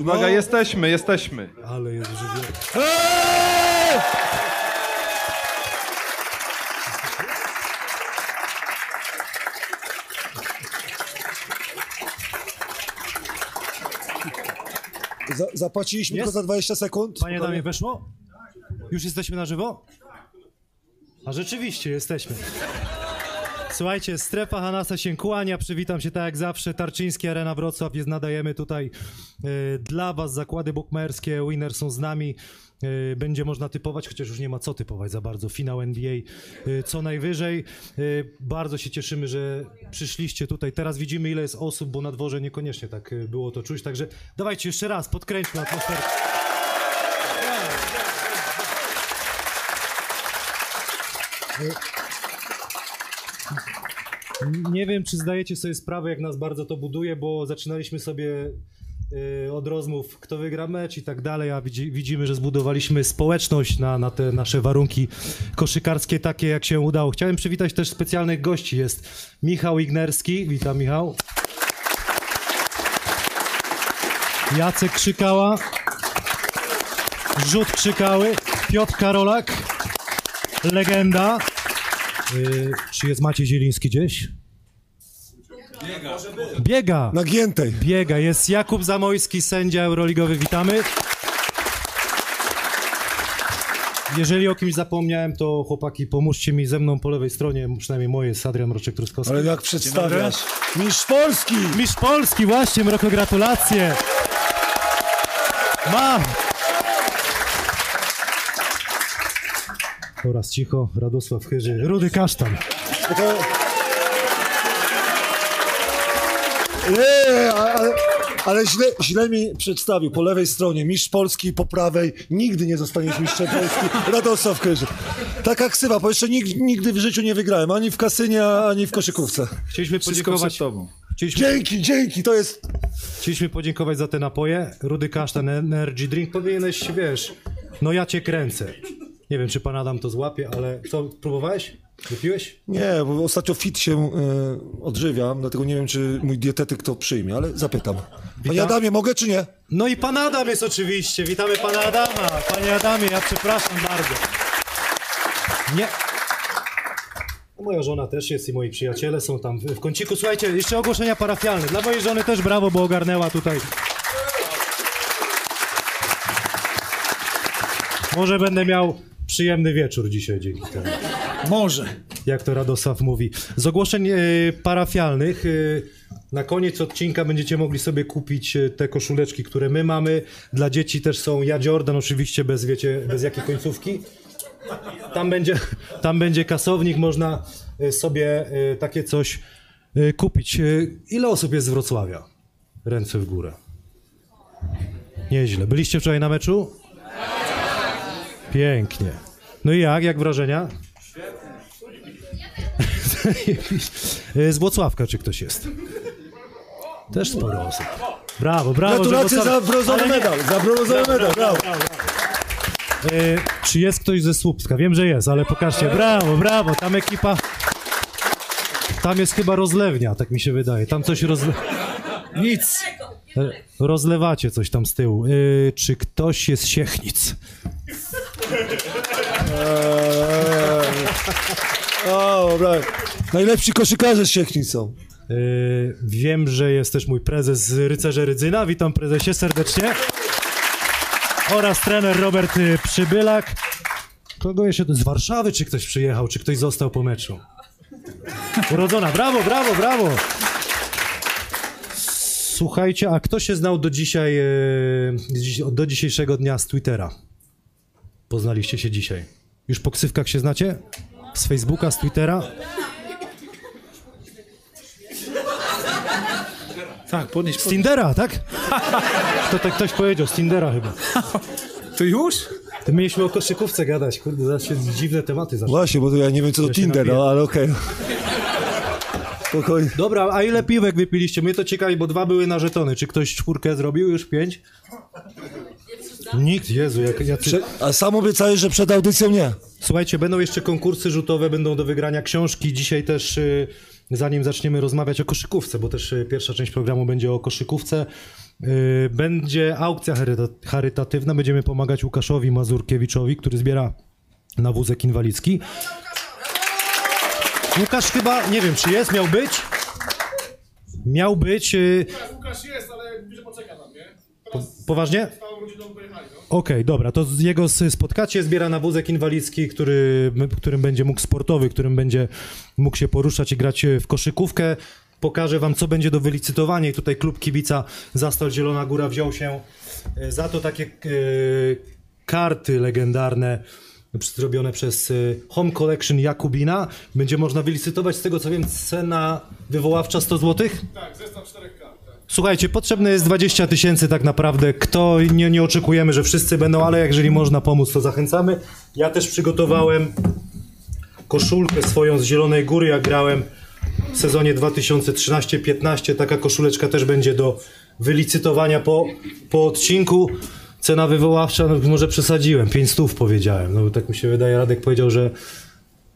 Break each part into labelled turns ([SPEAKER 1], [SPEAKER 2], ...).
[SPEAKER 1] zawstydził, no.
[SPEAKER 2] Uwaga, jesteśmy, jesteśmy.
[SPEAKER 3] Ale jest.
[SPEAKER 1] Eee! Za, zapłaciliśmy
[SPEAKER 3] Jest?
[SPEAKER 1] tylko za 20 sekund.
[SPEAKER 3] Panie damie, weszło? Już jesteśmy na żywo? A rzeczywiście jesteśmy. Słuchajcie, strefa Hanasa się kłania, przywitam się tak jak zawsze, Tarczyński Arena Wrocław, jest nadajemy tutaj e, dla was, zakłady bukmacherskie, winner są z nami, e, będzie można typować, chociaż już nie ma co typować za bardzo, finał NBA e, co najwyżej, bardzo się cieszymy, że przyszliście tutaj, teraz widzimy ile jest osób, bo na dworze niekoniecznie tak było to czuć, także dawajcie jeszcze raz, podkręćmy atmosferę. Nie wiem, czy zdajecie sobie sprawę, jak nas bardzo to buduje, bo zaczynaliśmy sobie y, od rozmów, kto wygra mecz i tak dalej, a widzi, widzimy, że zbudowaliśmy społeczność na, na te nasze warunki koszykarskie, takie jak się udało. Chciałem przywitać też specjalnych gości. Jest Michał Ignerski. Witam, Michał. Jacek Krzykała. Rzut Krzykały. Piotr Karolak. Legenda. Y, czy jest Maciej Zieliński gdzieś? Biega. Biega.
[SPEAKER 1] Nagiętej.
[SPEAKER 3] Biega. Jest Jakub Zamojski, sędzia euroligowy. Witamy. Jeżeli o kimś zapomniałem, to chłopaki, pomóżcie mi ze mną po lewej stronie, przynajmniej moje jest Adrian Mroczek-Truskowski.
[SPEAKER 1] Ale jak przedstawiasz? Mistrz Polski!
[SPEAKER 3] Mistrz Polski, właśnie, Mroko, gratulacje. Mam. Oraz cicho, Radosław Chyży, Rudy Kasztan.
[SPEAKER 1] Nie, ale, ale źle, źle mi przedstawił. Po lewej stronie mistrz Polski, po prawej nigdy nie zostaniesz mistrzem Polski. Radosław Kyży. Taka ksywa, bo jeszcze nigdy, nigdy w życiu nie wygrałem. Ani w kasynie, ani w koszykówce.
[SPEAKER 3] Chcieliśmy
[SPEAKER 2] Wszystko
[SPEAKER 3] podziękować,
[SPEAKER 2] tobą.
[SPEAKER 3] chcieliśmy,
[SPEAKER 1] Dzięki, dzięki, to jest...
[SPEAKER 3] chcieliśmy podziękować za te napoje. Rudy Kasztan, Energy Drink, powinieneś, wiesz, no ja cię kręcę. Nie wiem, czy pan Adam to złapie, ale co, próbowałeś? Wypiłeś?
[SPEAKER 1] Nie, bo ostatnio fit się y, odżywiam, dlatego nie wiem, czy mój dietetyk to przyjmie, ale zapytam. Panie Adamie, mogę czy nie?
[SPEAKER 3] No i pan Adam jest oczywiście. Witamy pana Adama. Panie Adamie, ja przepraszam bardzo. Nie. No, Moja żona też jest i moi przyjaciele są tam w w kąciku. Słuchajcie, jeszcze ogłoszenia parafialne. Dla mojej żony też brawo, bo ogarnęła tutaj. Może będę miał przyjemny wieczór dzisiaj dzięki temu.
[SPEAKER 4] Może.
[SPEAKER 3] jak to Radosław mówi. Z ogłoszeń e, parafialnych e, na koniec odcinka będziecie mogli sobie kupić e, te koszuleczki, które my mamy. Dla dzieci też są Ja Jordan, oczywiście bez, wiecie, bez jakiej końcówki. Tam będzie, tam będzie kasownik, można sobie takie coś kupić. Ile osób jest z Wrocławia? Ręce w górę. Nieźle. Byliście wczoraj na meczu? Pięknie. No i jak? Jak wrażenia? Z Włocławka czy ktoś jest? Też sporo osób. Brawo, brawo.
[SPEAKER 1] Gratulacje za brązowy medal, za brązowy medal, brawo.
[SPEAKER 3] E, czy jest ktoś ze Słupska? Wiem, że jest, ale pokażcie. Brawo, brawo. Tam ekipa... Tam jest chyba rozlewnia, tak mi się wydaje. Tam coś rozle...
[SPEAKER 4] Nic.
[SPEAKER 3] e, rozlewacie coś tam z tyłu. E, czy ktoś jest z Siechnic?
[SPEAKER 1] Eee, O, brawo. Najlepsi koszykarze z Siechnic są.
[SPEAKER 3] E, wiem, że jest też mój prezes z Rycerze Rydzyna. Witam prezesie serdecznie. Oraz trener Robert Przybylak. Kogo jeszcze? Z Warszawy czy ktoś przyjechał, czy ktoś został po meczu? Urodzona. Brawo, brawo, brawo. Słuchajcie, a kto się znał do dzisiaj, e, do dzisiejszego dnia z Twittera? Poznaliście się dzisiaj. Już po ksywkach się znacie? Z Facebooka, z Twittera?
[SPEAKER 4] Tak, podnieś,
[SPEAKER 3] Z Tindera, tak? To tak ktoś powiedział, z Tindera chyba.
[SPEAKER 4] To już?
[SPEAKER 3] To mieliśmy o koszykówce gadać, kurde, zaraz się dziwne tematy zaczną.
[SPEAKER 1] Właśnie, bo to ja nie wiem co to
[SPEAKER 3] Ja
[SPEAKER 1] Tinder, no ale okej. Spokojnie.
[SPEAKER 3] Dobra, a ile piwek wypiliście? Mnie to ciekawi, bo dwa były na żetony. Czy ktoś czwórkę zrobił? Już pięć? Nikt, Jezu, jak, jacy...
[SPEAKER 1] Prze- A sam obiecałeś, że przed audycją nie.
[SPEAKER 3] Słuchajcie, będą jeszcze konkursy rzutowe, będą do wygrania książki. Dzisiaj też, y, zanim zaczniemy rozmawiać o koszykówce, bo też y, pierwsza część programu będzie o koszykówce, Y, Będzie aukcja charyta- charytatywna, będziemy pomagać Łukaszowi Mazurkiewiczowi, który zbiera na wózek inwalidzki. Łukasz chyba, nie wiem czy jest, miał być? Miał być. y,
[SPEAKER 2] Łukasz jest, ale bliżej poczeka tam, nie?
[SPEAKER 3] Po, poważnie?
[SPEAKER 2] No.
[SPEAKER 3] Okej, dobra, to jego spotkacie, zbiera na wózek inwalidzki, który, którym będzie mógł sportowy, którym będzie mógł się poruszać i grać e, w koszykówkę. Pokażę wam, co będzie do wylicytowania i tutaj klub kibica Zastal Zielona Góra wziął się e, za to takie e, karty legendarne zrobione przez e, Home Collection Jakubina. Będzie można wylicytować, z tego co wiem, cena wywoławcza 100 złotych.
[SPEAKER 2] Tak, zestaw czterech kart. Tak.
[SPEAKER 3] Słuchajcie, potrzebne jest 20 tysięcy tak naprawdę. Kto, nie, nie oczekujemy, że wszyscy będą, ale jeżeli można pomóc, to zachęcamy. Ja też przygotowałem koszulkę swoją z Zielonej Góry, jak grałem w sezonie 2013-15. Taka koszuleczka też będzie do wylicytowania po, po odcinku. Cena wywoławcza, no może przesadziłem, 5 stów powiedziałem. No bo tak mi się wydaje, Radek powiedział, że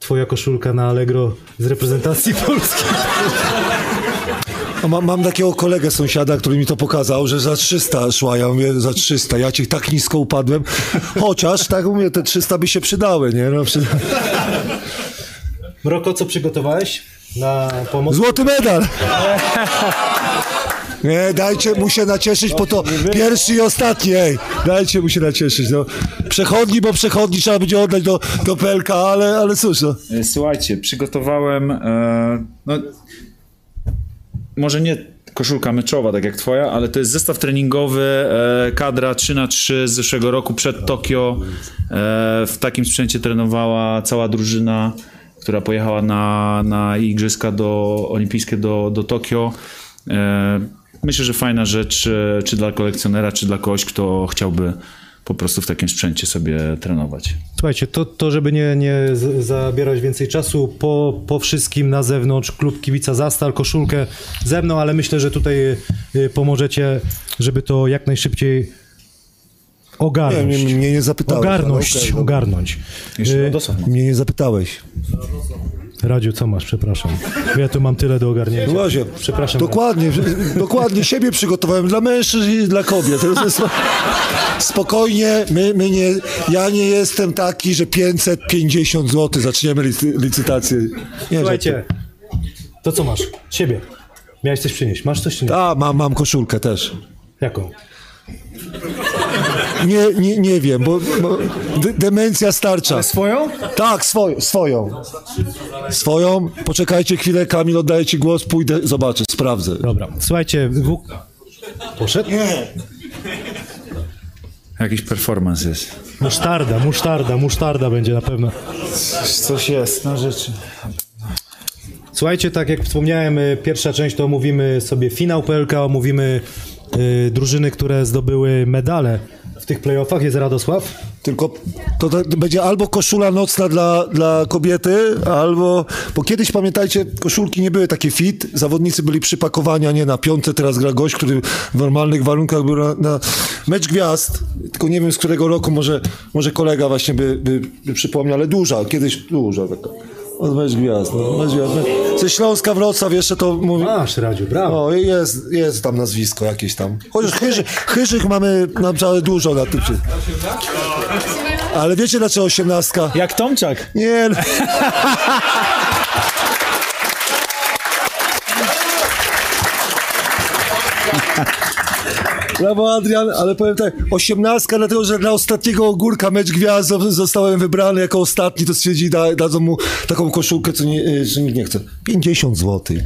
[SPEAKER 3] twoja koszulka na Allegro z reprezentacji Polski.
[SPEAKER 1] A mam, mam takiego kolegę sąsiada, który mi to pokazał, że za 300 szła, ja mówię za 300, ja ci tak nisko upadłem, chociaż tak mówię, te 300 by się przydały, nie? No, przy...
[SPEAKER 3] Mroko, co przygotowałeś na pomoc?
[SPEAKER 1] Złoty medal! Nie, dajcie mu się nacieszyć, po to pierwszy i ostatni, ej, dajcie mu się nacieszyć, no. Przechodni, bo przechodni trzeba będzie oddać do, do PLK, ale, ale cóż, no.
[SPEAKER 5] E, Słuchajcie, przygotowałem. E, no, może nie koszulka meczowa, tak jak twoja, ale to jest zestaw treningowy, e, kadra 3 na 3 z zeszłego roku przed Tokio. E, w takim sprzęcie trenowała cała drużyna, która pojechała na, na igrzyska do, olimpijskie do, do Tokio. E, myślę, że fajna rzecz, e, czy dla kolekcjonera, czy dla kogoś, kto chciałby po prostu w takim sprzęcie sobie trenować.
[SPEAKER 3] Słuchajcie, to, to żeby nie, nie zabierać więcej czasu, po, po wszystkim na zewnątrz klub kibica Zastal, koszulkę ze mną, ale myślę, że tutaj y, pomożecie, żeby to jak najszybciej
[SPEAKER 1] Nie,
[SPEAKER 3] ogarnąć.
[SPEAKER 1] mnie, mnie nie zapytałeś.
[SPEAKER 3] Ogarnąć,
[SPEAKER 1] ale no.
[SPEAKER 3] ogarnąć.
[SPEAKER 5] Jeszcze
[SPEAKER 3] Y.
[SPEAKER 1] Mnie nie zapytałeś.
[SPEAKER 3] Radziu, co masz? Przepraszam. Ja tu mam tyle do ogarnięcia.
[SPEAKER 1] Łazie,
[SPEAKER 3] Przepraszam.
[SPEAKER 1] Dokładnie, dokładnie siebie przygotowałem dla mężczyzn i dla kobiet. Spokojnie, my, my nie, ja nie jestem taki, że 550 zł zaczniemy licy, licytację. Nie,
[SPEAKER 3] Słuchajcie, to co masz? Siebie. Miałeś coś przynieść. Masz coś nie?
[SPEAKER 1] A, mam, mam koszulkę też.
[SPEAKER 3] Jaką?
[SPEAKER 1] Nie, nie, nie wiem, bo, bo de, demencja starcza.
[SPEAKER 4] Swoją?
[SPEAKER 1] Tak, swoją, swoją. Swoją. Poczekajcie chwilę, Kamil, oddaję ci głos, pójdę, zobaczę, sprawdzę.
[SPEAKER 3] Dobra. Słuchajcie, w... poszedł?
[SPEAKER 5] Jakiś performance jest.
[SPEAKER 3] Musztarda, musztarda, musztarda będzie na pewno.
[SPEAKER 4] Coś jest na rzeczy.
[SPEAKER 3] Słuchajcie, tak jak wspomniałem, y, pierwsza część to omówimy sobie finał PLK, omówimy drużyny, które zdobyły medale w tych playoffach. Jest Radosław.
[SPEAKER 1] Tylko to, to będzie albo koszula nocna dla, dla kobiety, albo. Bo kiedyś pamiętajcie, koszulki nie były takie fit. Zawodnicy byli przypakowani, a nie na piątce. Teraz gra gość, który w normalnych warunkach był na, na mecz gwiazd. Tylko nie wiem z którego roku, może, może kolega właśnie by, by, by przypomniał, ale duża, kiedyś duża taka. Od mecz gwiazd. No, mecz gwiazd. Ze Śląska Wrocław jeszcze to mówi.
[SPEAKER 3] Masz, Radziu, brawo.
[SPEAKER 1] O, jest, jest tam nazwisko jakieś tam. Chociaż chyży, chyżych mamy naprawdę dużo na tym. Ale wiecie dlaczego osiemnastka?
[SPEAKER 4] Jak Tomczak.
[SPEAKER 1] Nie. no. Brawo Adrian, ale powiem tak, osiemnastka dlatego, że dla ostatniego ogórka mecz gwiazd zo- zostałem wybrany jako ostatni, to stwierdzi da, dadzą mu taką koszulkę, co, nie, y, że nikt nie chce. 50 zł.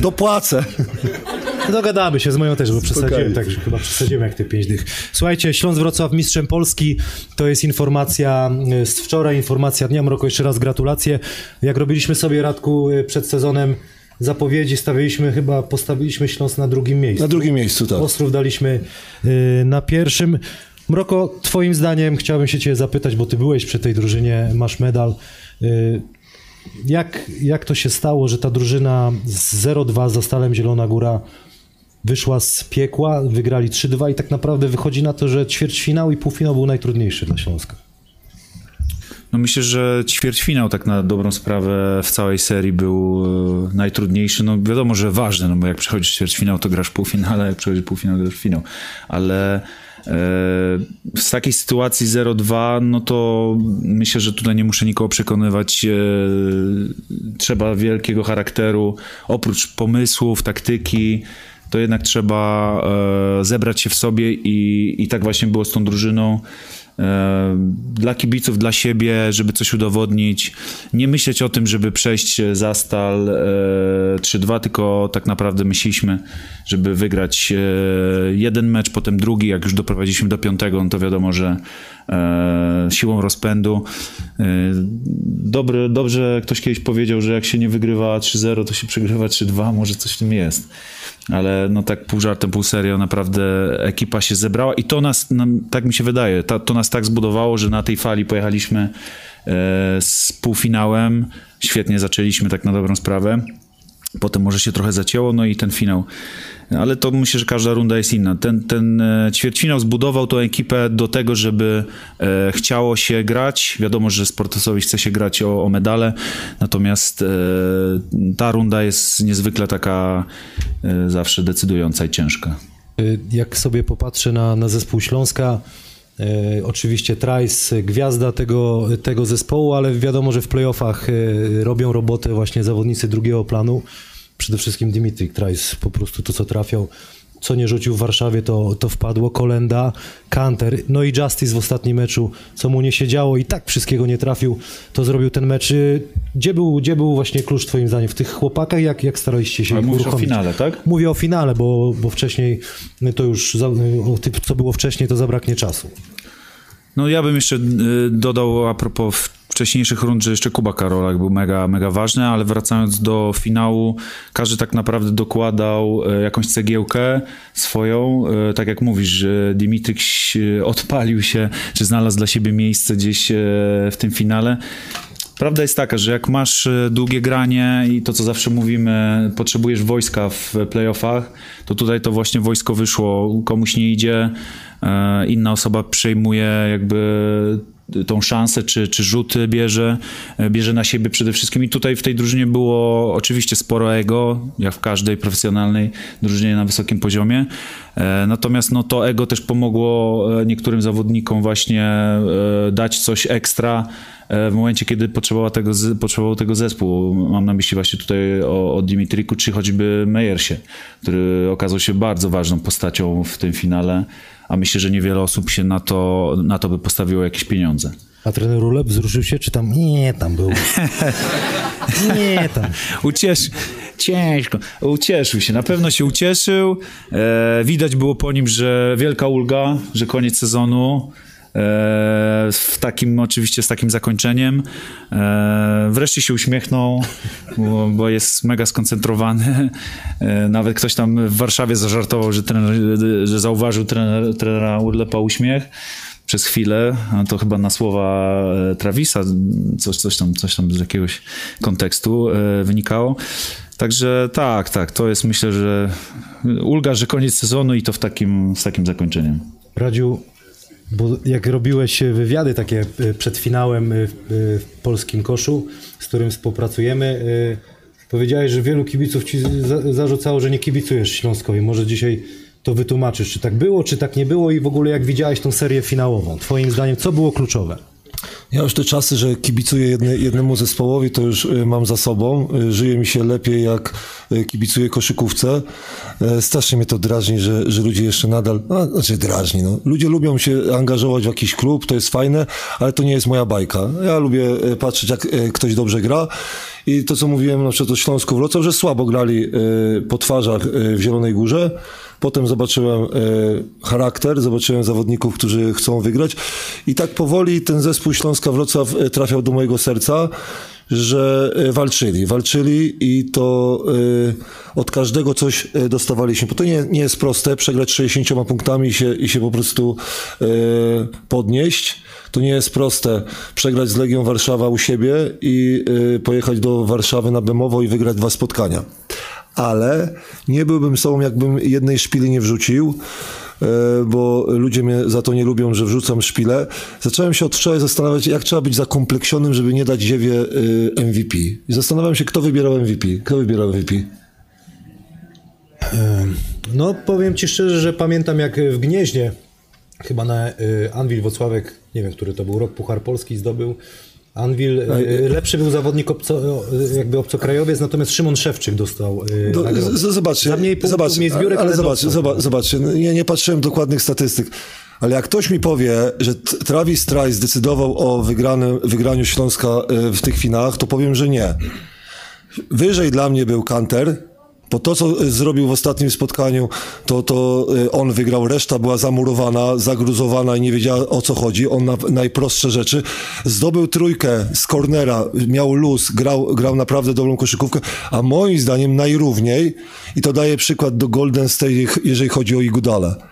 [SPEAKER 1] Dopłacę.
[SPEAKER 3] Dogadamy się z moją też, bo przesadziłem, także chyba przesadziłem jak te pięć dych. Słuchajcie, Śląsk Wrocław mistrzem Polski, to jest informacja y, z wczoraj, informacja dnia, Mroko, jeszcze raz gratulacje. Jak robiliśmy sobie, Radku, y, przed sezonem zapowiedzi, stawialiśmy chyba, postawiliśmy Śląsk na drugim miejscu.
[SPEAKER 1] Na drugim miejscu, tak.
[SPEAKER 3] Ostrów daliśmy y, na pierwszym. Mroko, twoim zdaniem chciałbym się cię zapytać, bo ty byłeś przy tej drużynie, masz medal. Y, jak, jak to się stało, że ta drużyna z 0-2 za Stalem Zielona Góra wyszła z piekła, wygrali 3-2 i tak naprawdę wychodzi na to, że ćwierćfinał i półfinał był najtrudniejszy dla Śląska.
[SPEAKER 5] No myślę, że ćwierćfinał tak na dobrą sprawę w całej serii był e, najtrudniejszy. No wiadomo, że ważny, no bo jak przechodzisz ćwierćfinał, to grasz półfinale, jak przechodzisz półfinał, grasz w finał. Ale e, z takiej sytuacji 0-2, no to myślę, że tutaj nie muszę nikogo przekonywać. E, trzeba wielkiego charakteru, oprócz pomysłów, taktyki, to jednak trzeba zebrać się w sobie i, i tak właśnie było z tą drużyną. E, Dla kibiców, dla siebie, żeby coś udowodnić. Nie myśleć o tym, żeby przejść za stal e, 3-2, tylko tak naprawdę myśleliśmy, żeby wygrać e, jeden mecz, potem drugi. Jak już doprowadziliśmy do piątego, no to wiadomo, że e, siłą rozpędu. E, dobry, dobrze ktoś kiedyś powiedział, że jak się nie wygrywa 3-0, to się przegrywa 3-2. Może coś w tym jest. Ale no tak pół żartem, pół serio, naprawdę ekipa się zebrała i to nas, tak mi się wydaje, ta, to nas tak zbudowało, że na tej fali pojechaliśmy e, z półfinałem. Świetnie zaczęliśmy tak na dobrą sprawę. Potem może się trochę zacięło, no i ten finał. Ale to myślę, że każda runda jest inna. Ten, ten e, ćwierćfinał zbudował tą ekipę do tego, żeby e, chciało się grać. Wiadomo, że sportowcowi chce się grać o, o medale, natomiast e, ta runda jest niezwykle taka e, zawsze decydująca i ciężka.
[SPEAKER 3] Y, Jak sobie popatrzę na, na zespół Śląska, e, oczywiście Trice, gwiazda tego, tego zespołu, ale wiadomo, że w playoffach e, robią robotę właśnie zawodnicy drugiego planu. Przede wszystkim Dimitri Trice, po prostu to, co trafiał, co nie rzucił w Warszawie, to, to wpadło. Kolenda, Kanter, no i Justice w ostatnim meczu, co mu nie się działo i tak wszystkiego nie trafił, to zrobił ten mecz. Y, Gdzie był, gdzie był właśnie klucz twoim zdaniem? W tych chłopakach, jak, jak staraliście się
[SPEAKER 5] Ale mówisz o finale, tak?
[SPEAKER 3] Mówię o finale, bo, bo wcześniej to już, o tym, co było wcześniej, to zabraknie czasu.
[SPEAKER 5] No ja bym jeszcze y, dodał a propos wcześniejszych rund, że jeszcze Kuba Karolak był mega, mega ważny, ale wracając do finału, każdy tak naprawdę dokładał e, jakąś cegiełkę swoją, E, tak jak mówisz, że Dimitryk się- odpalił się, czy znalazł dla siebie miejsce gdzieś e, w tym finale. Prawda jest taka, że jak masz e, długie granie i to, co zawsze mówimy, potrzebujesz wojska w playoffach, to tutaj to właśnie wojsko wyszło, komuś nie idzie, e, inna osoba przejmuje jakby tą szansę, czy, czy rzuty bierze, bierze na siebie przede wszystkim. I tutaj w tej drużynie było oczywiście sporo ego, jak w każdej profesjonalnej drużynie na wysokim poziomie, E, natomiast no, to ego też pomogło e, niektórym zawodnikom właśnie e, dać coś ekstra, w momencie, kiedy potrzebował tego, potrzebował tego zespół. Mam na myśli właśnie tutaj o, o Dimitriku, czy choćby Mejersie, który okazał się bardzo ważną postacią w tym finale, a myślę, że niewiele osób się na to, na to by postawiło jakieś pieniądze.
[SPEAKER 3] A trener Rulep wzruszył się, czy tam nie, tam był. Nie, tam.
[SPEAKER 5] Uciesz... Ciężko. Ucieszył się, na pewno się ucieszył. E, widać było po nim, że wielka ulga, że koniec sezonu. E, w takim, oczywiście z takim zakończeniem. E, wreszcie się uśmiechnął, bo, jest mega skoncentrowany. E, nawet ktoś tam w Warszawie zażartował, że, trener, że zauważył trener, trenera Urlepa uśmiech przez chwilę, to chyba na słowa Travisa, coś, coś, tam, coś tam z jakiegoś kontekstu wynikało. Także tak, tak, to jest myślę, że ulga, że koniec sezonu i to w takim, z takim zakończeniem.
[SPEAKER 3] Radziu, bo jak robiłeś wywiady takie y, przed finałem y, w, polskim koszu, z którym współpracujemy, powiedziałeś, że wielu kibiców ci za, zarzucało, że nie kibicujesz Śląskowi. Może dzisiaj to wytłumaczysz, czy tak było, czy tak nie było i w ogóle jak widziałeś tą serię finałową. Twoim zdaniem, co było kluczowe?
[SPEAKER 1] Ja już te czasy, że kibicuję jedne, jednemu zespołowi, to już y, mam za sobą. Y, Żyje mi się lepiej, jak y, kibicuję koszykówce. E, Strasznie mnie to drażni, że, że ludzie jeszcze nadal, no, znaczy drażni, no. Ludzie lubią się angażować w jakiś klub, to jest fajne, ale to nie jest moja bajka. Ja lubię patrzeć, jak ktoś dobrze gra. I to, co mówiłem na przykład o Śląsku Wrocław, że słabo grali po twarzach w Zielonej Górze. Potem zobaczyłem e, charakter, zobaczyłem zawodników, którzy chcą wygrać. I tak powoli ten zespół Śląska Wrocław e, trafiał do mojego serca, że e, walczyli. Walczyli i to od każdego coś dostawaliśmy. Bo to nie, nie jest proste, przegrać 60 punktami i się, i się po prostu podnieść. To nie jest proste przegrać z Legią Warszawa u siebie i e, pojechać do Warszawy na Bemowo i wygrać dwa spotkania ale nie byłbym sobą, jakbym jednej szpili nie wrzucił, e, bo ludzie mnie za to nie lubią, że wrzucam szpilę. Zacząłem się od wczoraj zastanawiać, jak trzeba być zakompleksionym, żeby nie dać ziewie e, MVP. I zastanawiam się, kto wybierał MVP. Kto wybierał MVP?
[SPEAKER 3] No, powiem ci szczerze, że pamiętam jak w Gnieźnie, chyba na y, Anwil Wocławek, nie wiem, który to był rok, Puchar Polski zdobył. Anwil, y, lepszy był zawodnik obco, y, jakby obcokrajowiec, natomiast Szymon Szewczyk dostał y, nagrodę.
[SPEAKER 1] z- zobaczcie,
[SPEAKER 3] Za mniej punktów,
[SPEAKER 1] zobacz,
[SPEAKER 3] mniej zbiórek,
[SPEAKER 1] ale
[SPEAKER 3] ale
[SPEAKER 1] zobacz,
[SPEAKER 3] dostał.
[SPEAKER 1] zobacz, zobaczcie, no, ja nie patrzyłem dokładnych statystyk, ale jak ktoś mi powie, że Travis Trice zdecydował o wygranym, wygraniu Śląska w tych finałach, to powiem, że nie. Wyżej dla mnie był Kanter, bo to, co y, zrobił w ostatnim spotkaniu, to, to y, on wygrał, reszta była zamurowana, zagruzowana i nie wiedziała o co chodzi. On na najprostsze rzeczy. Zdobył trójkę z cornera, miał luz, grał, grał naprawdę dobrą koszykówkę, a moim zdaniem najrówniej, i to daje przykład do Golden State, jeżeli chodzi o Igudala.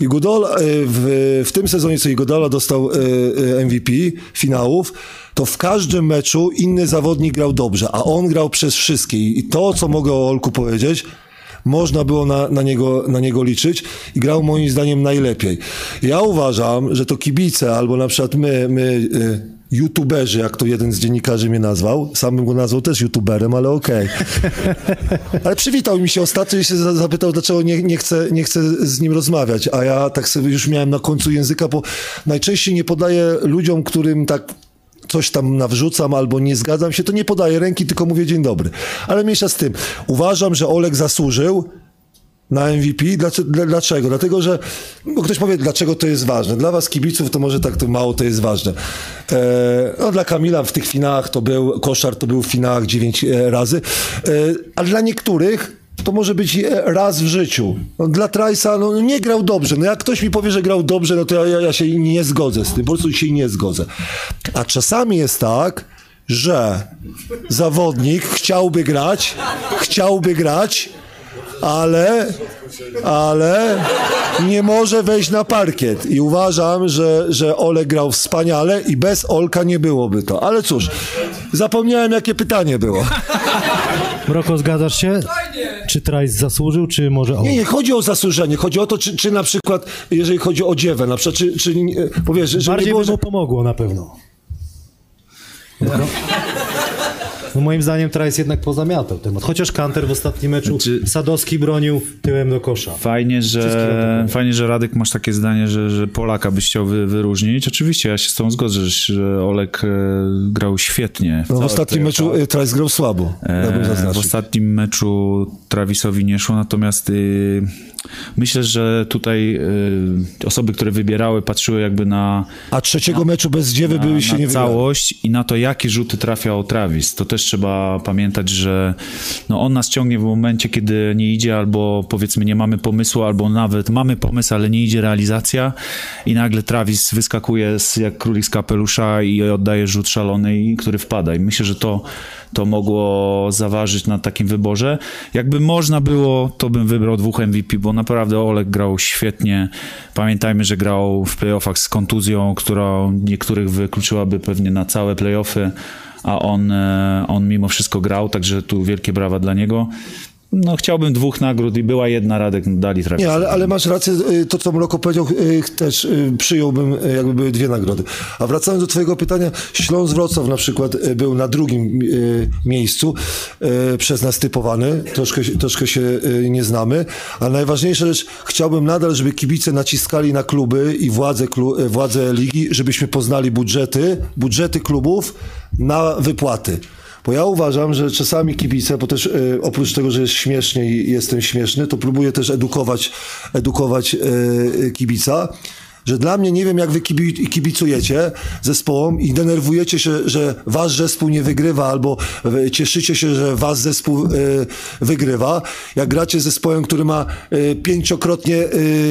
[SPEAKER 1] Igodol y, w, w tym sezonie, co Igodala dostał y, y, MVP finałów, to w każdym meczu inny zawodnik grał dobrze, a on grał przez wszystkich. I to, co mogę o Olku powiedzieć, można było na, na, niego, na niego liczyć i grał moim zdaniem najlepiej. Ja uważam, że to kibice, albo na przykład my, my youtuberzy, jak to jeden z dziennikarzy mnie nazwał, sam bym go nazwał też youtuberem, ale okej. Ale przywitał mi się ostatnio i się za- zapytał, dlaczego nie, nie, chcę, nie chcę z nim rozmawiać. A ja tak sobie już miałem na końcu języka, bo najczęściej nie podaję ludziom, którym tak coś tam nawrzucam albo nie zgadzam się, to nie podaję ręki, tylko mówię dzień dobry. Ale mniejsza z tym. Uważam, że Olek zasłużył na MVP. Dlaczego? Dlatego, że bo ktoś powie, dlaczego to jest ważne. Dla was kibiców to może tak to mało to jest ważne. E, no, dla Kamila w tych finałach to był, koszar to był w finałach 9 e, razy, e, a dla niektórych to może być e, raz w życiu. No, dla Trajsa no, nie grał dobrze. No, jak ktoś mi powie, że grał dobrze, no to ja, ja się nie zgodzę z tym. Po prostu się nie zgodzę. A czasami jest tak, że zawodnik chciałby grać, chciałby grać, ale, ale nie może wejść na parkiet. I uważam, że, że Olek grał wspaniale i bez Olka nie byłoby to. Ale cóż, zapomniałem jakie pytanie było.
[SPEAKER 3] Mroko, zgadzasz się? Czy Trice zasłużył, czy może on?
[SPEAKER 1] Nie, nie chodzi o zasłużenie, chodzi o to, czy, czy na przykład, jeżeli chodzi o dziewę, na przykład, czy, czy powiesz, że
[SPEAKER 3] Bardziej
[SPEAKER 1] nie było,
[SPEAKER 3] by mu pomogło na pewno. No. No moim zdaniem Trice jednak pozamiatał temat. Chociaż Kanter w ostatnim meczu
[SPEAKER 5] Znaczy-
[SPEAKER 3] Sadowski bronił tyłem do kosza.
[SPEAKER 5] Fajnie, że, fajnie, że Radek masz takie zdanie, że, że Polaka byś chciał wy, wyróżnić. Oczywiście, ja się z tą zgodzę, że, Olek e, grał świetnie.
[SPEAKER 1] No, w ostatnim meczu e, Trice grał słabo,
[SPEAKER 5] E, W ostatnim meczu Travisowi nie szło, natomiast y, myślę, że tutaj y, osoby, które wybierały, patrzyły jakby na,
[SPEAKER 1] A trzeciego meczu bez dziewy
[SPEAKER 5] na,
[SPEAKER 1] były się
[SPEAKER 5] na
[SPEAKER 1] nie
[SPEAKER 5] całość i na to, jakie rzuty trafiał Travis. To też trzeba pamiętać, że no, on nas ciągnie w momencie, kiedy nie idzie, albo powiedzmy nie mamy pomysłu, albo nawet mamy pomysł, ale nie idzie realizacja i nagle Travis wyskakuje z, jak królik z kapelusza i oddaje rzut szalony, i- który wpada. I myślę, że to, to mogło zaważyć na takim wyborze. Jakby można było, to bym wybrał dwóch MVP, bo naprawdę Olek grał świetnie. Pamiętajmy, że grał w playoffach z kontuzją, która niektórych wykluczyłaby pewnie na całe playoffy, a on, e, on mimo wszystko grał, także tu wielkie brawa dla niego. No chciałbym dwóch nagród i była jedna, Radek dali trafić.
[SPEAKER 1] Nie, ale, ale masz rację, y, to co Mroko powiedział, y, też y, przyjąłbym, jakby były dwie nagrody. A wracając do twojego pytania, Śląsk Wrocław na przykład był na drugim miejscu, przez nas typowany, troszkę, troszkę się nie znamy, a najważniejsza rzecz, chciałbym nadal, żeby kibice naciskali na kluby i władze, władze ligi, żebyśmy poznali budżety, budżety klubów na wypłaty. Bo ja uważam, że czasami kibice, bo też y, oprócz tego, że jest śmiesznie i jestem śmieszny, to próbuję też edukować, edukować y, y, kibica. Że dla mnie nie wiem, jak wy kibi- kibicujecie zespołom i denerwujecie się, że wasz zespół nie wygrywa, albo y, cieszycie się, że wasz zespół y, wygrywa. Jak gracie z zespołem, który ma y, pięciokrotnie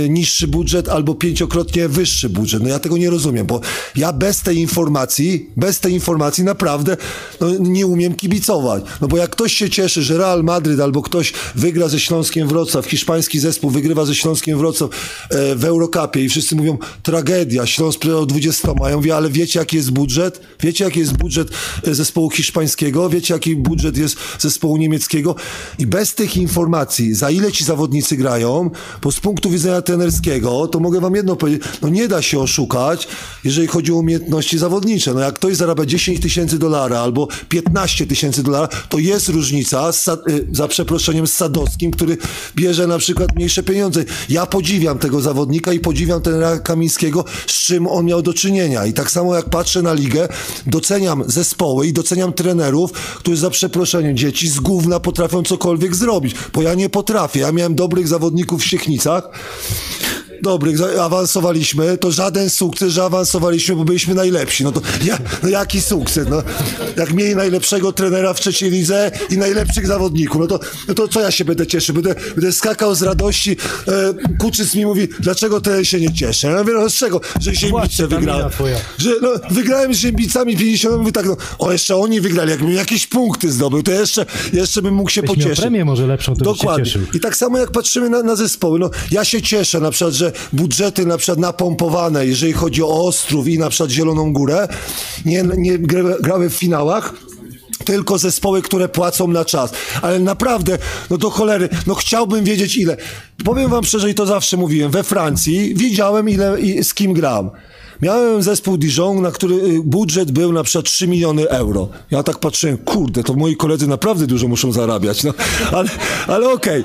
[SPEAKER 1] niższy budżet albo pięciokrotnie wyższy budżet. No ja tego nie rozumiem, bo ja bez tej informacji, bez tej informacji naprawdę no, nie umiem kibicować. No bo jak ktoś się cieszy, że Real Madryt albo ktoś wygra ze Śląskiem Wrocław, hiszpański zespół wygrywa ze Śląskiem Wrocław e, w Eurocupie i wszyscy mówią, tragedia, Śląsk sprzedał 20. Ja mówię, ale wiecie jaki jest budżet? Wiecie jaki jest budżet e, zespołu hiszpańskiego? Wiecie jaki budżet jest zespołu niemieckiego? I bez tych informacji, za ile ci zawodnicy grają, bo z punktu widzenia trenerskiego, to mogę wam jedno powiedzieć, no nie da się oszukać, jeżeli chodzi o umiejętności zawodnicze. No jak ktoś zarabia 10 tysięcy dolara albo 15 tysięcy dolara, to jest różnica z, y, za przeproszeniem z Sadowskim, który bierze na przykład mniejsze pieniądze. Ja podziwiam tego zawodnika i podziwiam trenera Kamińskiego, z czym on miał do czynienia. I tak samo jak patrzę na ligę, doceniam zespoły i doceniam trenerów, którzy za przeproszeniem dzieci z gówna potrafią cokolwiek zrobić. Bo ja nie potrafię. Ja miałem dobrych zawodników w Siechnicach, dobrych, awansowaliśmy, to żaden sukces, że awansowaliśmy, bo byliśmy najlepsi. No to ja, no jaki sukces? No, jak mieli najlepszego trenera w trzeciej lidze i najlepszych zawodników, no to, no to co ja się będę cieszył? Będę, będę skakał z radości. E, Kuczyc mi mówi, dlaczego ty się nie cieszę? Ja mówię, no z czego? Że Ziembice wygrałem. Że no, wygrałem z Ziembicami 50, mówię tak, no, o jeszcze oni wygrali, jakbym jakieś punkty zdobył, to jeszcze, jeszcze bym mógł się
[SPEAKER 3] Byś
[SPEAKER 1] pocieszyć.
[SPEAKER 3] premię może lepszą, to
[SPEAKER 1] Dokładnie. I tak samo jak patrzymy na, na zespoły, no ja się cieszę na przykład, że budżety na przykład napompowane, jeżeli chodzi o Ostrów i na przykład Zieloną Górę, nie, nie gra- grały w finałach, tylko zespoły, które płacą na czas. Ale naprawdę, no do cholery, no chciałbym wiedzieć ile. Powiem wam szczerze i to zawsze mówiłem, we Francji wiedziałem ile i z kim gram. Miałem zespół Dijon, na który y, budżet był na przykład 3 miliony euro. Ja tak patrzyłem, kurde, to moi koledzy naprawdę dużo muszą zarabiać, no. Ale, ale okej.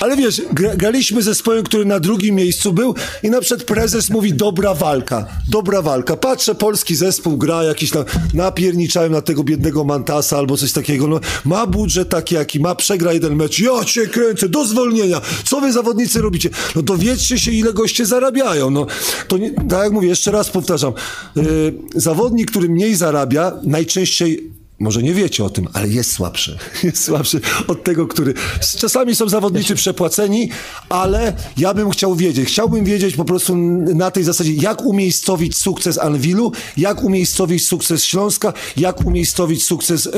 [SPEAKER 1] Ale wiesz, gra, graliśmy zespołem, który na drugim miejscu był i na przykład prezes mówi, dobra walka, dobra walka. Patrzę, polski zespół gra, jakiś tam, napierniczałem na tego biednego Mantasa albo coś takiego, no. Ma budżet taki, jaki ma, przegra jeden mecz, ja cię kręcę, do zwolnienia. Co wy zawodnicy robicie? No dowiedzcie się, ile goście zarabiają, no. To nie, tak jak mówię, jeszcze raz powtarzam, yy, zawodnik, który mniej zarabia, najczęściej może nie wiecie o tym, ale jest słabszy. Jest słabszy od tego, który. Czasami są zawodnicy przepłaceni, ale ja bym chciał wiedzieć. Chciałbym wiedzieć po prostu na tej zasadzie, jak umiejscowić sukces Anwilu, jak umiejscowić sukces Śląska, jak umiejscowić sukces e,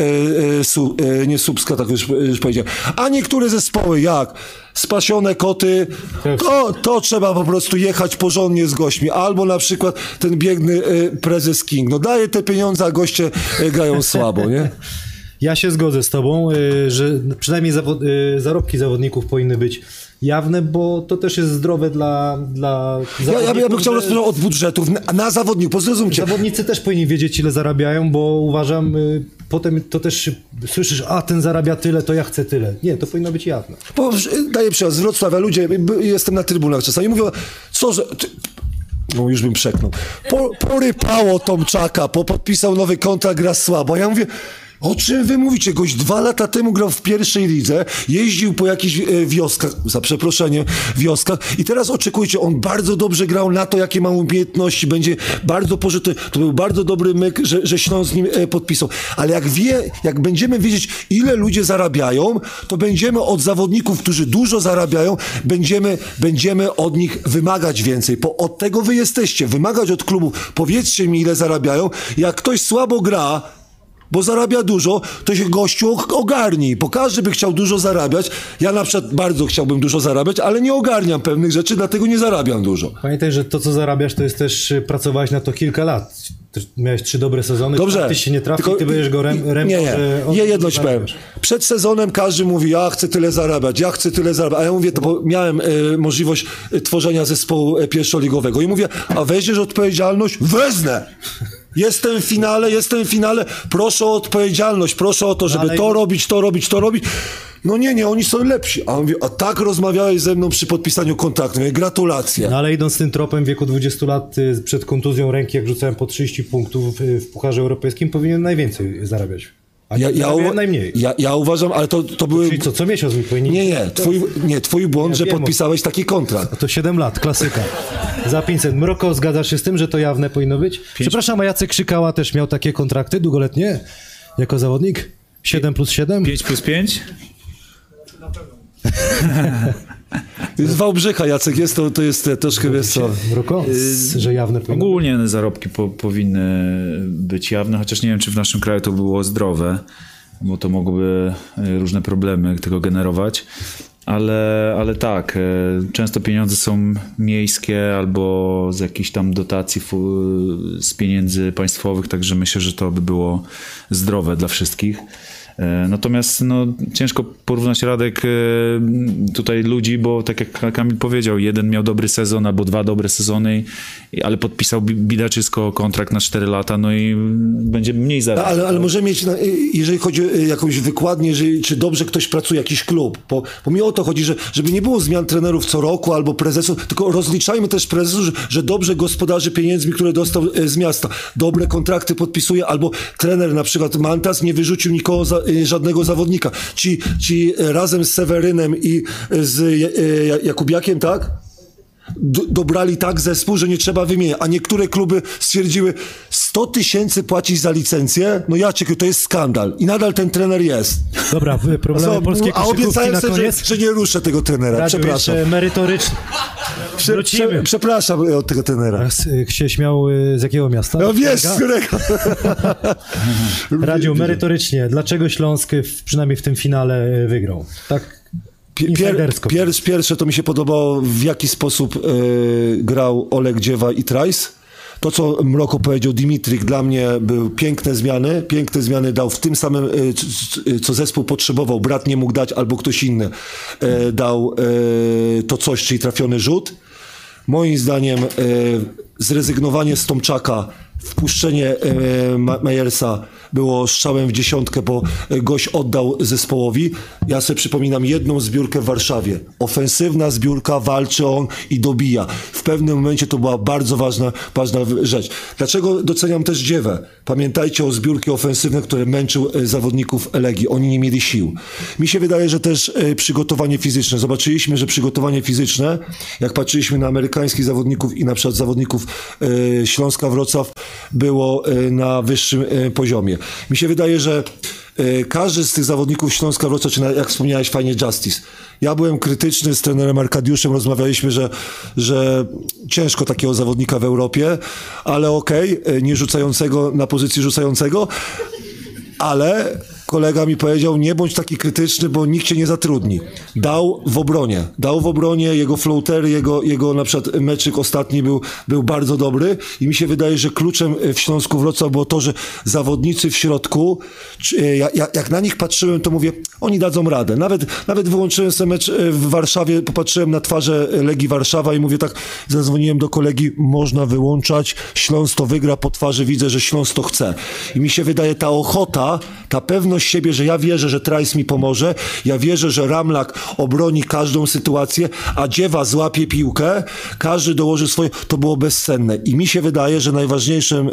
[SPEAKER 1] e, su, e, nie Słupska, tak już, już powiedziałem. A niektóre zespoły, jak spasione koty, to, to trzeba po prostu jechać porządnie z gośćmi. Albo na przykład ten biegny e, prezes King. No daje te pieniądze, a goście e, grają słabo, nie?
[SPEAKER 3] Ja się zgodzę z tobą, y, że przynajmniej zawo- y, zarobki zawodników powinny być jawne, bo to też jest zdrowe dla, dla
[SPEAKER 1] Ja, ja, bym chciał rozpocząć od budżetów na, na zawodników, zrozumcie.
[SPEAKER 3] Zawodnicy też powinni wiedzieć, ile zarabiają, bo uważam, y, potem to też słyszysz, a ten zarabia tyle, to ja chcę tyle. Nie, to powinno być jawne.
[SPEAKER 1] Bo, daję przykład, z Wrocławia ludzie, jestem na trybunach czasami, mówią, co, że... Ty, no już bym przeknął. Po, porypało Tomczaka, po podpisał nowy kontrakt, gra słabo. Ja mówię, o czym wy mówicie? Gość dwa lata temu grał w pierwszej lidze, jeździł po jakichś e, wioskach, za przeproszeniem, wioskach i teraz oczekujcie, on bardzo dobrze grał na to, jakie ma umiejętności, będzie bardzo pożyty. To był bardzo dobry myk, że, że Śląsk z nim e, podpisał. Ale jak wie, jak będziemy wiedzieć, ile ludzie zarabiają, to będziemy od zawodników, którzy dużo zarabiają, będziemy, będziemy od nich wymagać więcej, bo od tego wy jesteście, wymagać od klubu. Powiedzcie mi, ile zarabiają. Jak ktoś słabo gra, bo zarabia dużo, to się gościu og- ogarnij, bo każdy by chciał dużo zarabiać. Ja na przykład bardzo chciałbym dużo zarabiać, ale nie ogarniam pewnych rzeczy, dlatego nie zarabiam dużo.
[SPEAKER 3] Pamiętaj, że to, co zarabiasz, to jest też, y, pracowałeś na to kilka lat. Miałeś trzy dobre sezony,
[SPEAKER 1] Dobrze.
[SPEAKER 3] ty się nie trafi,
[SPEAKER 1] tylko-
[SPEAKER 3] ty będziesz go rem, rem
[SPEAKER 1] Nie, nie. Nie jedno ci powiem. Przed sezonem każdy mówi, ja chcę tyle zarabiać, ja chcę tyle zarabiać. A ja mówię, to bo miałem e, możliwość e, tworzenia zespołu e, pierwszoligowego. I mówię, a weźmiesz odpowiedzialność? Wezmę! Jestem w finale, jestem w finale. Proszę o odpowiedzialność, proszę o to, żeby
[SPEAKER 3] ale-
[SPEAKER 1] to robić, to robić, to robić. No nie, nie, oni są lepsi. A on mówi, a tak rozmawiałeś ze mną przy podpisaniu kontraktu. Mówię, gratulacje.
[SPEAKER 3] No ale idąc tym tropem w wieku 20 lat y, przed kontuzją ręki, jak rzucałem po 30 punktów y, w Pucharze Europejskim, powinien najwięcej zarabiać. A
[SPEAKER 1] Ja,
[SPEAKER 3] ja,
[SPEAKER 1] ja,
[SPEAKER 3] najmniej.
[SPEAKER 1] ja, ja uważam, ale to, to były...
[SPEAKER 3] Czyli co, co miesiąc mi powinni...
[SPEAKER 1] Nie, nie, twój, nie, twój błąd,
[SPEAKER 3] Ja
[SPEAKER 1] że
[SPEAKER 3] wiem
[SPEAKER 1] podpisałeś taki kontrakt.
[SPEAKER 3] To 7 lat, klasyka. Za 500. Mroko, zgadzasz się z tym, że to jawne powinno być? Przepraszam, a Jacek Krzykała też miał takie kontrakty długoletnie jako zawodnik? 7 plus 7?
[SPEAKER 5] 5 plus 5?
[SPEAKER 1] Z Wałbrzycha, Jacek, jest to, to jest e, troszkę, wiesz co...
[SPEAKER 3] Z- że jawne.
[SPEAKER 5] Ogólnie zarobki po, powinny być jawne, chociaż nie wiem, czy w naszym kraju to było zdrowe, bo to mogłoby e, różne problemy tego generować. ale, ale tak, e, często pieniądze są miejskie albo z jakichś tam dotacji z pieniędzy państwowych, także myślę, że to by było zdrowe dla wszystkich. E, Natomiast no, ciężko porównać Radek e, tutaj ludzi, bo tak jak Kamil powiedział, jeden miał dobry sezon albo dwa dobre sezony, ale podpisał bi- bidaczysko kontrakt na 4 lata, no i będzie mniej zarabiał.
[SPEAKER 1] Ale, ale może mieć, y, jeżeli chodzi o y, jakąś wykładnię, jeżeli, czy dobrze ktoś pracuje, jakiś klub. Bo, bo mi o to chodzi, że, żeby nie było zmian trenerów co roku albo prezesów, tylko rozliczajmy też prezesów, że, że dobrze gospodarzy pieniędzmi, które dostał y, z miasta. Dobre kontrakty podpisuje, albo trener na przykład Mantas nie wyrzucił nikogo, za, żadnego zawodnika. Ci, ci y, razem z Sewerynem i y, z y, y, Jakubiakiem, tak? Do, dobrali tak zespół, że nie trzeba wymieniać. A niektóre kluby stwierdziły 100 tysięcy płacić za licencję. No ja cię, to jest skandal. I nadal ten trener jest.
[SPEAKER 3] Dobra, problemy
[SPEAKER 1] Co,
[SPEAKER 3] polskiej
[SPEAKER 1] a obiecałem sobie, że, że nie ruszę tego trenera.
[SPEAKER 3] Radziu,
[SPEAKER 1] Przepraszam.
[SPEAKER 3] merytorycznie.
[SPEAKER 1] Prze,
[SPEAKER 3] wrócimy.
[SPEAKER 1] prze, przepraszam od tego trenera.
[SPEAKER 3] Y, się śmiał y, z jakiego miasta?
[SPEAKER 1] No wiesz, z którego...
[SPEAKER 3] Radziu, merytorycznie, dlaczego Śląsk w, przynajmniej w tym finale wygrał? Tak
[SPEAKER 1] Pier, pier, pierwsze to mi się podobało, w jaki sposób e, grał Oleg Dziewa i Trajs. To, co Mroko powiedział Dimitrik, dla mnie były piękne zmiany. Piękne zmiany dał w tym samym, e, co zespół potrzebował. Brat nie mógł dać, albo ktoś inny e, dał to coś, czyli trafiony rzut. Moim zdaniem zrezygnowanie z Tomczaka, wpuszczenie e, Ma- Majersa było strzałem w dziesiątkę, bo gość oddał zespołowi. Ja sobie przypominam jedną zbiórkę w Warszawie. Ofensywna zbiórka, walczy on i dobija. W pewnym momencie to była bardzo ważna, ważna rzecz. Dlaczego doceniam też Dziewę? Pamiętajcie o zbiórki ofensywne, które męczył e, zawodników Legii. Oni nie mieli sił. Mi się wydaje, że też e, przygotowanie fizyczne. Zobaczyliśmy, że przygotowanie fizyczne, jak patrzyliśmy na amerykańskich zawodników i na przykład zawodników Śląska Wrocław, było e, na wyższym e, poziomie. Mi się wydaje, że e, każdy z tych zawodników Śląska Wrocław, czy jak wspomniałeś fajnie Justice. Ja byłem krytyczny z trenerem Arkadiuszem, rozmawialiśmy, że, że ciężko takiego zawodnika w Europie, ale okej, e, nie rzucającego na pozycji rzucającego, ale kolega mi powiedział, nie bądź taki krytyczny, bo nikt cię nie zatrudni. Dał w obronie. Dał w obronie, jego floatery, jego, jego na przykład meczyk ostatni był, był bardzo dobry i mi się wydaje, że kluczem w Śląsku Wrocław było to, że zawodnicy w środku, e, ja, ja, jak na nich patrzyłem, to mówię, oni dadzą radę. Nawet, nawet wyłączyłem sobie mecz e, w Warszawie, popatrzyłem na twarze Legii Warszawa i mówię tak, zadzwoniłem do kolegi, można wyłączać, Śląsk to wygra, po twarzy widzę, że Śląsk to chce. I mi się wydaje ta ochota, ta pewność siebie, że ja wierzę, że Trajs mi pomoże, ja wierzę, że Ramlak obroni każdą sytuację, a Dziewa złapie piłkę, każdy dołoży swoje, to było bezcenne. I mi się wydaje, że najważniejszą y,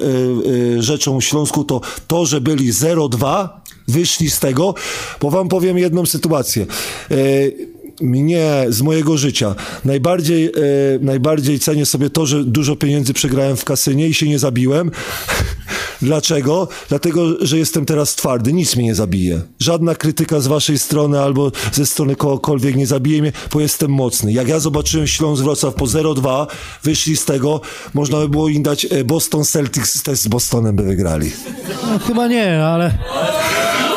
[SPEAKER 1] y, rzeczą w Śląsku to to, że byli 0-2, wyszli z tego, bo wam powiem jedną sytuację. Y, mnie z mojego życia najbardziej, e, najbardziej cenię sobie to, że dużo pieniędzy przegrałem w kasynie i się nie zabiłem. Dlaczego? Dlatego, że jestem teraz twardy, nic mnie nie zabije. Żadna krytyka z waszej strony albo ze strony kogokolwiek nie zabije mnie, bo jestem mocny. Jak ja zobaczyłem Śląsk Wrocław po 0-2, wyszli z tego, można by było im dać e, Boston Celtics, też z Bostonem by wygrali.
[SPEAKER 3] No, chyba nie, ale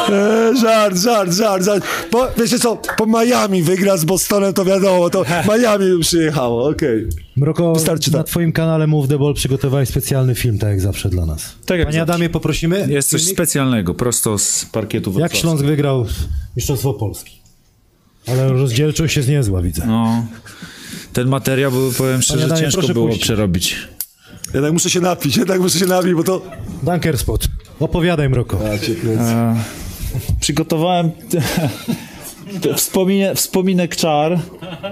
[SPEAKER 1] E, żart, żart, żart, żart. Po, wiecie co, po Miami wygra z Bostonem, to wiadomo, to Miami by przyjechało, okej.
[SPEAKER 3] Mroko,
[SPEAKER 1] Wystarczy
[SPEAKER 3] na
[SPEAKER 1] tak.
[SPEAKER 3] twoim kanale Move the Ball przygotowałeś specjalny film, tak jak zawsze dla nas.
[SPEAKER 5] Tak jak
[SPEAKER 3] Panie
[SPEAKER 5] zawsze.
[SPEAKER 3] Adamie, poprosimy.
[SPEAKER 5] Jest coś
[SPEAKER 3] filmik?
[SPEAKER 5] specjalnego, prosto z parkietu
[SPEAKER 3] Jak
[SPEAKER 5] wrocławskiego.
[SPEAKER 3] Śląsk wygrał Mistrzostwo Polski? Ale rozdzielczość jest niezła, widzę.
[SPEAKER 5] No, ten materiał, był, powiem szczerze,
[SPEAKER 3] Adamie,
[SPEAKER 5] ciężko było
[SPEAKER 3] puścić.
[SPEAKER 5] przerobić.
[SPEAKER 1] Jednak muszę się napić, jednak muszę się napić, bo to...
[SPEAKER 3] Dunker Spot. Opowiadaj, Mroko.
[SPEAKER 5] Przygotowałem wspominie, wspominek czar.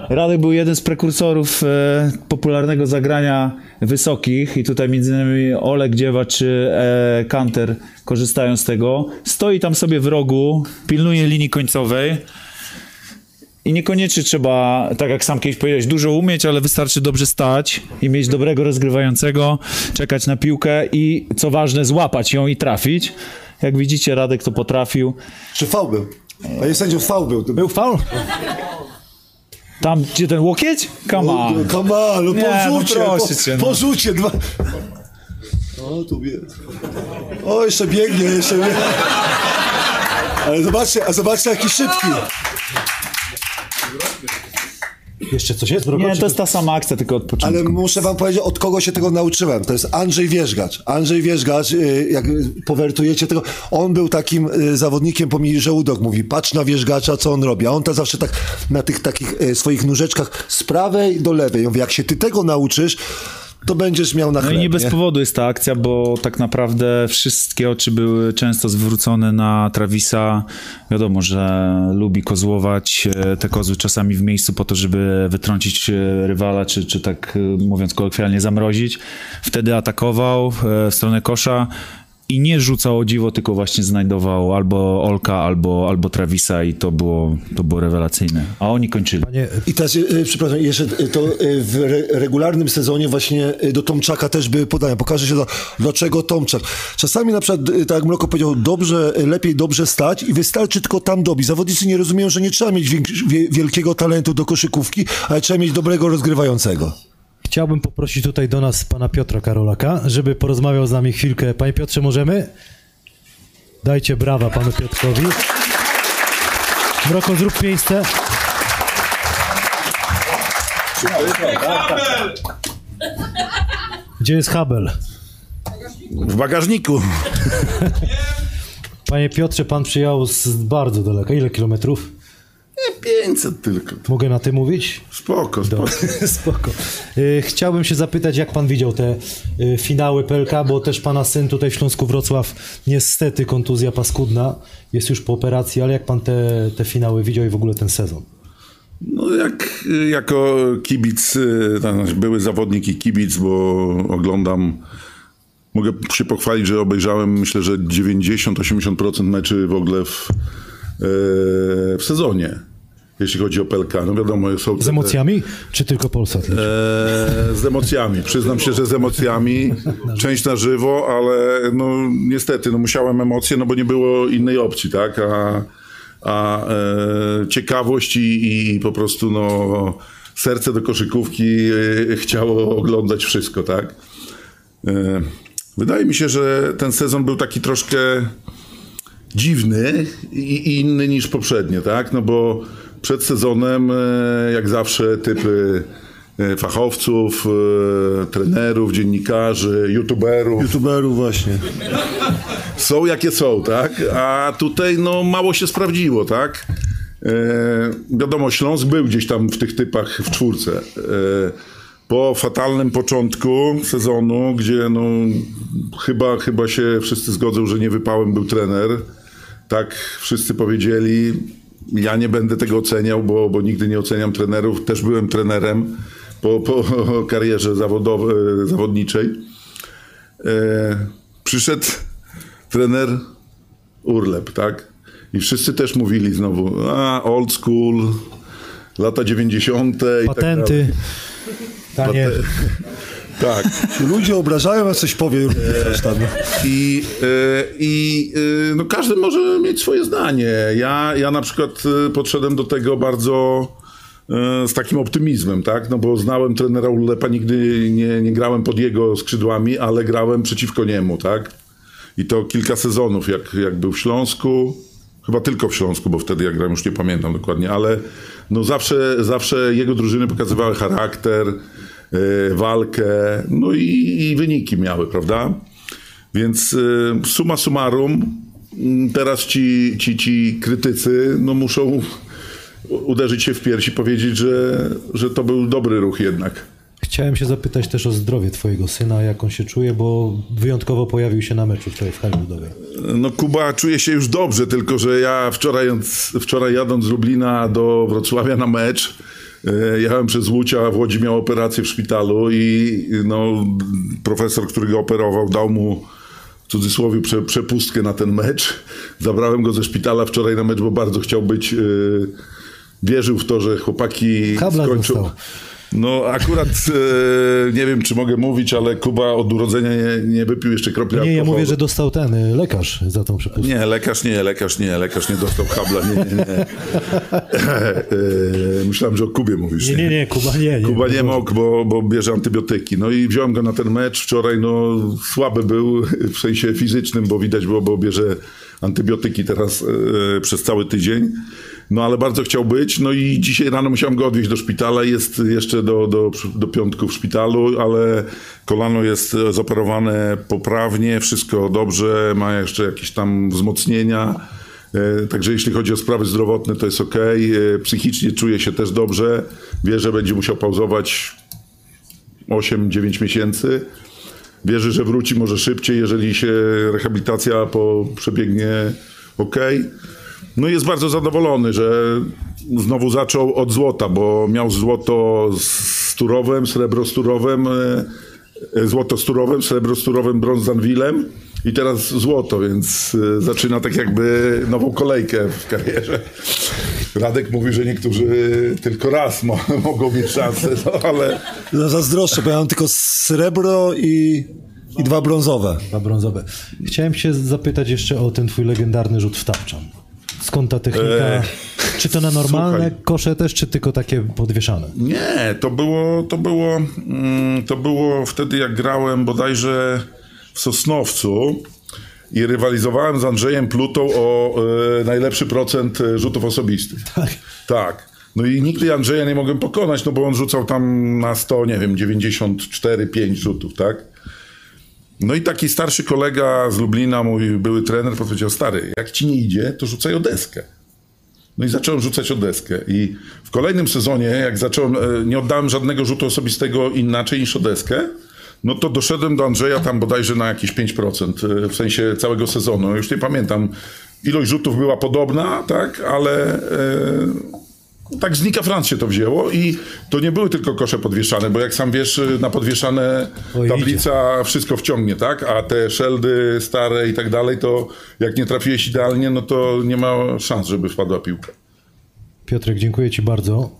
[SPEAKER 5] Radek był jeden z prekursorów e, popularnego zagrania wysokich i tutaj między innymi Oleg Dziewa czy e, Kanter korzystają z tego. Stoi tam sobie w rogu, pilnuje linii końcowej. I niekoniecznie trzeba, tak jak sam kiedyś powiedziałeś, dużo umieć, ale wystarczy dobrze stać i mieć dobrego rozgrywającego, czekać na piłkę i co ważne, złapać ją i trafić. Jak widzicie, Radek to potrafił.
[SPEAKER 1] Czy fał był? Panie sędziu, fał był.
[SPEAKER 3] Był faul?
[SPEAKER 5] Tam, gdzie ten łokieć? Come on.
[SPEAKER 1] Come on, no
[SPEAKER 5] Nie, no
[SPEAKER 1] porzucie,
[SPEAKER 5] proszę
[SPEAKER 1] po,
[SPEAKER 5] cię, no.
[SPEAKER 1] porzucie. Dwa... O, tu jest. O, jeszcze biegnie, jeszcze biegnie. Ale zobaczcie, a zobaczcie jaki szybki.
[SPEAKER 3] Jeszcze coś jest, Broko?
[SPEAKER 5] Nie, to jest ta sama akcja, tylko od początku.
[SPEAKER 1] Ale muszę wam powiedzieć, od kogo się tego nauczyłem. To jest Andrzej Wierzgacz. Andrzej Wierzgacz, y, jak powertujecie tego, on był takim y, zawodnikiem, pomimo że Udok mówi, patrz na Wierzgacza, co on robi. A on to zawsze tak na tych takich y, swoich nóżeczkach z prawej do lewej. Ja mówię, jak się ty tego nauczysz, to będziesz miał na
[SPEAKER 5] No
[SPEAKER 1] chleb,
[SPEAKER 5] i nie bez powodu jest ta akcja, bo tak naprawdę wszystkie oczy były często zwrócone na Travisa. Wiadomo, że lubi kozłować e, te kozły czasami w miejscu po to, żeby wytrącić e, rywala, czy, czy tak e, mówiąc kolokwialnie zamrozić. Wtedy atakował w stronę kosza i nie rzucał o dziwo, tylko właśnie znajdował albo Olka, albo, albo Travisa i to było, to było rewelacyjne. A oni kończyli.
[SPEAKER 3] Nie,
[SPEAKER 1] I teraz, y, przepraszam, jeszcze y, to y, w re, regularnym sezonie właśnie do Tomczaka też były podania. Pokaże się, do, dlaczego Tomczak. Czasami na przykład, tak jak Mroko powiedział, dobrze, lepiej dobrze stać i wystarczy tylko tam dobić. Zawodnicy nie rozumieją, że nie trzeba mieć wielkiego talentu do koszykówki, ale trzeba mieć dobrego rozgrywającego.
[SPEAKER 3] Chciałbym poprosić tutaj do nas pana Piotra Karolaka, żeby porozmawiał z nami chwilkę. Panie Piotrze, możemy? Dajcie brawa panu Piotrowi. Mroko, zrób miejsce. Gdzie jest Habel?
[SPEAKER 6] W bagażniku.
[SPEAKER 3] Panie Piotrze, pan przyjechał z bardzo daleka. Ile kilometrów?
[SPEAKER 6] 500 tylko.
[SPEAKER 3] Mogę na ty mówić?
[SPEAKER 6] Spoko, spoko.
[SPEAKER 3] Spoko. Y, Chciałbym się zapytać, jak pan widział te y, finały PLK, bo też pana syn tutaj w Śląsku Wrocław, niestety kontuzja paskudna, jest już po operacji, ale jak pan te, te finały widział i w ogóle ten sezon?
[SPEAKER 6] No jak jako kibic, y, były zawodnik i kibic, bo oglądam, mogę się pochwalić, że obejrzałem myślę, że 90-80% meczy w ogóle w, w sezonie, jeśli chodzi o PLK. No wiadomo, są
[SPEAKER 3] Z emocjami, czy tylko Polsat?
[SPEAKER 6] E, z emocjami. Przyznam się, że z emocjami. Część na żywo, ale no niestety, no musiałem emocje, no bo nie było innej opcji, tak? A, a e, ciekawość i, i po prostu no serce do koszykówki e, chciało oglądać wszystko, tak? E, wydaje mi się, że ten sezon był taki troszkę dziwny i, i inny niż poprzednie, tak? No bo przed sezonem, e, jak zawsze, typy e, fachowców, e, trenerów, dziennikarzy, youtuberów
[SPEAKER 1] YouTuberów właśnie.
[SPEAKER 6] są jakie są, tak? A tutaj no mało się sprawdziło, tak? E, wiadomo, Śląsk był gdzieś tam w tych typach w czwórce. E, po fatalnym początku sezonu, gdzie no chyba, chyba się wszyscy zgodzą, że nie wypałem był trener. Tak wszyscy powiedzieli. Ja nie będę tego oceniał, bo, bo nigdy nie oceniam trenerów. Też byłem trenerem po, po karierze zawodowej, zawodniczej. E, przyszedł trener Urlep, tak? I wszyscy też mówili znowu, a old school, lata 90. i tak dalej.
[SPEAKER 3] Patenty, tanie.
[SPEAKER 6] Tak.
[SPEAKER 1] Ludzie obrażają, a coś powie. Coś tam.
[SPEAKER 6] I, e, i e, no każdy może mieć swoje zdanie. Ja, ja na przykład e, podszedłem do tego bardzo e, z takim optymizmem, tak? No bo znałem trenera Urlepa, nigdy nie, nie grałem pod jego skrzydłami, ale grałem przeciwko niemu, tak? I to kilka sezonów, jak, jak był w Śląsku, chyba tylko w Śląsku, bo wtedy jak grałem już nie pamiętam dokładnie, ale no zawsze, zawsze jego drużyny pokazywały charakter, e, walkę, no i, i wyniki miały, prawda? Więc y, summa summarum, mm, teraz ci, ci, ci krytycy no, muszą uderzyć się w piersi i powiedzieć, że, że to był dobry ruch jednak.
[SPEAKER 3] Chciałem się zapytać też o zdrowie twojego syna, jak on się czuje, bo wyjątkowo pojawił się na meczu wczoraj w hali ludowej.
[SPEAKER 6] No Kuba czuje się już dobrze, tylko że ja wczoraj, wczoraj jadąc z Lublina do Wrocławia na mecz, e, jechałem przez Łódź, a w Łodzi miał operację w szpitalu i no, profesor, który go operował, dał mu w cudzysłowie prze, przepustkę na ten mecz. Zabrałem go ze szpitala wczoraj na mecz, bo bardzo chciał być, e, wierzył w to, że chłopaki
[SPEAKER 3] Kabla
[SPEAKER 6] skończą.
[SPEAKER 3] dostał.
[SPEAKER 6] No akurat e, nie wiem, czy mogę mówić, ale Kuba od urodzenia nie, nie wypił jeszcze kropli
[SPEAKER 3] Nie, ja mówię, że dostał ten y, lekarz za tą przepustkę.
[SPEAKER 6] Nie, lekarz nie, lekarz nie, lekarz nie dostał habla, nie, nie, nie. E, Myślałem, że o Kubie mówisz.
[SPEAKER 3] Nie, nie, nie, Kuba nie. nie.
[SPEAKER 6] Kuba nie mógł, bo, bo bierze antybiotyki. No i wziąłem go na ten mecz. Wczoraj no, słaby był w sensie fizycznym, bo widać było, bo bierze antybiotyki teraz e, przez cały tydzień. No ale bardzo chciał być. No i dzisiaj rano musiałem go odwieźć do szpitala. Jest jeszcze do, do, do piątku w szpitalu, ale kolano jest zoperowane poprawnie, wszystko dobrze, ma jeszcze jakieś tam wzmocnienia. E, Także jeśli chodzi o sprawy zdrowotne, to jest ok. Psychicznie czuje się też dobrze. Wie, że będzie musiał pauzować 8-9 miesięcy. Wierzy, że wróci może szybciej, jeżeli się rehabilitacja po, przebiegnie ok. No jest bardzo zadowolony, że znowu zaczął od złota, bo miał złoto z Turowem, srebro z Turowem, e, e, złoto z Turowem, srebro z Turowem, brąz z Anwilem i teraz złoto, więc e, zaczyna tak jakby nową kolejkę w karierze. Radek mówi, że niektórzy tylko raz mo- mogą mieć szansę, no ale
[SPEAKER 1] No, zazdroszczę, bo ja mam tylko srebro i, i dwa brązowe.
[SPEAKER 3] Dwa brązowe. Chciałem się zapytać jeszcze o ten twój legendarny rzut w tapczan. Skąd ta technika? Czy to na normalne
[SPEAKER 6] słuchaj.
[SPEAKER 3] kosze też, czy tylko takie podwieszane?
[SPEAKER 6] Nie, to było, to było, mm, to było wtedy, jak grałem bodajże w Sosnowcu i rywalizowałem z Andrzejem Plutą o e, najlepszy procent e, rzutów osobistych.
[SPEAKER 3] Tak.
[SPEAKER 6] Tak. No i nigdy Andrzeja nie mogłem pokonać, no bo on rzucał tam na 100, nie wiem, 94-5 rzutów, tak? No i taki starszy kolega z Lublina, mój były trener, powiedział, stary, jak ci nie idzie, to rzucaj o deskę. No i zacząłem rzucać o deskę. I w kolejnym sezonie, jak zacząłem, e, nie oddałem żadnego rzutu osobistego inaczej niż o deskę, no to doszedłem do Andrzeja tam bodajże na jakieś 5%, e, w sensie całego sezonu. Już nie pamiętam, ilość rzutów była podobna, tak, ale e, tak z Nika Franz się to wzięło i to nie były tylko kosze podwieszane, bo jak sam wiesz, e, na podwieszane
[SPEAKER 3] Oj,
[SPEAKER 6] tablica wszystko wciągnie, tak? A te szeldy stare i tak dalej, to jak nie trafiłeś idealnie, no to nie ma szans, żeby wpadła piłka.
[SPEAKER 3] Piotrek, dziękuję Ci bardzo.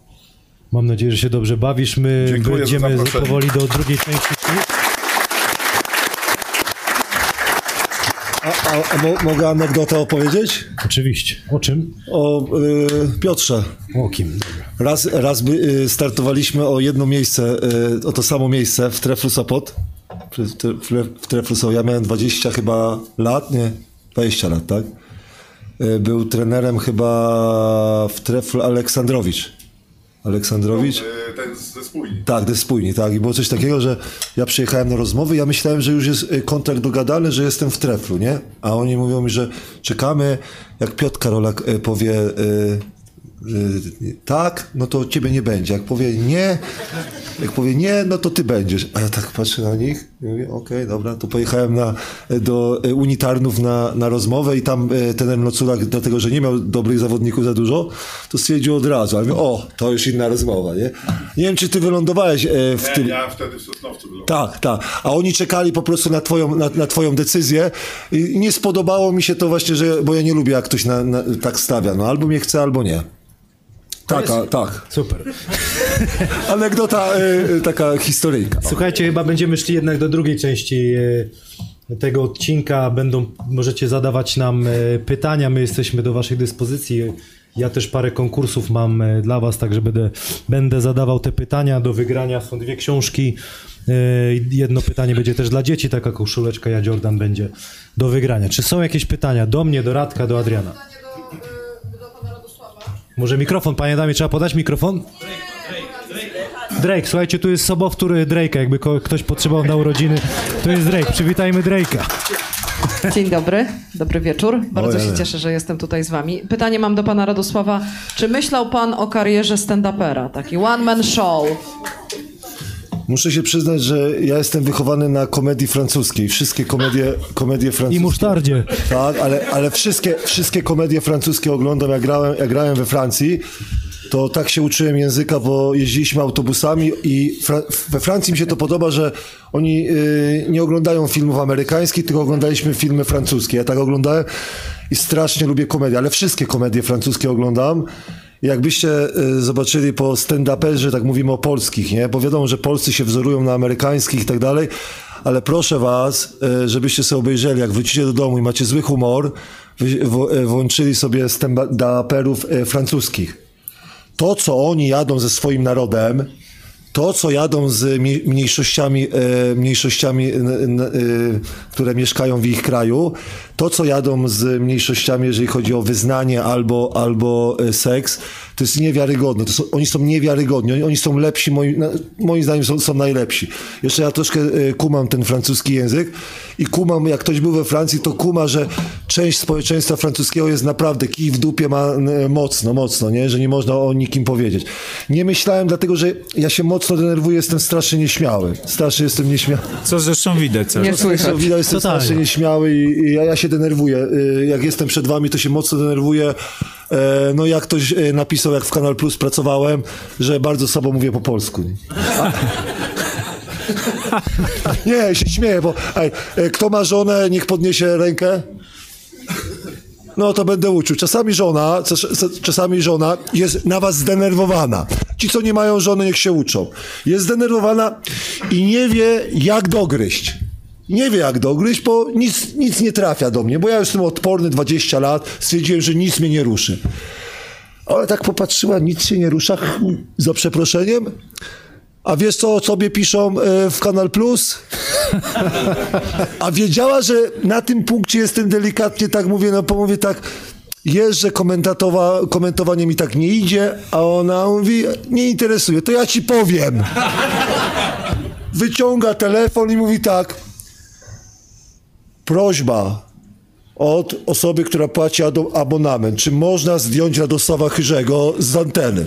[SPEAKER 3] Mam nadzieję, że się dobrze bawisz. My
[SPEAKER 6] Dziękuję
[SPEAKER 3] będziemy powoli do drugiej części.
[SPEAKER 1] A, a, a mo, mogę anegdotę opowiedzieć?
[SPEAKER 3] Oczywiście. O czym?
[SPEAKER 1] O y, Piotrze.
[SPEAKER 3] O kim?
[SPEAKER 1] Raz, raz by, y, startowaliśmy o jedno miejsce, y, o to samo miejsce w Treflu Sopot. W, w, w Treflu Sopot. Ja miałem 20 chyba lat, nie? 20 lat, tak? Y, Był trenerem chyba w Treflu Aleksandrowicz. Aleksandrowicz?
[SPEAKER 6] Ten ze spójni.
[SPEAKER 1] Tak, to spójni, tak. I było coś takiego, że ja przyjechałem na rozmowę, ja myślałem, że już jest y, kontakt dogadany, że jestem w treflu, nie? A oni mówią mi, że czekamy, jak Piotr Karolak y, powie tak, no to ciebie nie będzie. Jak powie nie, jak powie nie, no to ty będziesz. A ja tak patrzę na nich i mówię, okej, dobra, to pojechałem na, do unitarnów na, na rozmowę i tam y, ten Noculak, dlatego, że nie miał dobrych zawodników za dużo, to stwierdził od razu. A ja mówię, o, to już inna rozmowa, nie? Nie wiem, czy ty wylądowałeś y, w tym...
[SPEAKER 6] Ja wtedy w Sosnowcu.
[SPEAKER 1] Tak, tak. A oni czekali po prostu na twoją, na, na twoją decyzję i nie spodobało mi się to właśnie, że, bo ja nie lubię, jak ktoś na, na, tak stawia. No albo mnie chce, albo nie. Tak, tak.
[SPEAKER 3] Super.
[SPEAKER 1] Anegdota y, y, taka historyjka.
[SPEAKER 3] Słuchajcie, chyba będziemy szli jednak do drugiej części e, tego odcinka. Będą, możecie zadawać nam e, pytania, my jesteśmy do waszej dyspozycji. Ja też parę konkursów mam dla was, także będę, będę zadawał te pytania do wygrania. Są dwie książki. Jedno pytanie będzie też dla dzieci, taka koszuleczka ja Jordan będzie do wygrania. Czy są jakieś pytania do mnie, do Radka, do Adriana? Może mikrofon, panie damie, trzeba podać mikrofon? Drake, słuchajcie, tu jest sobowtór Drake'a, jakby ktoś potrzebował na urodziny, to jest Drake, przywitajmy Drake'a.
[SPEAKER 7] Dzień dobry, dobry wieczór. Bardzo się cieszę, że jestem tutaj z wami. Pytanie mam do pana Radosława. Czy myślał pan o karierze stand-upera? Taki one-man show.
[SPEAKER 1] Muszę się przyznać, że ja jestem wychowany na komedii francuskiej. Wszystkie komedie, komedie
[SPEAKER 3] I
[SPEAKER 1] francuskie.
[SPEAKER 3] musztardzie.
[SPEAKER 1] Tak, ale, ale wszystkie, wszystkie komedie francuskie oglądam. Jak grałem, jak grałem we Francji, to tak się uczyłem języka, bo jeździliśmy autobusami i Fra- we Francji mi się to podoba, że oni y, nie oglądają filmów amerykańskich, tylko oglądaliśmy filmy francuskie. Ja tak oglądałem i strasznie lubię komedie, ale wszystkie komedie francuskie oglądam. Jakbyście y, zobaczyli po stand-uperze, tak mówimy o polskich, nie? Bo wiadomo, że Polscy się wzorują na amerykańskich i tak dalej, ale proszę was, y, żebyście sobie obejrzeli, jak wrócicie do domu i macie zły humor, y, włączyli sobie stand-uperów francuskich. To, co oni jadą ze swoim narodem, to, co jadą z mi- mniejszościami, e, mniejszościami e, które mieszkają w ich kraju, to, co jadą z mniejszościami, jeżeli chodzi o wyznanie albo, albo e, seks, to jest niewiarygodne. To są, oni są niewiarygodni, oni, oni są lepsi, moi, na, moim zdaniem są, są najlepsi. Jeszcze ja troszkę kumam ten francuski język i kumam, jak ktoś był we Francji, to kuma, że część społeczeństwa francuskiego jest naprawdę kij w dupie ma mocno, mocno, nie? że nie można o nikim powiedzieć. Nie myślałem, dlatego że ja się mocno denerwuję, jestem strasznie nieśmiały. Strasznie jestem nieśmiały.
[SPEAKER 5] Co zresztą widać. cały
[SPEAKER 7] Nie słychać.
[SPEAKER 1] Co widać, jestem
[SPEAKER 3] Totalnie.
[SPEAKER 1] strasznie nieśmiały i, i ja, ja się denerwuję. Y, Jak jestem przed wami, to się mocno denerwuję. E, No jak ktoś e, napisał, jak w Kanal Plus pracowałem, że bardzo słabo mówię po polsku. nie? A... Nie, się śmieję, bo ej, e, kto ma żonę, niech podniesie rękę. No to będę uczył. Czasami żona, czas- czasami żona jest na was zdenerwowana. Ci, co nie mają żony, niech się uczą. Jest zdenerwowana i nie wie, jak dogryźć. Nie wie, jak dogryźć, bo nic, nic nie trafia do mnie, bo ja jestem odporny 20 lat, stwierdziłem, że nic mnie nie ruszy. Ale tak popatrzyła, nic się nie rusza, za przeproszeniem. A wiesz, co o sobie piszą e, w Kanal Plus? A wiedziała, że na tym punkcie jestem delikatnie, tak mówię, no pomówię tak, jest, że komentowanie mi tak nie idzie, a ona mówi, nie interesuje, to ja ci powiem. Wyciąga telefon i mówi tak, prośba od osoby, która płaci abonament, czy można zdjąć Radosława Chyrzego z anteny?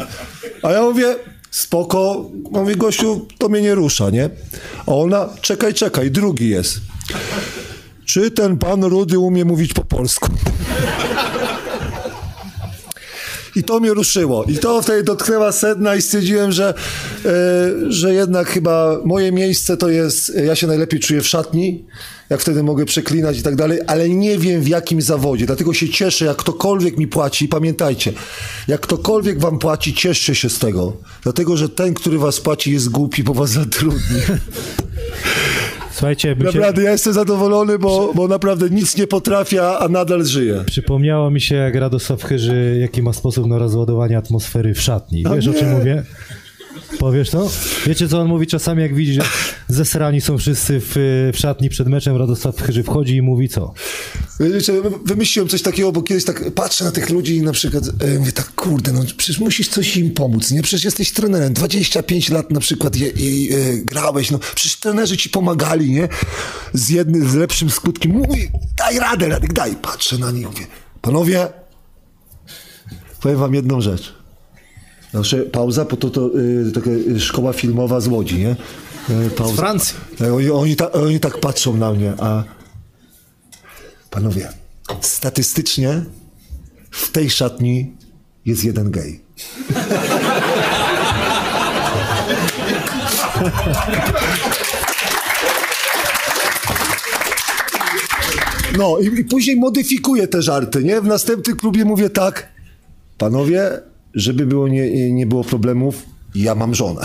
[SPEAKER 1] A ja mówię, spoko, mówię, gościu, to mnie nie rusza, nie? A ona, czekaj, czekaj, drugi jest. Czy ten pan Rudy umie mówić po polsku? I to mnie ruszyło. I to wtedy dotknęła sedna i stwierdziłem, że, e, że jednak chyba moje miejsce to jest, ja się najlepiej czuję w szatni, jak wtedy mogę przeklinać i tak dalej, ale nie wiem w jakim zawodzie. Dlatego się cieszę, jak ktokolwiek mi płaci. Pamiętajcie, jak ktokolwiek wam płaci, cieszcie się z tego. Dlatego, że ten, który was płaci jest głupi, bo was zatrudni.
[SPEAKER 3] Słuchajcie, by się,
[SPEAKER 1] Naprawdę, ja jestem zadowolony, bo, bo naprawdę nic nie potrafię, a nadal żyję.
[SPEAKER 3] przypomniało mi się, jak Radosław Chyży, jaki ma sposób na rozładowanie atmosfery w szatni. Wiesz, o czym mówię? Powiesz to? Wiecie, co on mówi czasami, jak widzi, że zesrani są wszyscy w, w szatni przed meczem, Radosław Chyży wchodzi i mówi co?
[SPEAKER 1] Wiecie, wymyśliłem coś takiego, bo kiedyś tak patrzę na tych ludzi i na przykład e, mówię tak, kurde, no przecież musisz coś im pomóc, nie? Przecież jesteś trenerem, 25 lat na przykład je, je, e, grałeś, no przecież trenerzy ci pomagali, nie? Z jednym, z lepszym skutkiem. Mówi, daj radę, Radek, daj. Patrzę na nich, mówię, panowie, powiem wam jedną rzecz. Znaczy, pauza, bo to, to y, taka y, szkoła filmowa z Łodzi, nie? Y, pauza.
[SPEAKER 3] Z Francji.
[SPEAKER 1] Tak, Oni, oni, ta, oni tak patrzą na mnie, a panowie, statystycznie w tej szatni jest jeden gej. No i, i później modyfikuję te żarty, nie? W następnym klubie mówię tak, panowie, żeby było nie, nie było problemów, ja mam żonę.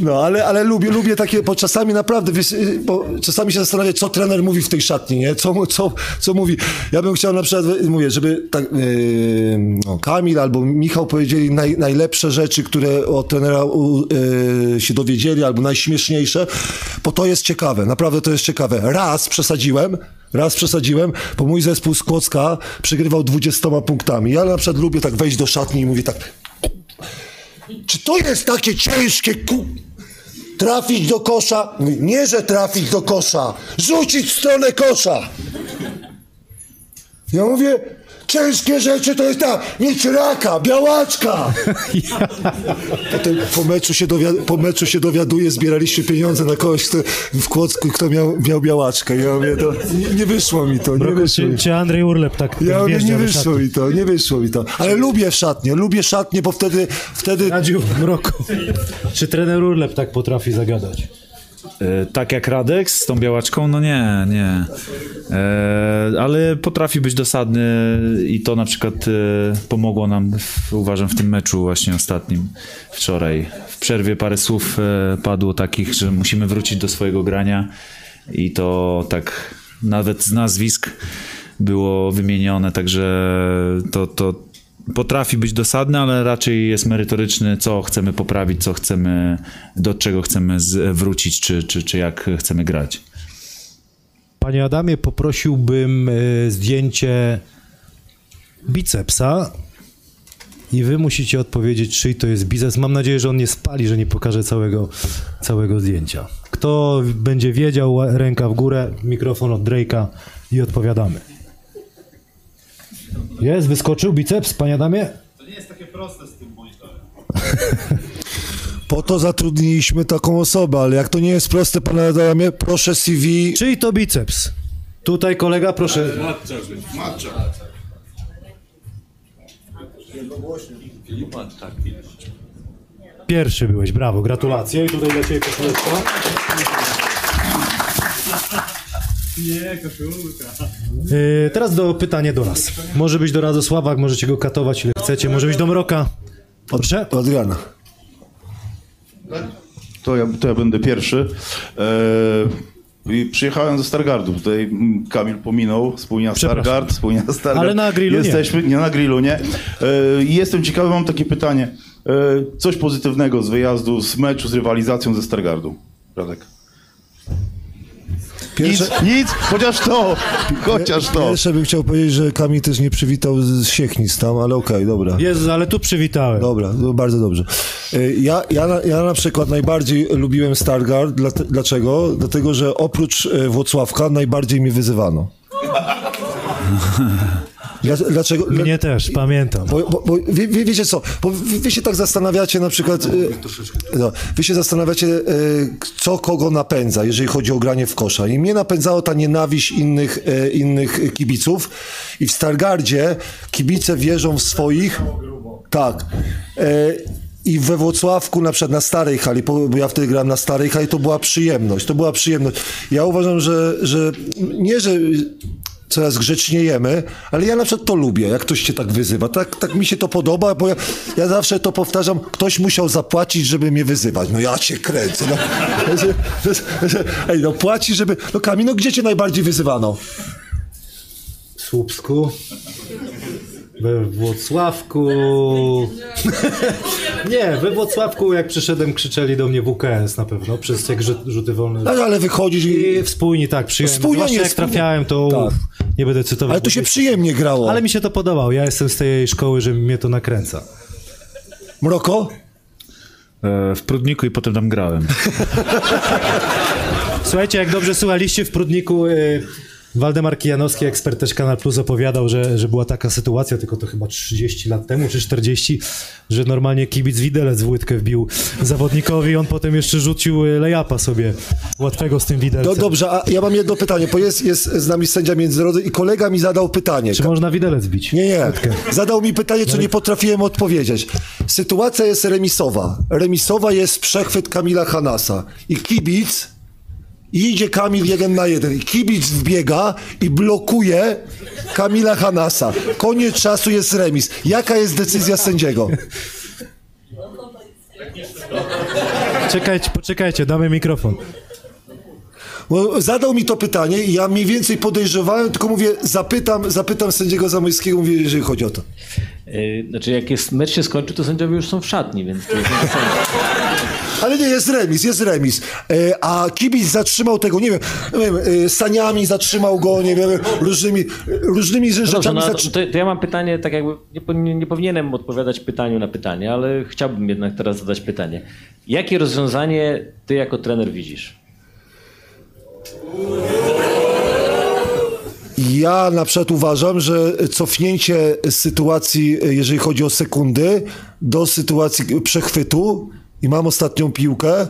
[SPEAKER 1] No, ale, ale lubię, lubię takie, bo czasami naprawdę, wiesz, y, bo czasami się zastanawiam, co trener mówi w tej szatni, nie? Co, co, co mówi. Ja bym chciał na przykład, y, mówię, żeby tak, yy, no, Kamil albo Michał powiedzieli naj, najlepsze rzeczy, które od trenera yy, się dowiedzieli, albo najśmieszniejsze, bo to jest ciekawe, naprawdę to jest ciekawe. Raz przesadziłem, Raz przesadziłem, bo mój zespół z Kłodzka przegrywał 20 punktami. Ja na przykład lubię tak wejść do szatni i mówię tak, czy to jest takie ciężkie, ku... Trafić do kosza? Mówi, Nie, że trafić do kosza, rzucić w stronę kosza. Ja mówię, ciężkie rzeczy to jest tak, mieć raka, białaczka. Potem po meczu się, dowiad- po meczu się dowiaduję, zbieraliście pieniądze na kogoś kto, w Kłodzku, kto miał, miał białaczkę. Ja mówię, to nie, nie wyszło mi to, nie wyszło mi.
[SPEAKER 3] czy, czy Andrzej Urlep tak
[SPEAKER 1] Ja mówię, nie wyszło mi to, nie wyszło mi to. Ale lubię szatnie, lubię szatnie, bo wtedy, wtedy
[SPEAKER 3] Radziu, Mroko. Czy trener Urlep tak potrafi zagadać?
[SPEAKER 5] E, tak jak Radek z tą białaczką? No nie, nie. E, ale potrafi być dosadny i to na przykład e, pomogło nam, w, uważam, w tym meczu właśnie ostatnim, wczoraj. W przerwie parę słów e, padło takich, że musimy wrócić do swojego grania i to tak nawet z nazwisk było wymienione, także to, to potrafi być dosadny, ale raczej jest merytoryczny, co chcemy poprawić, co chcemy, do czego chcemy wrócić, czy, czy, czy jak chcemy grać.
[SPEAKER 3] Panie Adamie, poprosiłbym y, zdjęcie bicepsa i wy musicie odpowiedzieć, czyj to jest biceps. Mam nadzieję, że on nie spali, że nie pokaże całego, całego zdjęcia. Kto będzie wiedział, ręka w górę, mikrofon od Drake'a i odpowiadamy. Jest, wyskoczył biceps, panie Adamie?
[SPEAKER 1] Po to zatrudniliśmy taką osobę, ale jak to nie jest proste, panie Adamie, proszę CV.
[SPEAKER 3] Czyj to biceps? Tutaj kolega, proszę. Pierwszy byłeś, brawo, gratulacje. I tutaj dla Ciebie koszuleczka. Yy, teraz do pytanie do nas. Może być do Radosława, możecie go katować ile chcecie, może być do Mroka. Proszę.
[SPEAKER 1] Adriana.
[SPEAKER 8] To ja, to ja będę pierwszy. E, i przyjechałem ze Stargardu. Tutaj Kamil pominął, wspólnia. Stargard, wspólnia Stargard.
[SPEAKER 3] Ale na grillu nie.
[SPEAKER 8] Jesteśmy, nie. na grillu nie. E, i jestem ciekawy, mam takie pytanie. E, coś pozytywnego z wyjazdu, z meczu, z rywalizacją ze Stargardu. Radek.
[SPEAKER 1] Pierwsze,
[SPEAKER 8] Nic, nic, chociaż to, chociaż to.
[SPEAKER 1] pierwsze bym chciał powiedzieć, że Kamil też nie przywitał z Siechnic tam, ale okej, dobra.
[SPEAKER 3] Jezus, ale tu przywitałem.
[SPEAKER 1] Dobra, no bardzo dobrze. Y, Ja, ja, na- ja na przykład najbardziej lubiłem Stargard. Dla, dlaczego? Dlatego, że oprócz y, Włocławka najbardziej mi wyzywano. Dla- Dlaczego?
[SPEAKER 3] Mnie też, pamiętam.
[SPEAKER 1] Bo, bo, bo wie, wie, wiecie co, bo wy, się tak zastanawiacie na przykład, y, no, wy się zastanawiacie, y, co kogo napędza, jeżeli chodzi o granie w kosza. I mnie napędzało ta nienawiść innych, y, innych kibiców i w Stargardzie kibice wierzą w swoich, tak, i we Włocławku, na przykład na starej hali, bo bo ja wtedy grałem na starej hali, to była przyjemność, to była przyjemność. Ja uważam, że, że nie, że coraz grzeczniejemy, ale ja na przykład to lubię, jak ktoś cię tak wyzywa. Tak, tak mi się to podoba, bo ja, ja zawsze to powtarzam, ktoś musiał zapłacić, żeby mnie wyzywać. No ja cię kręcę. No, ej, no płaci, żeby... No Kamil, no gdzie cię najbardziej wyzywano?
[SPEAKER 3] W Słupsku. We Włocławku. nie, we Włocławku jak przyszedłem krzyczeli do mnie WKS na pewno, przez jak rzut, rzuty wolne.
[SPEAKER 1] No, ale wychodzisz i...
[SPEAKER 3] I wspólni tak, przyjąłem.
[SPEAKER 1] Wspólnie
[SPEAKER 3] Zwłaszcza
[SPEAKER 1] nie,
[SPEAKER 3] jak
[SPEAKER 1] wspólnie.
[SPEAKER 3] trafiałem, to
[SPEAKER 1] Tak.
[SPEAKER 3] nie będę cytował.
[SPEAKER 1] Ale to się przyjemnie grało.
[SPEAKER 3] Ale mi się to podobało. Ja jestem z tej szkoły, że mnie to nakręca.
[SPEAKER 1] Mroko?
[SPEAKER 5] E, w Prudniku i potem tam grałem.
[SPEAKER 3] Słuchajcie, jak dobrze słuchaliście w Prudniku, y, Waldemar Kijanowski, ekspert też Kanal Plus, opowiadał, że, że była taka sytuacja, tylko to chyba 30 lat temu, czy 40, że normalnie kibic widelec w łydkę wbił zawodnikowi, on potem jeszcze rzucił y, lejapa sobie łatwego z tym
[SPEAKER 1] No
[SPEAKER 3] widelcem.
[SPEAKER 1] dobrze, a ja mam jedno pytanie, bo jest, jest z nami sędzia międzynarodowy i kolega mi zadał pytanie.
[SPEAKER 3] Czy można widelec bić?
[SPEAKER 1] Nie, nie. Zadał mi pytanie, co nie potrafiłem odpowiedzieć. Sytuacja jest remisowa. Remisowa jest przechwyt Kamila Hanasa. I kibic, i idzie Kamil jeden na jeden. Kibic wbiega i blokuje Kamila Hanasa. Koniec czasu jest remis. Jaka jest decyzja sędziego?
[SPEAKER 3] Czekajcie, poczekajcie, damy mikrofon.
[SPEAKER 1] Bo zadał mi to pytanie i ja mniej więcej podejrzewałem, tylko mówię, zapytam, zapytam sędziego Zamojskiego, mówię, jeżeli chodzi o to.
[SPEAKER 9] Yy, Znaczy, jak jest mecz się skończy, to sędziowie już są w szatni, więc to jest
[SPEAKER 1] Ale nie, jest remis, jest remis. E, a kibic zatrzymał tego, nie wiem, nie wiem e, saniami zatrzymał go, nie wiem, różnymi, różnymi
[SPEAKER 9] Dobrze,
[SPEAKER 1] rzeczami
[SPEAKER 9] no,
[SPEAKER 1] zatrzymał.
[SPEAKER 9] to, to ja mam pytanie, tak jakby nie, nie powinienem odpowiadać pytaniu na pytanie, ale chciałbym jednak teraz zadać pytanie. Jakie rozwiązanie ty jako trener widzisz?
[SPEAKER 1] Ja na przykład uważam, że cofnięcie sytuacji, jeżeli chodzi o sekundy, do sytuacji przechwytu i mam ostatnią piłkę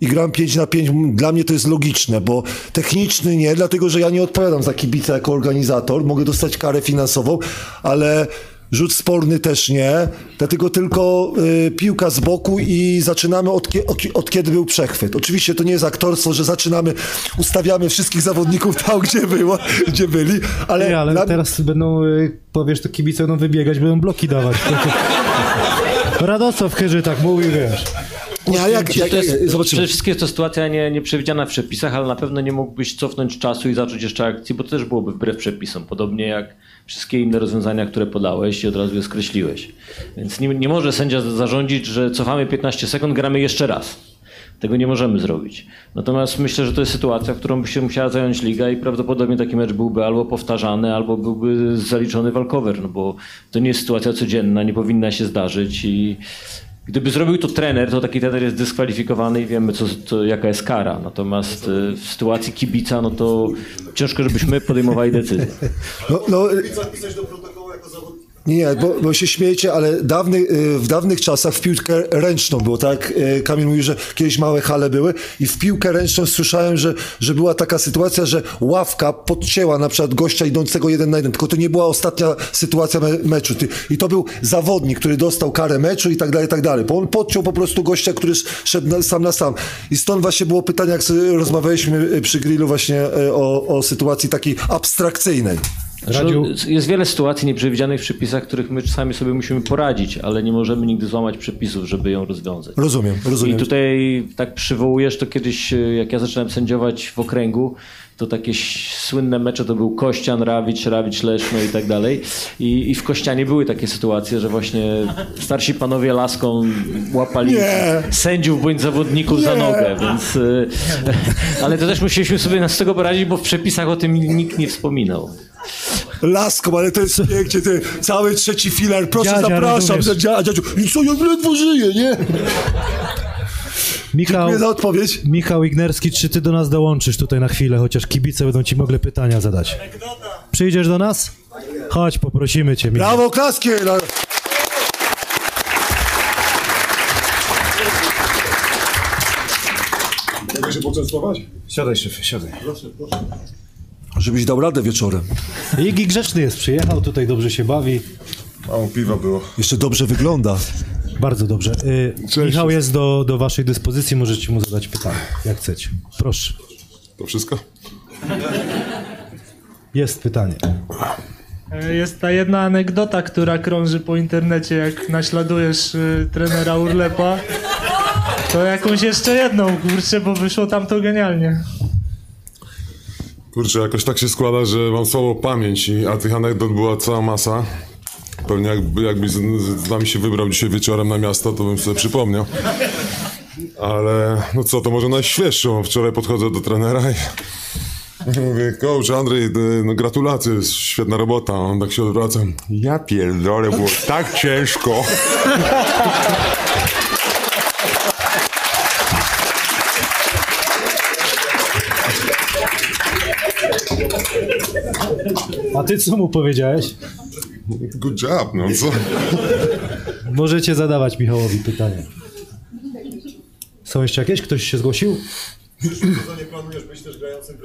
[SPEAKER 1] i gram 5 na 5, dla mnie to jest logiczne, bo techniczny nie, dlatego że ja nie odpowiadam za kibica jako organizator, mogę dostać karę finansową, ale rzut sporny też nie, dlatego tylko y, piłka z boku i zaczynamy od, kie, od, od kiedy był przechwyt. Oczywiście to nie jest aktorstwo, że zaczynamy, ustawiamy wszystkich zawodników tam, gdzie było, gdzie byli, ale,
[SPEAKER 3] Nie, ale
[SPEAKER 1] dla-
[SPEAKER 3] teraz będą, y, powiesz, to kibice będą wybiegać, będą bloki dawać. Radosław Chyży tak mówił, wiesz.
[SPEAKER 1] nie, a jak, jak,
[SPEAKER 9] to jest,
[SPEAKER 1] zobaczymy.
[SPEAKER 9] Przede wszystkim jest to sytuacja nie, nie przewidziana w przepisach, ale na pewno nie mógłbyś cofnąć czasu i zacząć jeszcze akcji, bo to też byłoby wbrew przepisom. Podobnie jak wszystkie inne rozwiązania, które podałeś i od razu je skreśliłeś. Więc nie, nie może sędzia zarządzić, że cofamy 15 sekund, gramy jeszcze raz. Tego nie możemy zrobić. Natomiast myślę, że to jest sytuacja, którą by się musiała zająć liga i prawdopodobnie taki mecz byłby albo powtarzany, albo byłby zaliczony walkover, no bo to nie jest sytuacja codzienna, nie powinna się zdarzyć i gdyby zrobił to trener, to taki trener jest dyskwalifikowany i wiemy, co, co, jaka jest kara. Natomiast y, w sytuacji kibica, no to ciężko, żebyśmy podejmowali decyzję.
[SPEAKER 1] No, no, nie, nie, bo, bo się śmiejecie, ale dawny, y, w dawnych czasach w piłkę ręczną było, tak? Y, Kamil mówi, że kiedyś małe hale były i w piłkę ręczną słyszałem, że, że była taka sytuacja, że ławka podcięła na przykład gościa idącego jeden na jeden, tylko to nie była ostatnia sytuacja me, meczu. I to był zawodnik, który dostał karę meczu i tak dalej, i tak dalej. Bo on podciął po prostu gościa, który szedł na, sam na sam. I stąd właśnie było pytanie, jak rozmawialiśmy y, przy grillu właśnie o, o sytuacji takiej abstrakcyjnej.
[SPEAKER 3] Radziu,
[SPEAKER 9] Jest wiele sytuacji nieprzewidzianych w przepisach, których my czasami sobie musimy poradzić, ale nie możemy nigdy złamać przepisów, żeby ją rozwiązać.
[SPEAKER 1] Rozumiem, rozumiem.
[SPEAKER 9] I tutaj tak przywołujesz, to kiedyś, e, jak ja zacząłem sędziować w okręgu, to takie słynne mecze to był Kościan, Rawicz, Rawicz, Leszno i tak dalej. I, I w Kościanie były takie sytuacje, że właśnie starsi panowie laską łapali
[SPEAKER 1] Nie.
[SPEAKER 9] sędziów bądź zawodników za
[SPEAKER 1] Nie.
[SPEAKER 9] nogę, więc... e, Ale to też musieliśmy sobie z tego poradzić, bo w przepisach o tym nikt nie wspominał.
[SPEAKER 1] Laską, ale to jest pięknie, ty, cały trzeci filar, proszę
[SPEAKER 3] Dziadzia,
[SPEAKER 1] zapraszam,
[SPEAKER 3] rozumiesz.
[SPEAKER 1] dzia, dziadziu, i co, jak ledwo żyje, nie?
[SPEAKER 3] Michał,
[SPEAKER 1] Dziękuję za odpowiedź.
[SPEAKER 3] Michał Ignerski, czy ty do nas dołączysz tutaj na chwilę, chociaż kibice będą ci mogli pytania zadać. Przyjdziesz do nas? Chodź, poprosimy cię, Michał.
[SPEAKER 1] Brawo, klaski! dla-
[SPEAKER 2] Mogę się poczęstować?
[SPEAKER 4] Siadaj, szefie, siadaj.
[SPEAKER 1] Żebyś dał radę wieczorem.
[SPEAKER 3] Igi grzeczny jest, przyjechał, tutaj dobrze się bawi.
[SPEAKER 2] Mało piwa było.
[SPEAKER 1] Jeszcze dobrze wygląda.
[SPEAKER 3] Bardzo dobrze. Y. Michał jest do, do waszej dyspozycji, możecie mu zadać pytanie, jak chcecie. Proszę.
[SPEAKER 2] To wszystko?
[SPEAKER 3] Jest pytanie.
[SPEAKER 10] E, Jest ta jedna anegdota, która krąży po internecie, jak naśladujesz y, trenera Urlepa. To jakąś jeszcze jedną, kurczę, bo wyszło tam to genialnie.
[SPEAKER 2] Kurczę, jakoś tak się składa, że mam słabą pamięć, a tych anegdot była cała masa. Pewnie jakby, jakbyś z, z nami się wybrał dzisiaj wieczorem na miasto, to bym sobie przypomniał. Ale no co, to może najświeższą. Wczoraj podchodzę do trenera i mówię, coach Andrzej, y, no gratulacje, świetna robota. On tak się odwraca. Ja pierdolę, było tak ciężko.
[SPEAKER 3] ty co mu powiedziałeś?
[SPEAKER 2] Good job, no co?
[SPEAKER 3] Możecie zadawać Michałowi pytania. Są jeszcze jakieś? Ktoś się zgłosił?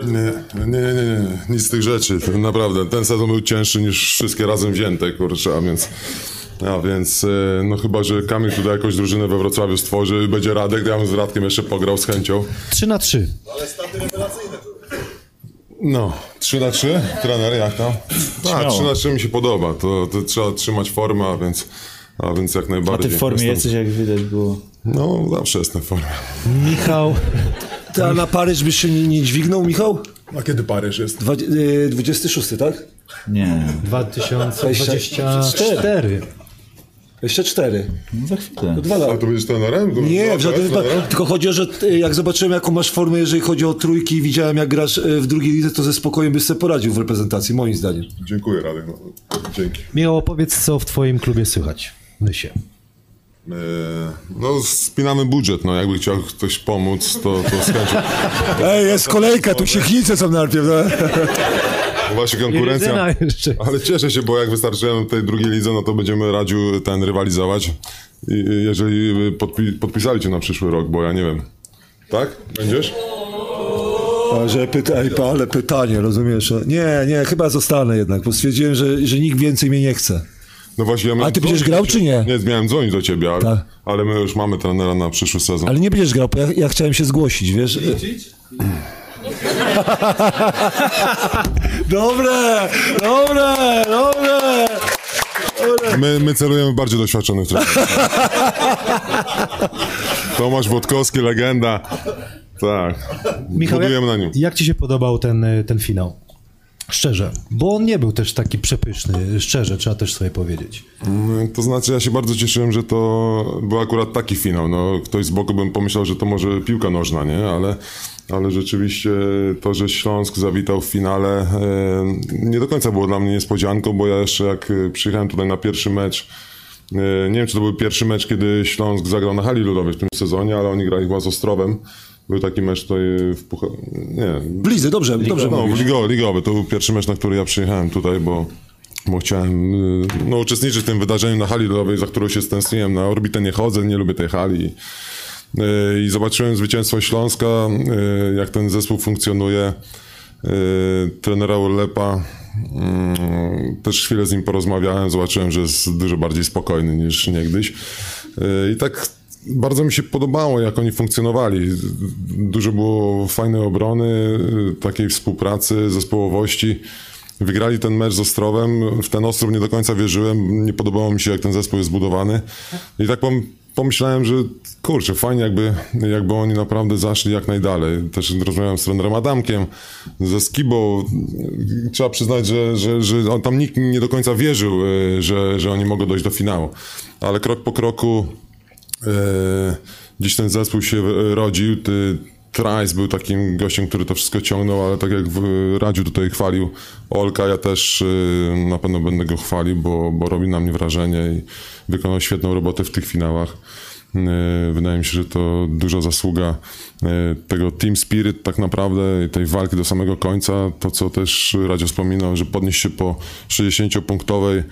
[SPEAKER 2] Nie, nie, nie, nie, nie, nic z tych rzeczy. To naprawdę, ten sezon był cięższy niż wszystkie razem wzięte, kurczę, a więc... A więc, e, no chyba, że Kamil tutaj jakąś drużynę we Wrocławiu stworzy i będzie Radek, ja bym z Radkiem jeszcze pograł z chęcią.
[SPEAKER 3] 3 na 3.
[SPEAKER 2] No, 3 na 3? Trener, jak tam? A, 3 na 3 mi się podoba, to, to trzeba trzymać formę, a więc, a więc jak
[SPEAKER 4] A
[SPEAKER 2] najbardziej.
[SPEAKER 4] ty w formie
[SPEAKER 2] Jestem-
[SPEAKER 4] jesteś, jak widać było.
[SPEAKER 2] No, zawsze jestem w formie.
[SPEAKER 3] Michał,
[SPEAKER 1] Ty, a na Paryż byś się nie, nie dźwignął, Michał?
[SPEAKER 2] A kiedy Paryż jest?
[SPEAKER 1] Dwa, y, 26, tak?
[SPEAKER 4] Nie,
[SPEAKER 3] 2024.
[SPEAKER 1] Jeszcze cztery.
[SPEAKER 4] no za chwilę.
[SPEAKER 1] Dwa
[SPEAKER 2] A
[SPEAKER 1] lata.
[SPEAKER 2] to będziesz trenerem?
[SPEAKER 1] Nie, w żadnym wypadku. Tylko chodzi o, że y, jak zobaczyłem, jaką masz formę, jeżeli chodzi o trójki i widziałem, jak grasz y, w drugiej lidze, to ze spokojem byś sobie poradził w reprezentacji, moim zdaniem.
[SPEAKER 2] Dziękuję, Radek. No, dzięki.
[SPEAKER 3] Michał, opowiedz, co w twoim klubie słychać. Lysie.
[SPEAKER 2] E, No, spinamy budżet, no jakby chciał ktoś pomóc, to, to chęcią.
[SPEAKER 1] Ej, jest kolejka, tu siechnice są najpierw. No.
[SPEAKER 2] Bo Właśnie konkurencja.
[SPEAKER 3] jeszcze.
[SPEAKER 2] Ale cieszę się, bo jak wystarczyłem w tej drugiej lidze, no to będziemy radził ten rywalizować. I, jeżeli podpi podpisali cię na przyszły rok, bo ja nie wiem. Tak? Będziesz?
[SPEAKER 1] A, że pyta, ale pytanie, rozumiesz? Nie, nie, chyba zostanę jednak, bo stwierdziłem, że, że nikt więcej mnie nie chce.
[SPEAKER 2] No właśnie, ja
[SPEAKER 1] Ale ty będziesz grał, czy nie?
[SPEAKER 2] Nie, miałem dzwonić do ciebie, ale,
[SPEAKER 1] Tak.
[SPEAKER 2] ale my już mamy trenera na przyszły sezon.
[SPEAKER 1] Ale nie będziesz grał, bo ja, ja chciałem się zgłosić, wiesz? Dobre, dobre, dobre.
[SPEAKER 2] My, my celujemy bardziej doświadczonych trenerów. Tomasz Wodkowski, legenda. Tak.
[SPEAKER 3] Michał, jak,
[SPEAKER 2] na nim.
[SPEAKER 3] jak ci się podobał ten, y, ten finał? Szczerze, bo on nie był też taki przepyszny, szczerze, trzeba też sobie powiedzieć.
[SPEAKER 2] Mm, To znaczy, ja się bardzo cieszyłem, że to był akurat taki finał. No, ktoś z boku bym pomyślał, że to może piłka nożna, nie? Ale, ale rzeczywiście to, że Śląsk zawitał w finale, e, nie do końca było dla mnie niespodzianką, bo ja jeszcze jak e, przyjechałem tutaj na pierwszy mecz, e, nie wiem, czy to był pierwszy mecz, kiedy Śląsk zagrał na hali ludowej w tym sezonie, ale oni grali chyba z Ostrowem. Był taki mecz tutaj w Pucha... Nie,
[SPEAKER 1] W lidze, dobrze, dobrze
[SPEAKER 2] no,
[SPEAKER 1] mówisz.
[SPEAKER 2] ligo, ligowy. To był pierwszy mecz, na który ja przyjechałem tutaj, bo, bo chciałem y, no, uczestniczyć w tym wydarzeniu na hali lodowej, za którą się stęskniłem. Na orbitę nie chodzę, nie lubię tej hali. Y, I zobaczyłem zwycięstwo Śląska, y, jak ten zespół funkcjonuje. Trenera Urlepa. y, Też chwilę z nim porozmawiałem, zobaczyłem, że jest dużo bardziej spokojny niż niegdyś. I tak bardzo mi się podobało, jak oni funkcjonowali. Dużo było fajnej obrony, takiej współpracy, zespołowości. Wygrali ten mecz z Ostrowem. W ten Ostrów nie do końca wierzyłem. Nie podobało mi się, jak ten zespół jest zbudowany. I tak pom- pomyślałem, że kurczę, fajnie jakby, jakby oni naprawdę zaszli jak najdalej. Też rozmawiałem z trenerem Adamkiem, ze Skibą. Trzeba przyznać, że, że, że tam nikt nie do końca wierzył, y, że, że oni mogą dojść do finału. Ale krok po kroku E, Gdzieś ten zespół się rodził. Trice był takim gościem, który to wszystko ciągnął, ale tak jak Radziu tutaj chwalił Olka, ja też e, na pewno będę go chwalił, bo, bo robi na mnie wrażenie i wykonał świetną robotę w tych finałach. E, Wydaje mi się, że to duża zasługa e, tego team spirit tak naprawdę i tej walki do samego końca. To, co też Radzio wspominał, że podnieść się po 60-punktowej e,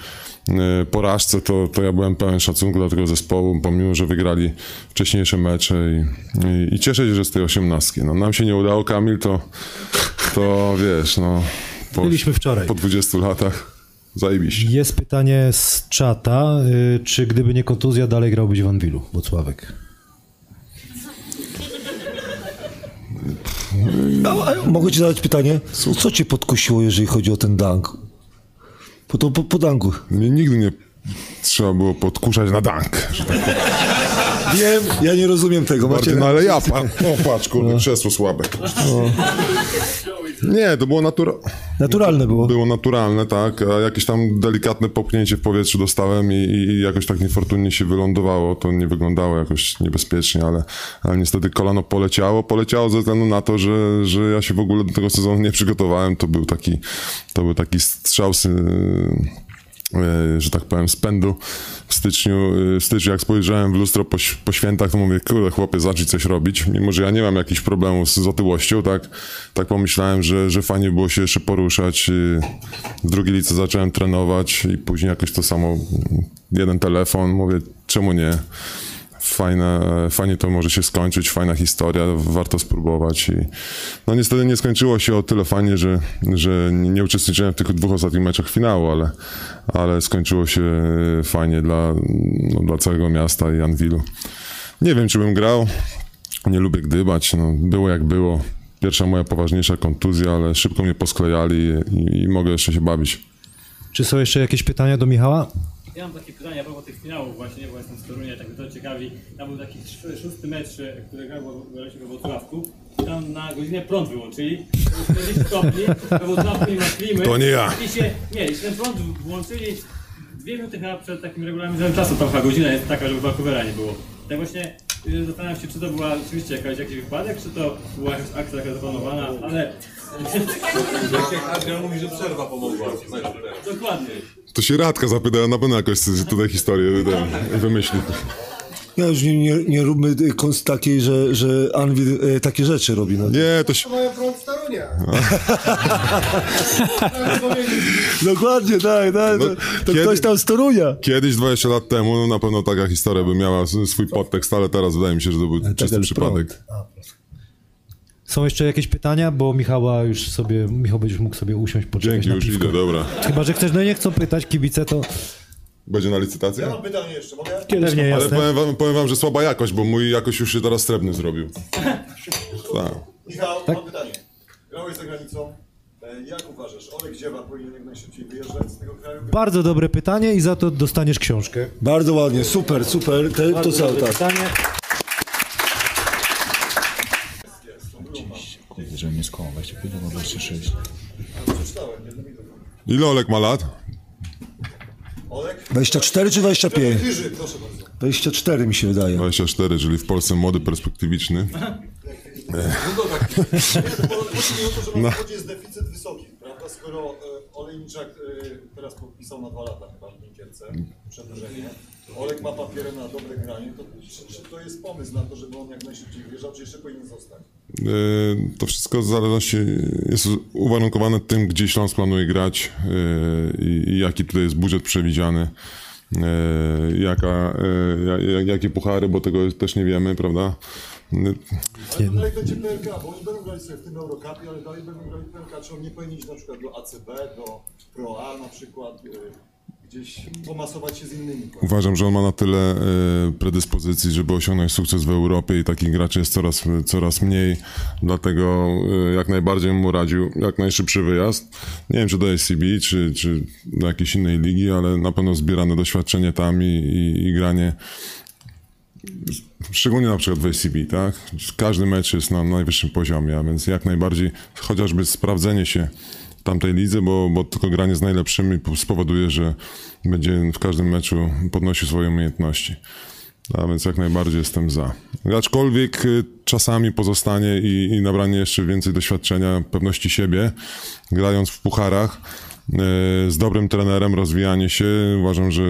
[SPEAKER 2] porażce, to, to ja byłem pełen szacunku dla tego zespołu, pomimo, że wygrali wcześniejsze mecze i, i, i cieszę się, że z tej osiemnastki. No, nam się nie udało, Kamil, to, to wiesz, no... Po,
[SPEAKER 3] Byliśmy wczoraj.
[SPEAKER 2] Po 20 latach zajebiście.
[SPEAKER 3] Jest pytanie z czata, y, czy gdyby nie kontuzja, dalej grałbyś w Anwilu, Włocławek?
[SPEAKER 1] A, mogę ci zadać pytanie? Co cię podkusiło, jeżeli chodzi o ten dunk? Po, to, po, po dunku.
[SPEAKER 2] Mnie nigdy nie trzeba było podkuszać na dank. Że tak powiem.
[SPEAKER 1] Wiem, ja nie rozumiem tego. Macie
[SPEAKER 2] Martin, no ale ja, pa, o patrz, kurde, krzesło słabe. Nie, to było natura...
[SPEAKER 1] Naturalne było.
[SPEAKER 2] Było naturalne, tak, a jakieś tam delikatne popchnięcie w powietrzu dostałem i, i jakoś tak niefortunnie się wylądowało. To nie wyglądało jakoś niebezpiecznie, ale, ale niestety kolano poleciało. Poleciało ze względu na to, że, że ja się w ogóle do tego sezonu nie przygotowałem. To był taki, to był taki strzał sy- że tak powiem, spędu w styczniu. e, W styczniu, jak spojrzałem w lustro po, po świętach, to mówię, kurde, chłopie, zacznij coś robić. Mimo, że ja nie mam jakichś problemów z, z otyłością, tak, tak pomyślałem, że, że fajnie było się jeszcze poruszać. E, W drugiej lice zacząłem trenować i później jakoś to samo, jeden telefon, mówię, czemu nie? Fajne, fajnie to może się skończyć, fajna historia, warto spróbować. I, no niestety nie skończyło się o tyle fajnie, że, że nie uczestniczyłem w tych dwóch ostatnich meczach finału, ale, ale skończyło się fajnie dla, no, dla całego miasta i Anwilu. Nie wiem, czy bym grał. Nie lubię gdybać. No, było jak było. Pierwsza moja poważniejsza kontuzja, ale szybko mnie posklejali i, i mogę jeszcze się bawić.
[SPEAKER 3] Czy są jeszcze jakieś pytania do Michała?
[SPEAKER 11] Ja mam takie pytanie a propos tych finałów właśnie, bo jestem z Torunia, tak to ciekawi. Tam był taki sz- szósty mecz, e, który grał we Wrocławku. I tam na godzinę prąd wyłączyli. Było 40 stopni, we Wrocławku nie ma klimy.
[SPEAKER 2] To nie ja.
[SPEAKER 11] I się, nie, i ten prąd włączyli dwie minuty chyba przed takim regulaminem czasu, tam chyba godzina jest taka, żeby walkowera nie było. Tak właśnie y, zastanawiam się, czy to była rzeczywiście jakaś, jakiś wypadek, czy to była jakaś akcja zaplanowana, ale...
[SPEAKER 12] Adrian mówi, że przerwa pomogła.
[SPEAKER 11] Dokładnie.
[SPEAKER 2] To się Radka zapyta, na pewno jakoś tutaj historię ten, wymyśli.
[SPEAKER 1] Ja już nie, nie, nie róbmy konst takiej, że, że Anvil y, takie rzeczy robi. No.
[SPEAKER 2] Nie, to się...
[SPEAKER 13] Mają prąd w Tarunie.
[SPEAKER 1] Dokładnie, tak, tak.
[SPEAKER 2] No,
[SPEAKER 1] to to
[SPEAKER 2] kiedy-
[SPEAKER 1] ktoś tam z Torunia.
[SPEAKER 2] Kiedyś, 20 lat temu, no na pewno taka historia by miała swój podtekst, ale teraz wydaje mi się, że to był czysty
[SPEAKER 1] ten
[SPEAKER 2] przypadek.
[SPEAKER 3] Są jeszcze jakieś pytania? Bo Michała już sobie, Michał będziesz mógł sobie usiąść, poczekać
[SPEAKER 2] Dzięki,
[SPEAKER 3] na
[SPEAKER 2] już
[SPEAKER 3] piwko.
[SPEAKER 2] idę, dobra.
[SPEAKER 3] Chyba, że chcesz, no nie chcą pytać, kibice to...
[SPEAKER 2] Będzie na licytację?
[SPEAKER 13] Mam pytanie jeszcze, mogę?
[SPEAKER 3] Pewnie,
[SPEAKER 2] Ale
[SPEAKER 3] jasne.
[SPEAKER 2] powiem wam, powiem wam, że słaba jakość, bo mój jakoś już się teraz srebrny zrobił. Tak.
[SPEAKER 13] Michał, mam pytanie. Grałeś za granicą. E, Jak uważasz, Olek Dziewa powinien jak najszybciej wyjeżdżać z tego kraju?
[SPEAKER 3] Bardzo dobre pytanie i za to dostaniesz książkę.
[SPEAKER 1] Bardzo ładnie, super, super. Te, to
[SPEAKER 3] Bardzo
[SPEAKER 1] co,
[SPEAKER 3] dobre
[SPEAKER 1] tak.
[SPEAKER 3] pytanie.
[SPEAKER 5] Kurde, żeby nie skłamał, 25 albo 26.
[SPEAKER 13] Przeczytałem, nie?
[SPEAKER 2] Ile Olek ma lat?
[SPEAKER 13] Olek?
[SPEAKER 1] 24 czy 25?
[SPEAKER 13] Chyży, proszę bardzo.
[SPEAKER 1] 24 mi się wydaje.
[SPEAKER 2] 24, czyli w Polsce młody, perspektywiczny.
[SPEAKER 13] No to tak. Chodzi mi o to, że
[SPEAKER 2] No.
[SPEAKER 13] jest deficyt wysoki, prawda? Skoro e, Olejniczak e, teraz podpisał na dwa lata chyba w Minkierce przedłużenie, Olek ma papiery na dobre granie, to czy, czy to jest pomysł na to, żeby on jak najszybciej wyjeżdżał, czy jeszcze powinien zostać?
[SPEAKER 2] E, To wszystko w zależności jest uwarunkowane tym, gdzie Śląsk planuje grać e, i, jaki tutaj jest budżet przewidziany, jaka, ja- ja- jakie puchary, bo tego też nie wiemy, prawda?
[SPEAKER 13] Ale to dalej będzie PLK, bo oni będą grali sobie w tym Eurocupie, ale dalej będą grali PLK. Czy on nie powinien iść na przykład do ACB, do Pro A na przykład, e, gdzieś pomasować się z innymi?
[SPEAKER 2] Uważam, że on ma na tyle e, predyspozycji, żeby osiągnąć sukces w Europie i takich graczy jest coraz, coraz mniej, dlatego e, jak najbardziej mu radził jak najszybszy wyjazd. Nie wiem, czy do SCB, czy, czy do jakiejś innej ligi, ale na pewno zbierane doświadczenie tam i, i, i granie Szczególnie na przykład w ACB, tak? Każdy mecz jest na najwyższym poziomie, a więc jak najbardziej chociażby sprawdzenie się tamtej lidze, bo, bo tylko granie z najlepszymi spowoduje, że będzie w każdym meczu podnosił swoje umiejętności. A więc jak najbardziej jestem za. Aczkolwiek y, czasami pozostanie i, i nabranie jeszcze więcej doświadczenia, pewności siebie, grając w pucharach, y, z dobrym trenerem, rozwijanie się, uważam, że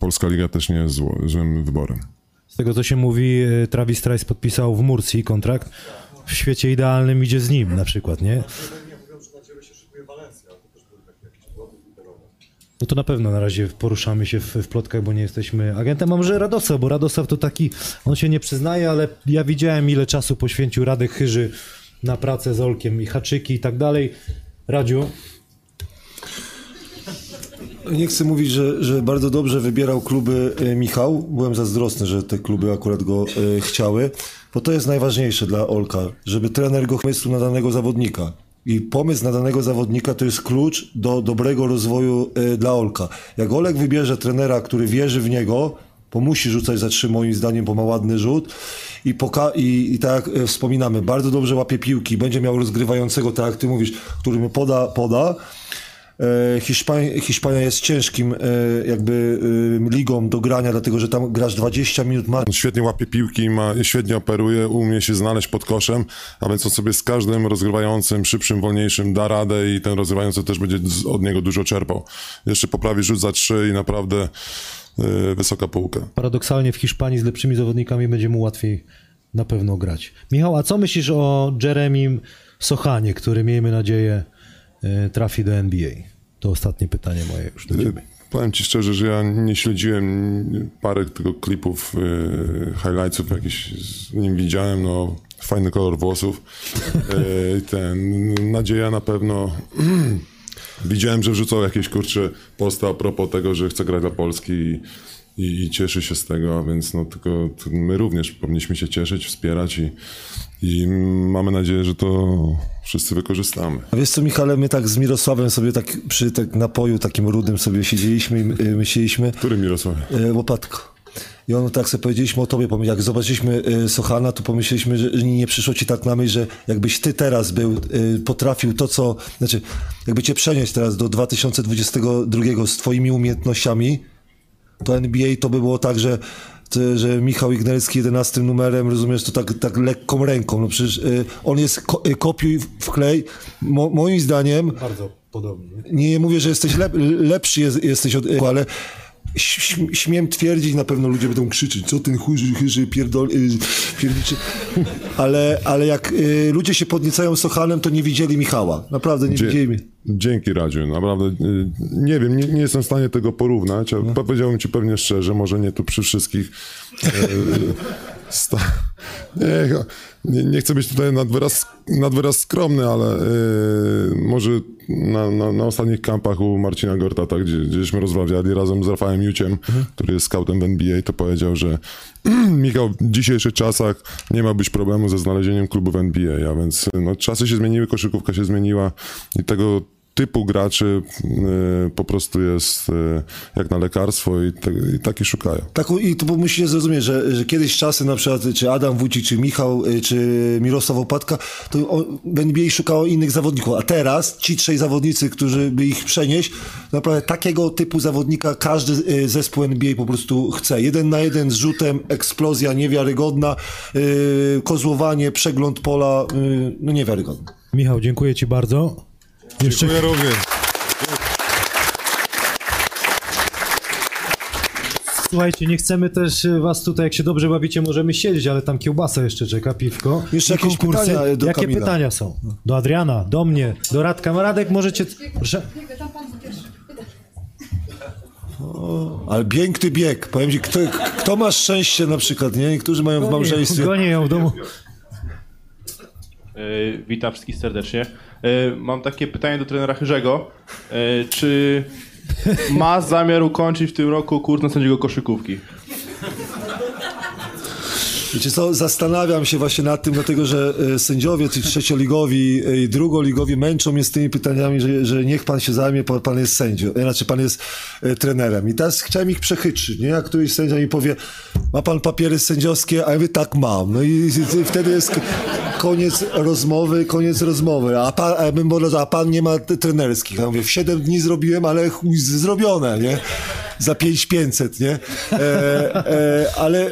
[SPEAKER 2] Polska Liga też nie jest złym wyborem.
[SPEAKER 3] Z tego co się mówi, e, Travis Trice podpisał w Murcji kontrakt. W świecie idealnym idzie z nim na przykład, nie?
[SPEAKER 13] Że.
[SPEAKER 3] No to na pewno na razie poruszamy się w, w plotkach, bo nie jesteśmy agentem. A może Radosław, bo Radosław to taki, on się nie przyznaje, ale ja widziałem ile czasu poświęcił Radek Chyży na pracę z Olkiem i haczyki i tak dalej. Radziu,
[SPEAKER 1] Nie chcę mówić, że, że bardzo dobrze wybierał kluby e, Michał. Byłem zazdrosny, że te kluby akurat go e, chciały, bo to jest najważniejsze dla Olka, żeby trener go pomysł na danego zawodnika. I pomysł na danego zawodnika to jest klucz do dobrego rozwoju e, dla Olka. Jak Olek wybierze trenera, który wierzy w niego, bo musi rzucać za trzy moim zdaniem, bo ma ładny rzut i, poka- i, i tak jak e, wspominamy, bardzo dobrze łapie piłki, będzie miał rozgrywającego, tak jak ty mówisz, który mu poda, poda. E, Hiszpania, Hiszpania jest ciężkim e, jakby e, ligą do grania, dlatego że tam grasz 20 minut ma
[SPEAKER 2] Świetnie łapie piłki, ma, świetnie operuje, umie się znaleźć pod koszem, a więc on sobie z każdym rozgrywającym, szybszym, wolniejszym da radę i ten rozgrywający też będzie od niego dużo czerpał. Jeszcze poprawi rzut za trzy i naprawdę wysoka półka.
[SPEAKER 3] paradoksalnie w Hiszpanii z lepszymi zawodnikami będzie mu łatwiej na pewno grać. Michał, a co myślisz o Jeremim Sochanie, który miejmy nadzieję trafi do NBA? To ostatnie pytanie moje już do ciebie.
[SPEAKER 2] Powiem ci szczerze, że ja nie śledziłem parę tego klipów, y, highlightsów jakiś z nim widziałem, no fajny kolor włosów. Y, ten, nadzieja na pewno. Widziałem, że wrzucał jakieś kurcze posta a propos tego, że chce grać dla Polski i, i, i cieszy się z tego, a więc no tylko my również powinniśmy się cieszyć, wspierać i, i mamy nadzieję, że to wszyscy wykorzystamy.
[SPEAKER 1] A wiesz co, Michale, my tak z Mirosławem sobie tak przy tak napoju takim rudym sobie siedzieliśmy i y, myśleliśmy...
[SPEAKER 2] Który Mirosław?
[SPEAKER 1] Y, Łopatko. I on tak sobie powiedzieliśmy o tobie, jak zobaczyliśmy y, Sochana, to pomyśleliśmy, że nie przyszło ci tak na myśl, że jakbyś ty teraz był, y, potrafił to, co, znaczy, jakby cię przenieść teraz do 2022 z twoimi umiejętnościami, to NBA to by było tak, że że Michał Ignerski 11 numerem, rozumiesz, to tak, tak lekką ręką. No przecież y, on jest ko- y, kopiuj w klej. Mo, moim zdaniem,
[SPEAKER 3] Bardzo podobnie.
[SPEAKER 1] nie mówię, że jesteś lep, lepszy jest, jesteś od, ale śmiem twierdzić, na pewno ludzie będą krzyczeć, co ten churzy, chyży, pierdol, y, pierniczy. Ale, ale jak y, ludzie się podniecają Sochanem, to nie widzieli Michała. Naprawdę nie
[SPEAKER 2] Dzie-
[SPEAKER 1] widzieli.
[SPEAKER 2] Dzięki Radziu, naprawdę y, nie wiem, nie, nie jestem w stanie tego porównać, ale powiedziałbym ci pewnie szczerze, może nie tu przy wszystkich. y, sta- nie, nie, nie chcę być tutaj nad wyraz, nad wyraz skromny, ale y, może na, na, na ostatnich kampach u Marcina Gortata, gdzie, gdzieśmy rozmawiali razem z Rafałem Juciem, który jest scoutem w NBA, to powiedział, że Michał, w dzisiejszych czasach nie ma być problemu ze znalezieniem klubu w NBA, a więc no, czasy się zmieniły, koszykówka się zmieniła i tego typu graczy y, po prostu jest y, jak na lekarstwo i, te, i taki szukają.
[SPEAKER 1] Taką, I to musicie zrozumieć, że, że kiedyś czasy na przykład, czy Adam Wójcik, czy Michał, y, czy Mirosław Opatka, to on, w NBA szukało innych zawodników, a teraz ci trzej zawodnicy, którzy by ich przenieść, naprawdę takiego typu zawodnika każdy y, zespół NBA po prostu chce. Jeden na jeden z rzutem, eksplozja niewiarygodna, y, kozłowanie, przegląd pola, y, no niewiarygodne.
[SPEAKER 3] Michał, dziękuję ci bardzo. Jeszcze
[SPEAKER 2] Dziękuję również.
[SPEAKER 3] Słuchajcie, nie chcemy też y, was tutaj, jak się dobrze bawicie, możemy siedzieć, ale tam kiełbasa jeszcze czeka, piwko.
[SPEAKER 1] Jeszcze
[SPEAKER 3] I
[SPEAKER 1] jakieś pytania do
[SPEAKER 3] Jakie
[SPEAKER 1] Kamila?
[SPEAKER 3] pytania są? Do Adriana, do mnie, do Radka. Radek, możecie... Proszę.
[SPEAKER 1] Ale piękny bieg. Powiem ci, kto, kto ma szczęście na przykład, nie? Niektórzy mają w małżeństwie.
[SPEAKER 3] Gonię ją w domu.
[SPEAKER 12] E, Witam wszystkich serdecznie. E, Mam takie pytanie do trenera Chyrzego. E, Czy ma zamiar ukończyć w tym roku kurs na sędziego koszykówki?
[SPEAKER 1] Wiecie co, zastanawiam się właśnie nad tym, dlatego że e, sędziowie, ci trzecioligowi e, i drugoligowi męczą mnie z tymi pytaniami, że, że niech pan się zajmie, pan, jest sędzią, e, znaczy pan jest trenerem. I teraz chciałem ich przechytrzyć, nie? Jak któryś sędzia mi powie, ma pan papiery sędziowskie, a ja mówię, tak mam. No i, wtedy jest koniec rozmowy, koniec rozmowy. A pan, a bym powiedział, a pan nie ma trenerskich. Ja mówię, w 7 dni zrobiłem, ale chuj, zrobione, nie? Za 5500, nie? E, e, ale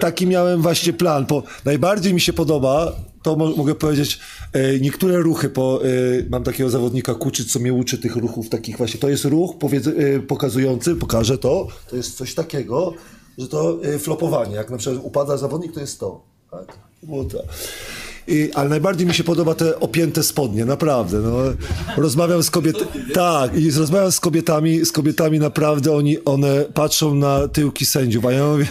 [SPEAKER 1] taki miałem właśnie plan. Po, najbardziej mi się podoba, to mo- mogę powiedzieć, e, niektóre ruchy, po, e, mam takiego zawodnika Kuczyc, co mnie uczy tych ruchów takich właśnie. To jest ruch e, pokazujący, pokażę to, to jest coś takiego, że to e, flopowanie, jak na przykład upada zawodnik, to jest to. Tak? I, ale najbardziej mi się podoba te opięte spodnie, naprawdę. No. Rozmawiam z kobietami. Tak, i rozmawiam z kobietami, z kobietami naprawdę oni, one patrzą na tyłki sędziów, a ja mówię.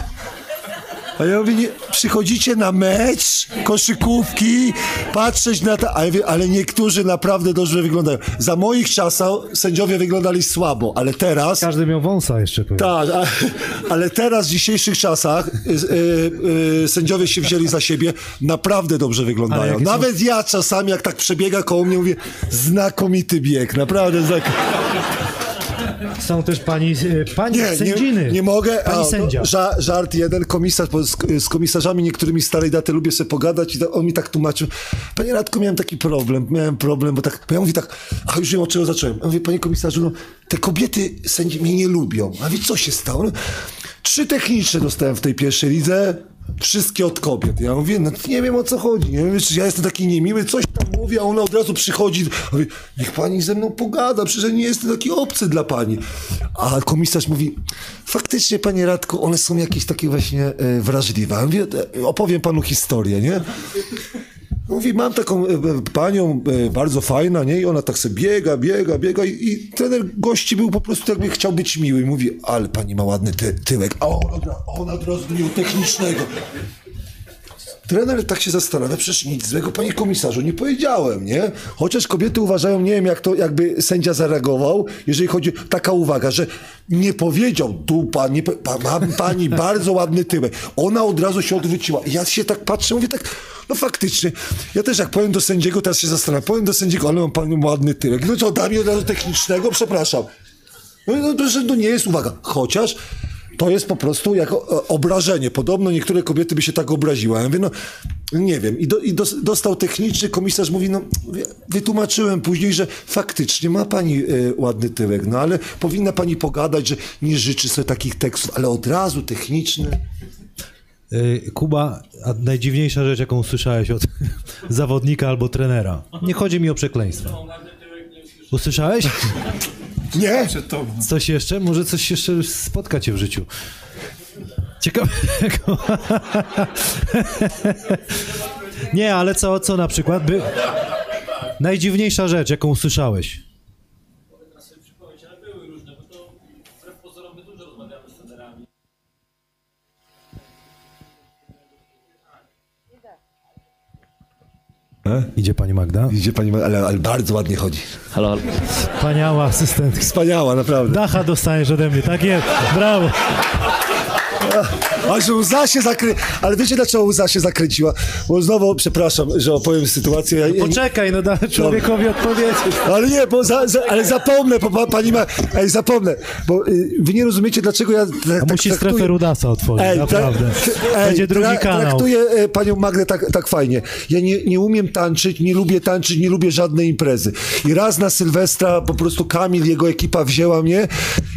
[SPEAKER 1] A ja mówię, nie, przychodzicie na mecz, koszykówki, patrzeć na to, a ja mówię, ale niektórzy naprawdę dobrze wyglądają. Za moich czasów sędziowie wyglądali słabo, ale teraz...
[SPEAKER 3] Każdy miał wąsa jeszcze. Pewnie.
[SPEAKER 1] Tak, a, ale teraz w dzisiejszych czasach y, y, y, sędziowie się wzięli za siebie, naprawdę dobrze
[SPEAKER 3] Ale
[SPEAKER 1] wyglądają.
[SPEAKER 3] jakie są-
[SPEAKER 1] Nawet ja czasami, jak tak przebiega koło mnie, mówię, znakomity bieg, naprawdę znakomity.
[SPEAKER 3] Są też pani, e, pani
[SPEAKER 1] Nie,
[SPEAKER 3] sędziny.
[SPEAKER 1] nie, nie mogę.
[SPEAKER 3] Pani
[SPEAKER 1] A,
[SPEAKER 3] sędzia.
[SPEAKER 1] to ża, żart jeden, komisarz, z, z komisarzami niektórymi starej daty lubię sobie pogadać i to, on mi tak tłumaczył. Panie Radku, miałem taki problem, miałem problem, bo tak, bo ja mówię tak, a już wiem od czego zacząłem. Ja mówię, panie komisarzu, no, te kobiety sędzi mnie nie lubią. A wie co się stało? No, trzy techniczne dostałem w tej pierwszej lidze, wszystkie od kobiet. Ja mówię, no nie wiem o co chodzi. Wiem, ja jestem taki niemiły, coś tam mówię, a ona od razu przychodzi. Ja Mówię, niech pani ze mną pogada, przecież nie jestem taki obcy dla pani. A komisarz mówi, faktycznie panie Radku, one są jakieś takie właśnie e, wrażliwe. Ja mówię, e, opowiem panu historię, nie? Mówi, mam taką e, e, panią, e, bardzo fajna, nie? I ona tak sobie biega, biega, biega i, i trener gości był po prostu jakby chciał być miły. Mówi, ale pani ma ładny ty, tyłek. A on, od ra- on od razu technicznego. Trener tak się zastanawia, przecież nic złego, panie komisarzu, nie powiedziałem, nie? Chociaż kobiety uważają, nie wiem jak to, jakby sędzia zareagował, jeżeli chodzi, taka uwaga, że nie powiedział, dupa, nie, pa, ma pani bardzo ładny tyłek. Ona od razu się odwróciła. I ja się tak patrzę, mówię tak, no faktycznie, ja też jak powiem do sędziego, teraz się zastanawiam, powiem do sędziego, ale mam panu ładny tyłek. No co, da mi od razu technicznego? Przepraszam. No, no to, że to nie jest uwaga. Chociaż to jest po prostu jako e, obrażenie. Podobno niektóre kobiety by się tak obraziły. Ja mówię, no nie wiem. I, do, i dos, dostał techniczny, komisarz mówi, no wytłumaczyłem później, że faktycznie ma pani e, ładny tyłek, no ale powinna pani pogadać, że nie życzy sobie takich tekstów, ale od razu techniczny.
[SPEAKER 3] Y, Kuba, a najdziwniejsza rzecz, jaką usłyszałeś od zawodnika albo trenera. Nie chodzi mi o przekleństwa. Usłyszałeś?
[SPEAKER 1] Nie.
[SPEAKER 3] Coś jeszcze? Może coś jeszcze spotka cię w życiu. Ciekawego. Nie, ale co, co na przykład? By... Najdziwniejsza rzecz, jaką usłyszałeś. Idzie pani Magda?
[SPEAKER 1] Idzie pani Magda, ale, ale bardzo ładnie chodzi.
[SPEAKER 9] Halo, halo.
[SPEAKER 3] Wspaniała asystentka.
[SPEAKER 1] Wspaniała, naprawdę.
[SPEAKER 3] Dacha dostaniesz ode mnie, tak jest. Brawo.
[SPEAKER 1] Aż łza się zakrę... Ale wiecie dlaczego łza się zakręciła? Bo znowu, przepraszam, że opowiem sytuację. Ja, ja,
[SPEAKER 3] Poczekaj, no daj człowiekowi odpowiedzieć.
[SPEAKER 1] ale nie, bo za, za, ale zapomnę, bo pa, pani ma... Ej, zapomnę, bo y, wy nie rozumiecie, dlaczego ja tak,
[SPEAKER 3] A musi strefę Rudasa otworzyć,
[SPEAKER 1] Ej,
[SPEAKER 3] naprawdę.
[SPEAKER 1] Ej,
[SPEAKER 3] Będzie drugi
[SPEAKER 1] tra-
[SPEAKER 3] kanał.
[SPEAKER 1] Traktuję e, panią Magdę tak, tak fajnie. Ja nie, nie umiem tańczyć, nie lubię tańczyć, nie lubię żadnej imprezy. I raz na Sylwestra po prostu Kamil, jego ekipa wzięła mnie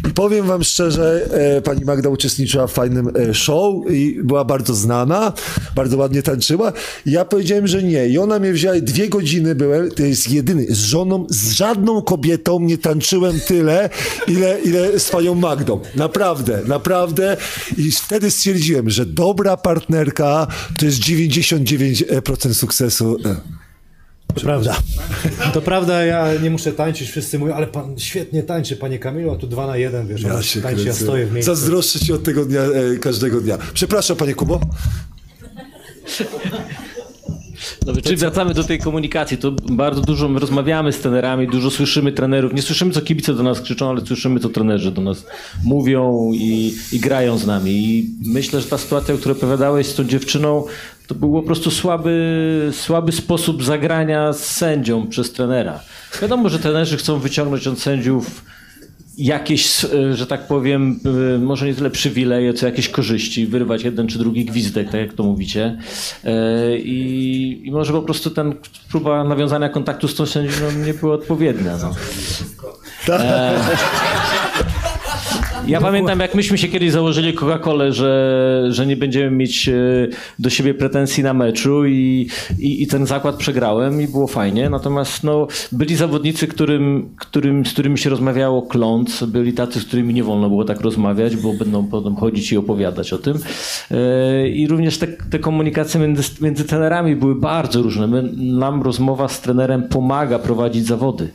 [SPEAKER 1] i powiem wam szczerze, e, pani Magda uczestniczyła w fajnym e, show i była bardzo znana, bardzo ładnie tańczyła. Ja powiedziałem, że nie. I ona mnie wzięła dwie godziny byłem, to jest jedyny, z żoną, z żadną kobietą nie tańczyłem tyle, ile, ile z panią Magdą. Naprawdę, naprawdę. I wtedy stwierdziłem, że dobra partnerka to jest 99% sukcesu.
[SPEAKER 3] To prawda. To prawda, ja nie muszę tańczyć, wszyscy mówią, ale pan świetnie tańczy, panie Kamilu, a tu dwa na jeden, wiesz,
[SPEAKER 1] Ja się
[SPEAKER 3] tańczy, ja stoję w miejscu.
[SPEAKER 1] Zazdroszczę ci od tego dnia, e, każdego dnia. Przepraszam, panie Kubo.
[SPEAKER 9] Dobrze, czyli wracamy do tej komunikacji. To bardzo dużo my rozmawiamy z trenerami, dużo słyszymy trenerów. Nie słyszymy, co kibice do nas krzyczą, ale słyszymy, co trenerzy do nas mówią i, i grają z nami. I myślę, że ta sytuacja, o której opowiadałeś z tą dziewczyną, to był po prostu słaby, słaby sposób zagrania z sędzią przez trenera. Wiadomo, że trenerzy chcą wyciągnąć od sędziów jakieś, że tak powiem, e, może nie tyle przywileje, co jakieś korzyści, wyrwać jeden czy drugi gwizdek, tak jak to mówicie. E, I, i może po prostu ten próba nawiązania kontaktu z tą sędzią no, nie była odpowiednia. No. E, ja pamiętam, jak myśmy się kiedyś założyli Coca-Colę, że, że nie będziemy mieć e, do siebie pretensji na meczu i, i, i ten zakład przegrałem i było fajnie. Natomiast no, byli zawodnicy, którym, którym, z którymi się rozmawiało kląc, byli tacy, z którymi nie wolno było tak rozmawiać, bo będą potem chodzić i opowiadać o tym. E, I również te, te komunikacje między, między trenerami były bardzo różne. My, nam rozmowa z trenerem pomaga prowadzić zawody,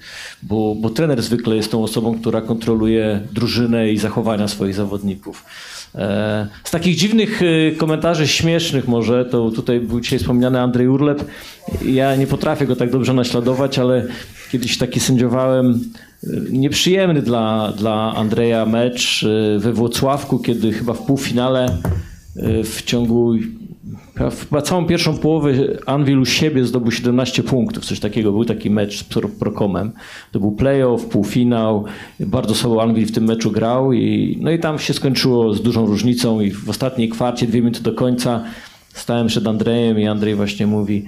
[SPEAKER 9] bo, bo trener zwykle jest tą osobą, która kontroluje drużynę i zachowania swoich zawodników. E, Z takich dziwnych e, komentarzy, śmiesznych może, to tutaj był dzisiaj wspomniany Andrzej Urlep. Ja nie potrafię go tak dobrze naśladować, ale kiedyś taki sędziowałem e, nieprzyjemny dla, dla Andrzeja mecz we Włocławku, kiedy chyba w półfinale w ciągu Chyba- całą pierwszą połowę Anvil u siebie zdobył 17 punktów, coś takiego. Był taki mecz z Pro- Prokomem. To był playoff, półfinał. Bardzo słabo Anvil w tym meczu grał i, no i tam się skończyło z dużą różnicą i w ostatniej kwarcie, dwie minuty do końca stałem przed Andrejem i Andrzej właśnie mówi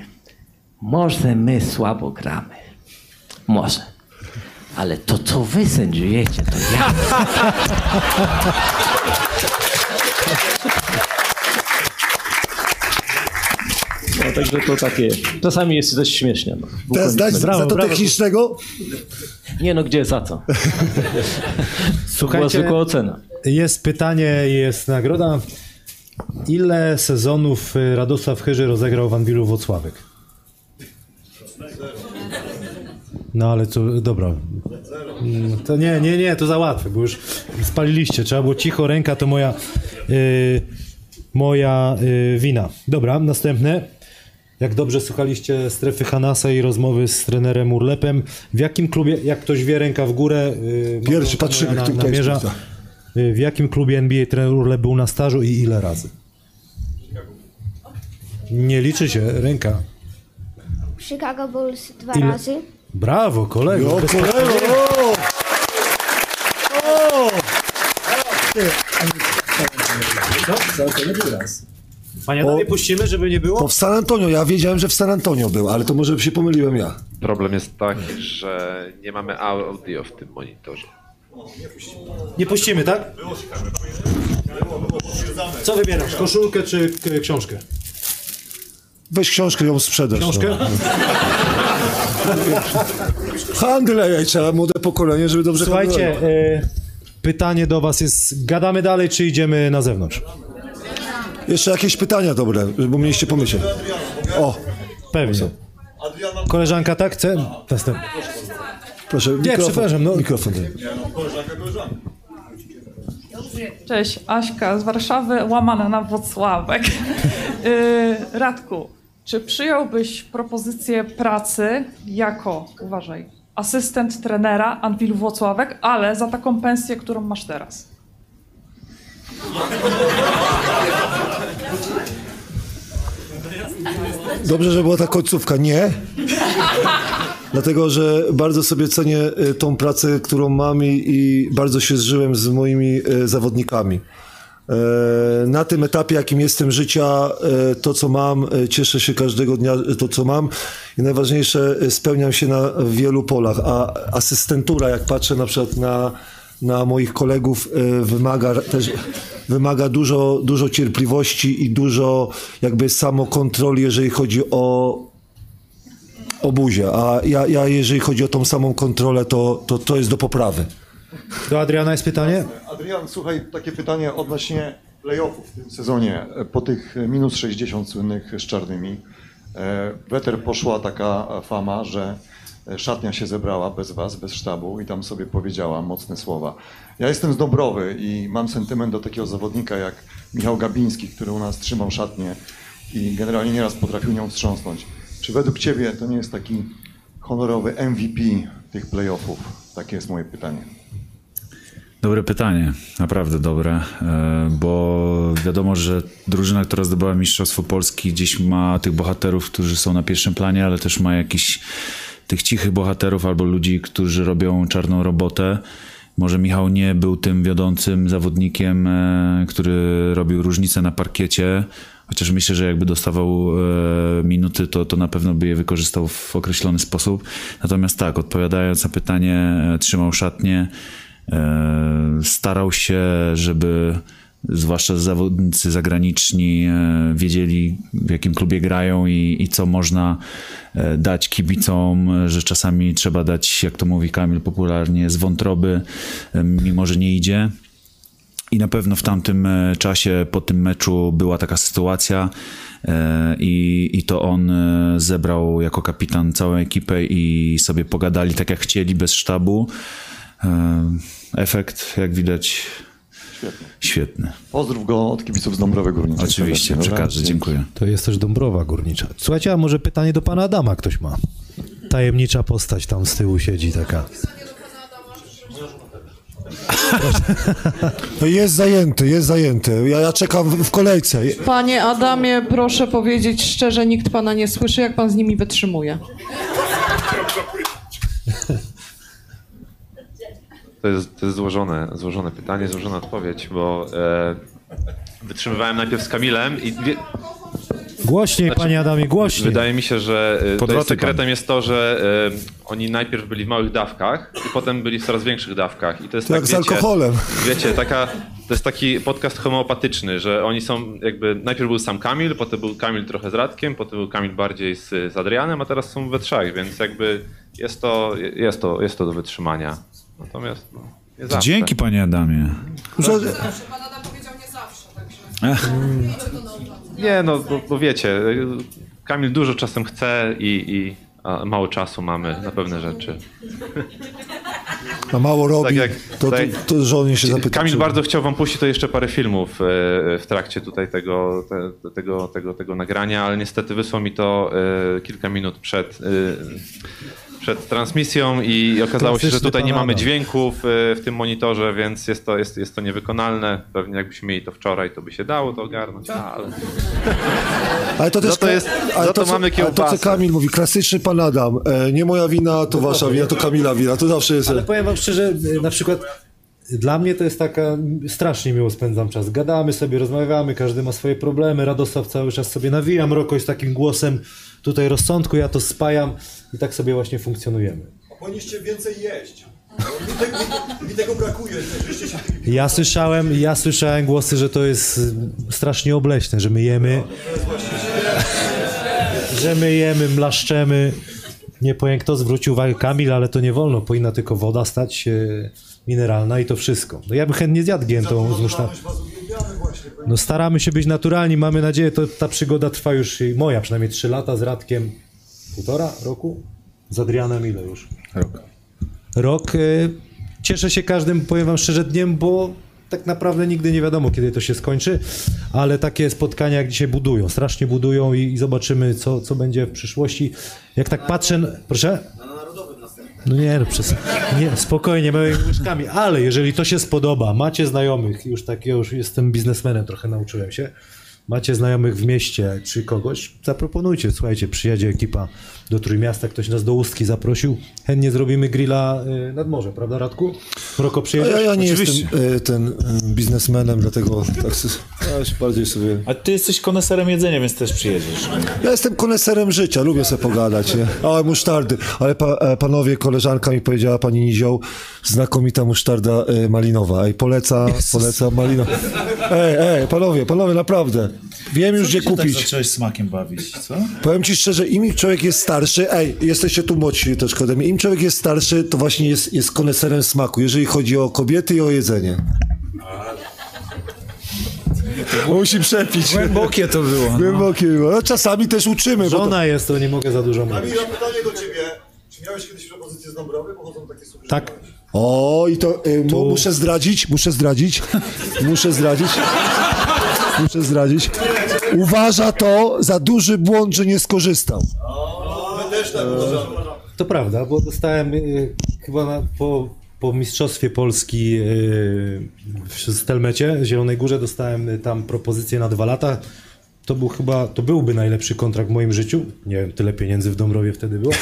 [SPEAKER 9] może my słabo gramy. Może. Ale to, co wy sędziujecie, to ja. No, także to takie. Czasami jest dość śmiesznie. No.
[SPEAKER 1] Teraz dać za to technicznego?
[SPEAKER 9] Nie no, gdzie, za co? Była zwykła ocena.
[SPEAKER 3] Jest pytanie, jest nagroda. Ile sezonów y, Radosław Chyży rozegrał w Anwilu Wocławek? No ale to, dobra. Mm, To nie, nie, nie, to za łatwe, bo już spaliliście. Trzeba było cicho, ręka to moja, y, moja y, wina. Dobra, następne. Jak dobrze słuchaliście strefy Hanasa i rozmowy z trenerem Urlepem, w jakim klubie, jak ktoś wie, ręka w górę, y,
[SPEAKER 1] Pierwszy, patrzymy,
[SPEAKER 3] na, namierza, y, w jakim klubie NBA trener Urlep był na stażu i ile razy? Nie liczy się, ręka.
[SPEAKER 14] Chicago Bulls dwa
[SPEAKER 3] Ile?
[SPEAKER 14] razy.
[SPEAKER 3] Brawo, kolego.
[SPEAKER 1] Jo, kolego, o! O!
[SPEAKER 3] Panie Adamie, puścimy, żeby nie było?
[SPEAKER 1] To w San Antonio, ja wiedziałem, że w San Antonio był, ale to może się pomyliłem ja.
[SPEAKER 15] Problem jest taki, że nie mamy audio w tym monitorze.
[SPEAKER 3] Nie puścimy, tak? Co wybierasz, koszulkę czy książkę?
[SPEAKER 1] Weź książkę, ją sprzedasz.
[SPEAKER 3] Książkę?
[SPEAKER 1] No. Handel, trzeba młode pokolenie, żeby dobrze
[SPEAKER 3] Słuchajcie,
[SPEAKER 1] handlowało.
[SPEAKER 3] e, pytanie do was jest, gadamy dalej, czy idziemy na zewnątrz?
[SPEAKER 1] Jeszcze jakieś pytania dobre, bo mieliście pomyśleć. O,
[SPEAKER 3] Pewnie. Koleżanka tak chce? Następny.
[SPEAKER 1] proszę,
[SPEAKER 3] Nie,
[SPEAKER 1] mikrofon.
[SPEAKER 3] przepraszam, no.
[SPEAKER 1] Mikrofon.
[SPEAKER 16] Cześć, Aśka z Warszawy, łamana na Wocławek. Yy, Radku, czy przyjąłbyś propozycję pracy jako, uważaj, asystent trenera Anwilu Włocławek, ale za taką pensję, którą masz teraz?
[SPEAKER 1] Dobrze, że była ta końcówka. Nie. Dlatego, że bardzo sobie cenię y, tą pracę, którą mam i, i bardzo się zżyłem z moimi y, zawodnikami. E, Na tym etapie, jakim jestem życia, e, to co mam, e, cieszę się każdego dnia to, co mam i najważniejsze, spełniam się na wielu polach, a asystentura, jak patrzę na przykład na, na moich kolegów, e, wymaga też wymaga dużo, dużo cierpliwości i dużo jakby samokontroli, jeżeli chodzi o o buzię, a ja, ja jeżeli chodzi o tą samą kontrolę, to, to, to jest do poprawy.
[SPEAKER 3] Do Adriana jest pytanie?
[SPEAKER 13] Adrian, słuchaj, takie pytanie odnośnie playoffów w tym sezonie. Po tych minus 60 słynnych z czarnymi, e, Weter poszła taka fama, że szatnia się zebrała bez was, bez sztabu i tam sobie powiedziała mocne słowa. Ja jestem z Dąbrowy i mam sentyment do takiego zawodnika jak Michał Gabiński, który u nas trzymał szatnię i generalnie nieraz potrafił nią wstrząsnąć. Czy według ciebie to nie jest taki honorowy MVP tych playoffów? Takie jest moje pytanie.
[SPEAKER 5] Dobre pytanie, naprawdę dobre, e, bo wiadomo, że drużyna, która zdobyła Mistrzostwo Polski gdzieś ma tych bohaterów, którzy są na pierwszym planie, ale też ma jakiś tych cichych bohaterów albo ludzi, którzy robią czarną robotę. Może Michał nie był tym wiodącym zawodnikiem, e, który robił różnicę na parkiecie, chociaż myślę, że jakby dostawał e, minuty, to, to na pewno by je wykorzystał w określony sposób. Natomiast tak, odpowiadając na pytanie, e, trzymał szatnię, e, starał się, żeby zwłaszcza zawodnicy zagraniczni e, wiedzieli, w jakim klubie grają i, i co można e, dać kibicom, że czasami trzeba dać, jak to mówi Kamil popularnie, z wątroby, e, mimo że nie idzie. I na pewno w tamtym e, czasie, po tym meczu, była taka sytuacja, e, i, i to on e, zebrał jako kapitan całą ekipę i sobie pogadali tak jak chcieli, bez sztabu. E, Efekt, jak widać,
[SPEAKER 13] Świetnie.
[SPEAKER 5] świetny.
[SPEAKER 13] Pozdrów go od kibiców z Dąbrowy Górniczej.
[SPEAKER 5] Oczywiście, przekażę, dziękuję.
[SPEAKER 3] To jest też Dąbrowa Górnicza. Słuchajcie, a może pytanie do pana Adama ktoś ma? Tajemnicza postać tam z tyłu siedzi taka.
[SPEAKER 1] No jest zajęty, jest zajęty. Ja, ja czekam w, w kolejce.
[SPEAKER 7] Panie Adamie, proszę powiedzieć szczerze, nikt pana nie słyszy, jak pan z nimi wytrzymuje.
[SPEAKER 15] To jest, to jest złożone, złożone pytanie, złożona odpowiedź, bo e, wytrzymywałem najpierw z Kamilem i wie,
[SPEAKER 3] Głośniej, panie Adamie, głośniej.
[SPEAKER 15] wydaje mi się, że e, tutaj sekretem
[SPEAKER 5] pan.
[SPEAKER 15] jest to, że e, oni najpierw byli w małych dawkach i potem byli w coraz większych dawkach. I to jest
[SPEAKER 1] To
[SPEAKER 15] tak,
[SPEAKER 1] jak z
[SPEAKER 15] wiecie,
[SPEAKER 1] alkoholem.
[SPEAKER 15] Wiecie, taka, to jest taki podcast homeopatyczny, że oni są jakby, najpierw był sam Kamil, potem był Kamil trochę z Radkiem, potem był Kamil bardziej z, z Adrianem, a teraz są we trzech, więc jakby jest to, jest to, jest to do wytrzymania. Natomiast no, nie zawsze.
[SPEAKER 5] Dzięki panie Adamie.
[SPEAKER 7] Pan Adam powiedział nie zawsze, także...
[SPEAKER 15] Nie, no bo, bo wiecie, Kamil dużo czasem chce i, i mało czasu mamy na pewne rzeczy.
[SPEAKER 1] A mało robi,
[SPEAKER 15] Tak jak-
[SPEAKER 1] to, to,
[SPEAKER 15] tak-
[SPEAKER 1] to żonie się zapyta.
[SPEAKER 15] Kamil bardzo chciał wam puścić to jeszcze parę filmów e, w trakcie tutaj tego, te, tego, tego, tego nagrania, ale niestety wysłał mi to e, kilka minut przed, e, przed transmisją i okazało się, że tutaj nie mamy dźwięków e, w tym monitorze, więc jest to, jest, jest to niewykonalne. Pewnie jakbyśmy mieli to wczoraj, to by się dało to ogarnąć, ale...
[SPEAKER 1] Ale to też
[SPEAKER 15] Za to jest-
[SPEAKER 1] ale
[SPEAKER 15] to
[SPEAKER 1] co-
[SPEAKER 15] mamy
[SPEAKER 1] Ale to, co. Kamil mówi, klasyczny pan Adam. E, nie moja wina, to wasza wina, to Kamila wina. To zawsze jest.
[SPEAKER 3] Ale powiem wam szczerze, na przykład dla mnie to jest taka, strasznie miło spędzam czas. Gadamy sobie, rozmawiamy, każdy ma swoje problemy, Radosław cały czas sobie nawija, Mroko jest takim głosem tutaj rozsądku, ja to spajam i tak sobie właśnie funkcjonujemy.
[SPEAKER 13] Powinniście więcej jeść. Mi, te, mi, mi tego brakuje,
[SPEAKER 3] Ja słyszałem, ja słyszałem głosy, że to jest y, strasznie obleśne, że my jemy, że my jemy, mlaszczemy. Nie powiem kto zwrócił uwagę Kamil, ale to nie wolno, powinna tylko woda stać mineralna i to wszystko. No ja bym chętnie zjadł giętą z musztardą. No staramy się być naturalni, mamy nadzieję, to ta przygoda trwa już, i moja przynajmniej 3 lata z Radkiem, półtora roku? Z Adrianem ile już?
[SPEAKER 5] Rok.
[SPEAKER 3] Rok. y, Cieszę się każdym, powiem wam szczerze, dniem, bo tak naprawdę nigdy nie wiadomo, kiedy to się skończy, ale takie spotkania jak dzisiaj budują, strasznie budują i, i zobaczymy, co, co będzie w przyszłości. Jak tak patrzę... na- Proszę? No nie, no przez, nie, spokojnie, małymi łyżkami, ale jeżeli to się spodoba, macie znajomych, już tak, ja już jestem biznesmenem, trochę nauczyłem się, macie znajomych w mieście czy kogoś, zaproponujcie. Słuchajcie, przyjedzie ekipa do Trójmiasta, ktoś nas do Ustki zaprosił. Chętnie zrobimy grilla y, nad morze, prawda Radku? Roko
[SPEAKER 1] A
[SPEAKER 3] przyjedziesz?
[SPEAKER 1] ja, ja nie
[SPEAKER 3] Oczywiście.
[SPEAKER 1] jestem e, ten e, biznesmenem, dlatego tak, s- ja się bardziej sobie...
[SPEAKER 4] A ty jesteś koneserem jedzenia, więc też przyjedziesz.
[SPEAKER 1] Ja jestem koneserem życia, lubię sobie pogadać, nie? O, musztardy. Ale pa, e, panowie, koleżanka mi powiedziała, pani Nizioł, znakomita musztarda malinowa. Ej, poleca, poleca malinowa. Ej, ej, panowie, panowie, naprawdę. Wiem już,
[SPEAKER 4] Co
[SPEAKER 1] gdzie
[SPEAKER 4] ty się
[SPEAKER 1] kupić.
[SPEAKER 4] Tak zacząłeś smakiem bawić, co?
[SPEAKER 1] Powiem ci szczerze, im człowiek jest starszy, ej, jesteście tu młodsi troszkę ode mnie, im człowiek jest starszy, to właśnie jest, jest koneserem smaku, jeżeli chodzi o kobiety i o jedzenie. Musi przepić.
[SPEAKER 4] Głębokie to było. No.
[SPEAKER 1] Głębokie było. No, czasami też uczymy. bo to-
[SPEAKER 3] Żona jest, to nie mogę za dużo mówić.
[SPEAKER 13] Kamil, mam pytanie do ciebie. Czy miałeś kiedyś propozycję z Dąbrowy? Pochodzą takie słupy.
[SPEAKER 1] Tak. O, i to y, mu, muszę zdradzić, muszę zdradzić, muszę zdradzić, muszę zdradzić. Uważa to za duży błąd, że nie skorzystał.
[SPEAKER 13] Też tak uważamy.
[SPEAKER 3] To prawda, bo dostałem y, chyba na, po, po Mistrzostwie Polski y, w Stelmecie, w Zielonej Górze, dostałem tam propozycję na dwa lata. To był chyba, to byłby najlepszy kontrakt w moim życiu. Nie wiem, tyle pieniędzy w Dąbrowie wtedy było.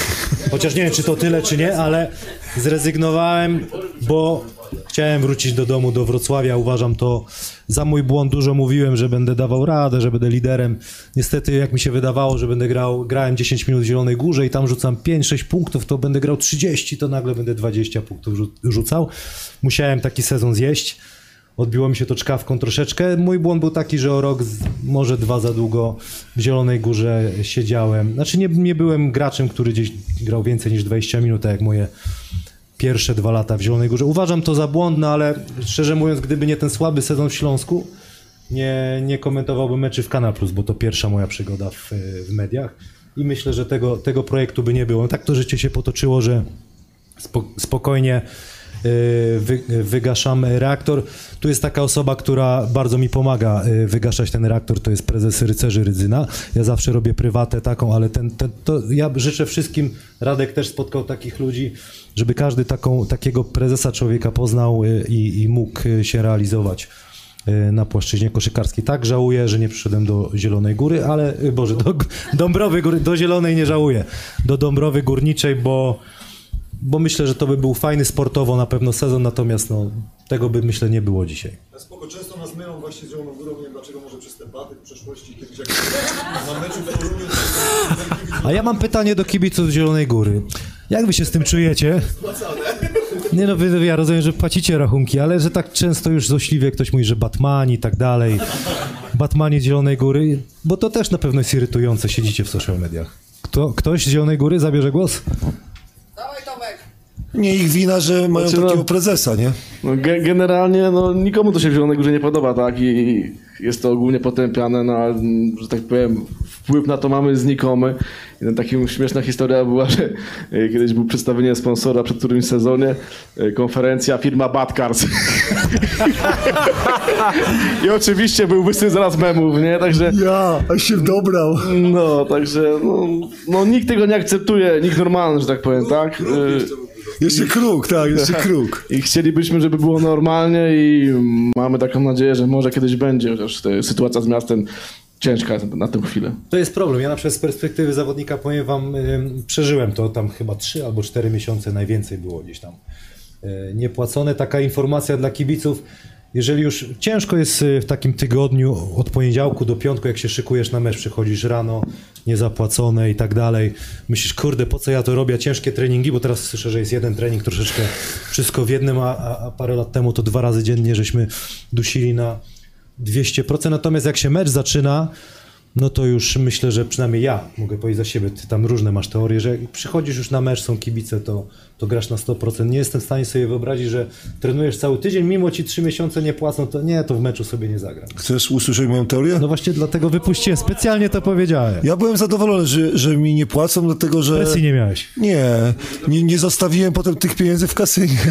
[SPEAKER 3] Chociaż nie wiem, czy to tyle, czy nie, ale zrezygnowałem, bo chciałem wrócić do domu, do Wrocławia. Uważam to za mój błąd. Dużo mówiłem, że będę dawał radę, że będę liderem. Niestety, jak mi się wydawało, że będę grał, grałem 10 minut w Zielonej Górze i tam rzucam 5-6 punktów, to będę grał 30, to nagle będę 20 punktów rzu- rzucał. Musiałem taki sezon zjeść. Odbiło mi się to czkawką troszeczkę. Mój błąd był taki, że o rok, może dwa za długo w Zielonej Górze siedziałem. Znaczy nie, nie byłem graczem, który gdzieś grał więcej niż 20 minut, tak jak moje pierwsze dwa lata w Zielonej Górze. Uważam to za błądne, ale szczerze mówiąc, gdyby nie ten słaby sezon w Śląsku, nie, nie komentowałbym meczy w Kanal Plus, bo to pierwsza moja przygoda w, w mediach i myślę, że tego, tego projektu by nie było. Tak to życie się potoczyło, że spo, spokojnie wy, wygaszam reaktor. Tu jest taka osoba, która bardzo mi pomaga y, wygaszać ten reaktor, to jest prezes Rycerzy Rydzyna. Ja zawsze robię prywatę taką, ale ten, ten, to ja życzę wszystkim, Radek też spotkał takich ludzi, żeby każdy taką, takiego prezesa człowieka poznał y, i, i mógł y, się realizować y, na płaszczyźnie koszykarskiej. Tak żałuję, że nie przyszedłem do Zielonej Góry, ale y, Boże, do Dąbrowy Góry, do Zielonej nie żałuję, do Dąbrowy Górniczej, bo bo myślę, że to by był fajny sportowo na pewno sezon, natomiast no, tego by myślę nie było dzisiaj.
[SPEAKER 13] Spoko, często nas mylą właśnie z Zieloną Górą, nie wiem dlaczego, może przez te baty w przeszłości, kiedyś jak na meczu w Toruniu,
[SPEAKER 3] A ja mam pytanie do kibiców Zielonej Góry. Jak wy się z tym czujecie? Nie no, wy, ja rozumiem, że płacicie rachunki, ale że tak często już złośliwie ktoś mówi, że Batmani i tak dalej. Batmani Zielonej Góry, bo to też na pewno jest irytujące, siedzicie w social mediach. Kto, ktoś z Zielonej Góry zabierze głos?
[SPEAKER 1] Nie ich wina, że mają
[SPEAKER 17] Znaczy, no-
[SPEAKER 1] takiego prezesa, nie?
[SPEAKER 17] No, ge- generalnie no, nikomu to się w Zielonej Górze nie podoba, tak? I jest to ogólnie potępiane, no ale, że tak powiem, wpływ na to mamy znikomy. Jedna taka śmieszna historia była, że e, kiedyś było przedstawienie sponsora przed którymś sezonie, e, konferencja firma Badcars. I oczywiście był występ zaraz memów, nie? Także...
[SPEAKER 1] Ja, a się dobrał.
[SPEAKER 17] No, także no, no nikt tego nie akceptuje, nikt normalny, że tak powiem, tak? E,
[SPEAKER 1] Jeszcze kruk, tak, jeszcze kruk.
[SPEAKER 17] I chcielibyśmy, żeby było normalnie i mamy taką nadzieję, że może kiedyś będzie, chociaż ta sytuacja z miastem ciężka jest na tę chwilę.
[SPEAKER 3] To jest problem. Ja na przykład z perspektywy zawodnika powiem wam, przeżyłem to tam chyba 3 albo 4 miesiące najwięcej było gdzieś tam y, niepłacone. Taka informacja dla kibiców. Jeżeli już ciężko jest y, w takim tygodniu od poniedziałku do piątku, jak się szykujesz na mecz, przychodzisz rano, niezapłacone i tak dalej. Myślisz, kurde, po co ja to robię? Ciężkie treningi, bo teraz słyszę, że jest jeden trening, troszeczkę wszystko w jednym, a, a, parę lat temu to dwa razy dziennie żeśmy dusili na 200%. Natomiast jak się mecz zaczyna, no to już myślę, że przynajmniej ja mogę powiedzieć za siebie, ty tam różne masz teorie, że przychodzisz już na mecz, są kibice, to, to grasz na 100%. Nie jestem w stanie sobie wyobrazić, że trenujesz cały tydzień, mimo ci trzy miesiące nie płacą, to nie, to w meczu sobie nie zagram.
[SPEAKER 1] Chcesz usłyszeć moją teorię?
[SPEAKER 3] No właśnie dlatego wypuściłem, specjalnie to powiedziałem.
[SPEAKER 1] Ja byłem zadowolony, że, że mi nie płacą, dlatego że...
[SPEAKER 3] Presji nie miałeś.
[SPEAKER 1] Nie, nie, nie zostawiłem potem tych pieniędzy w kasynie.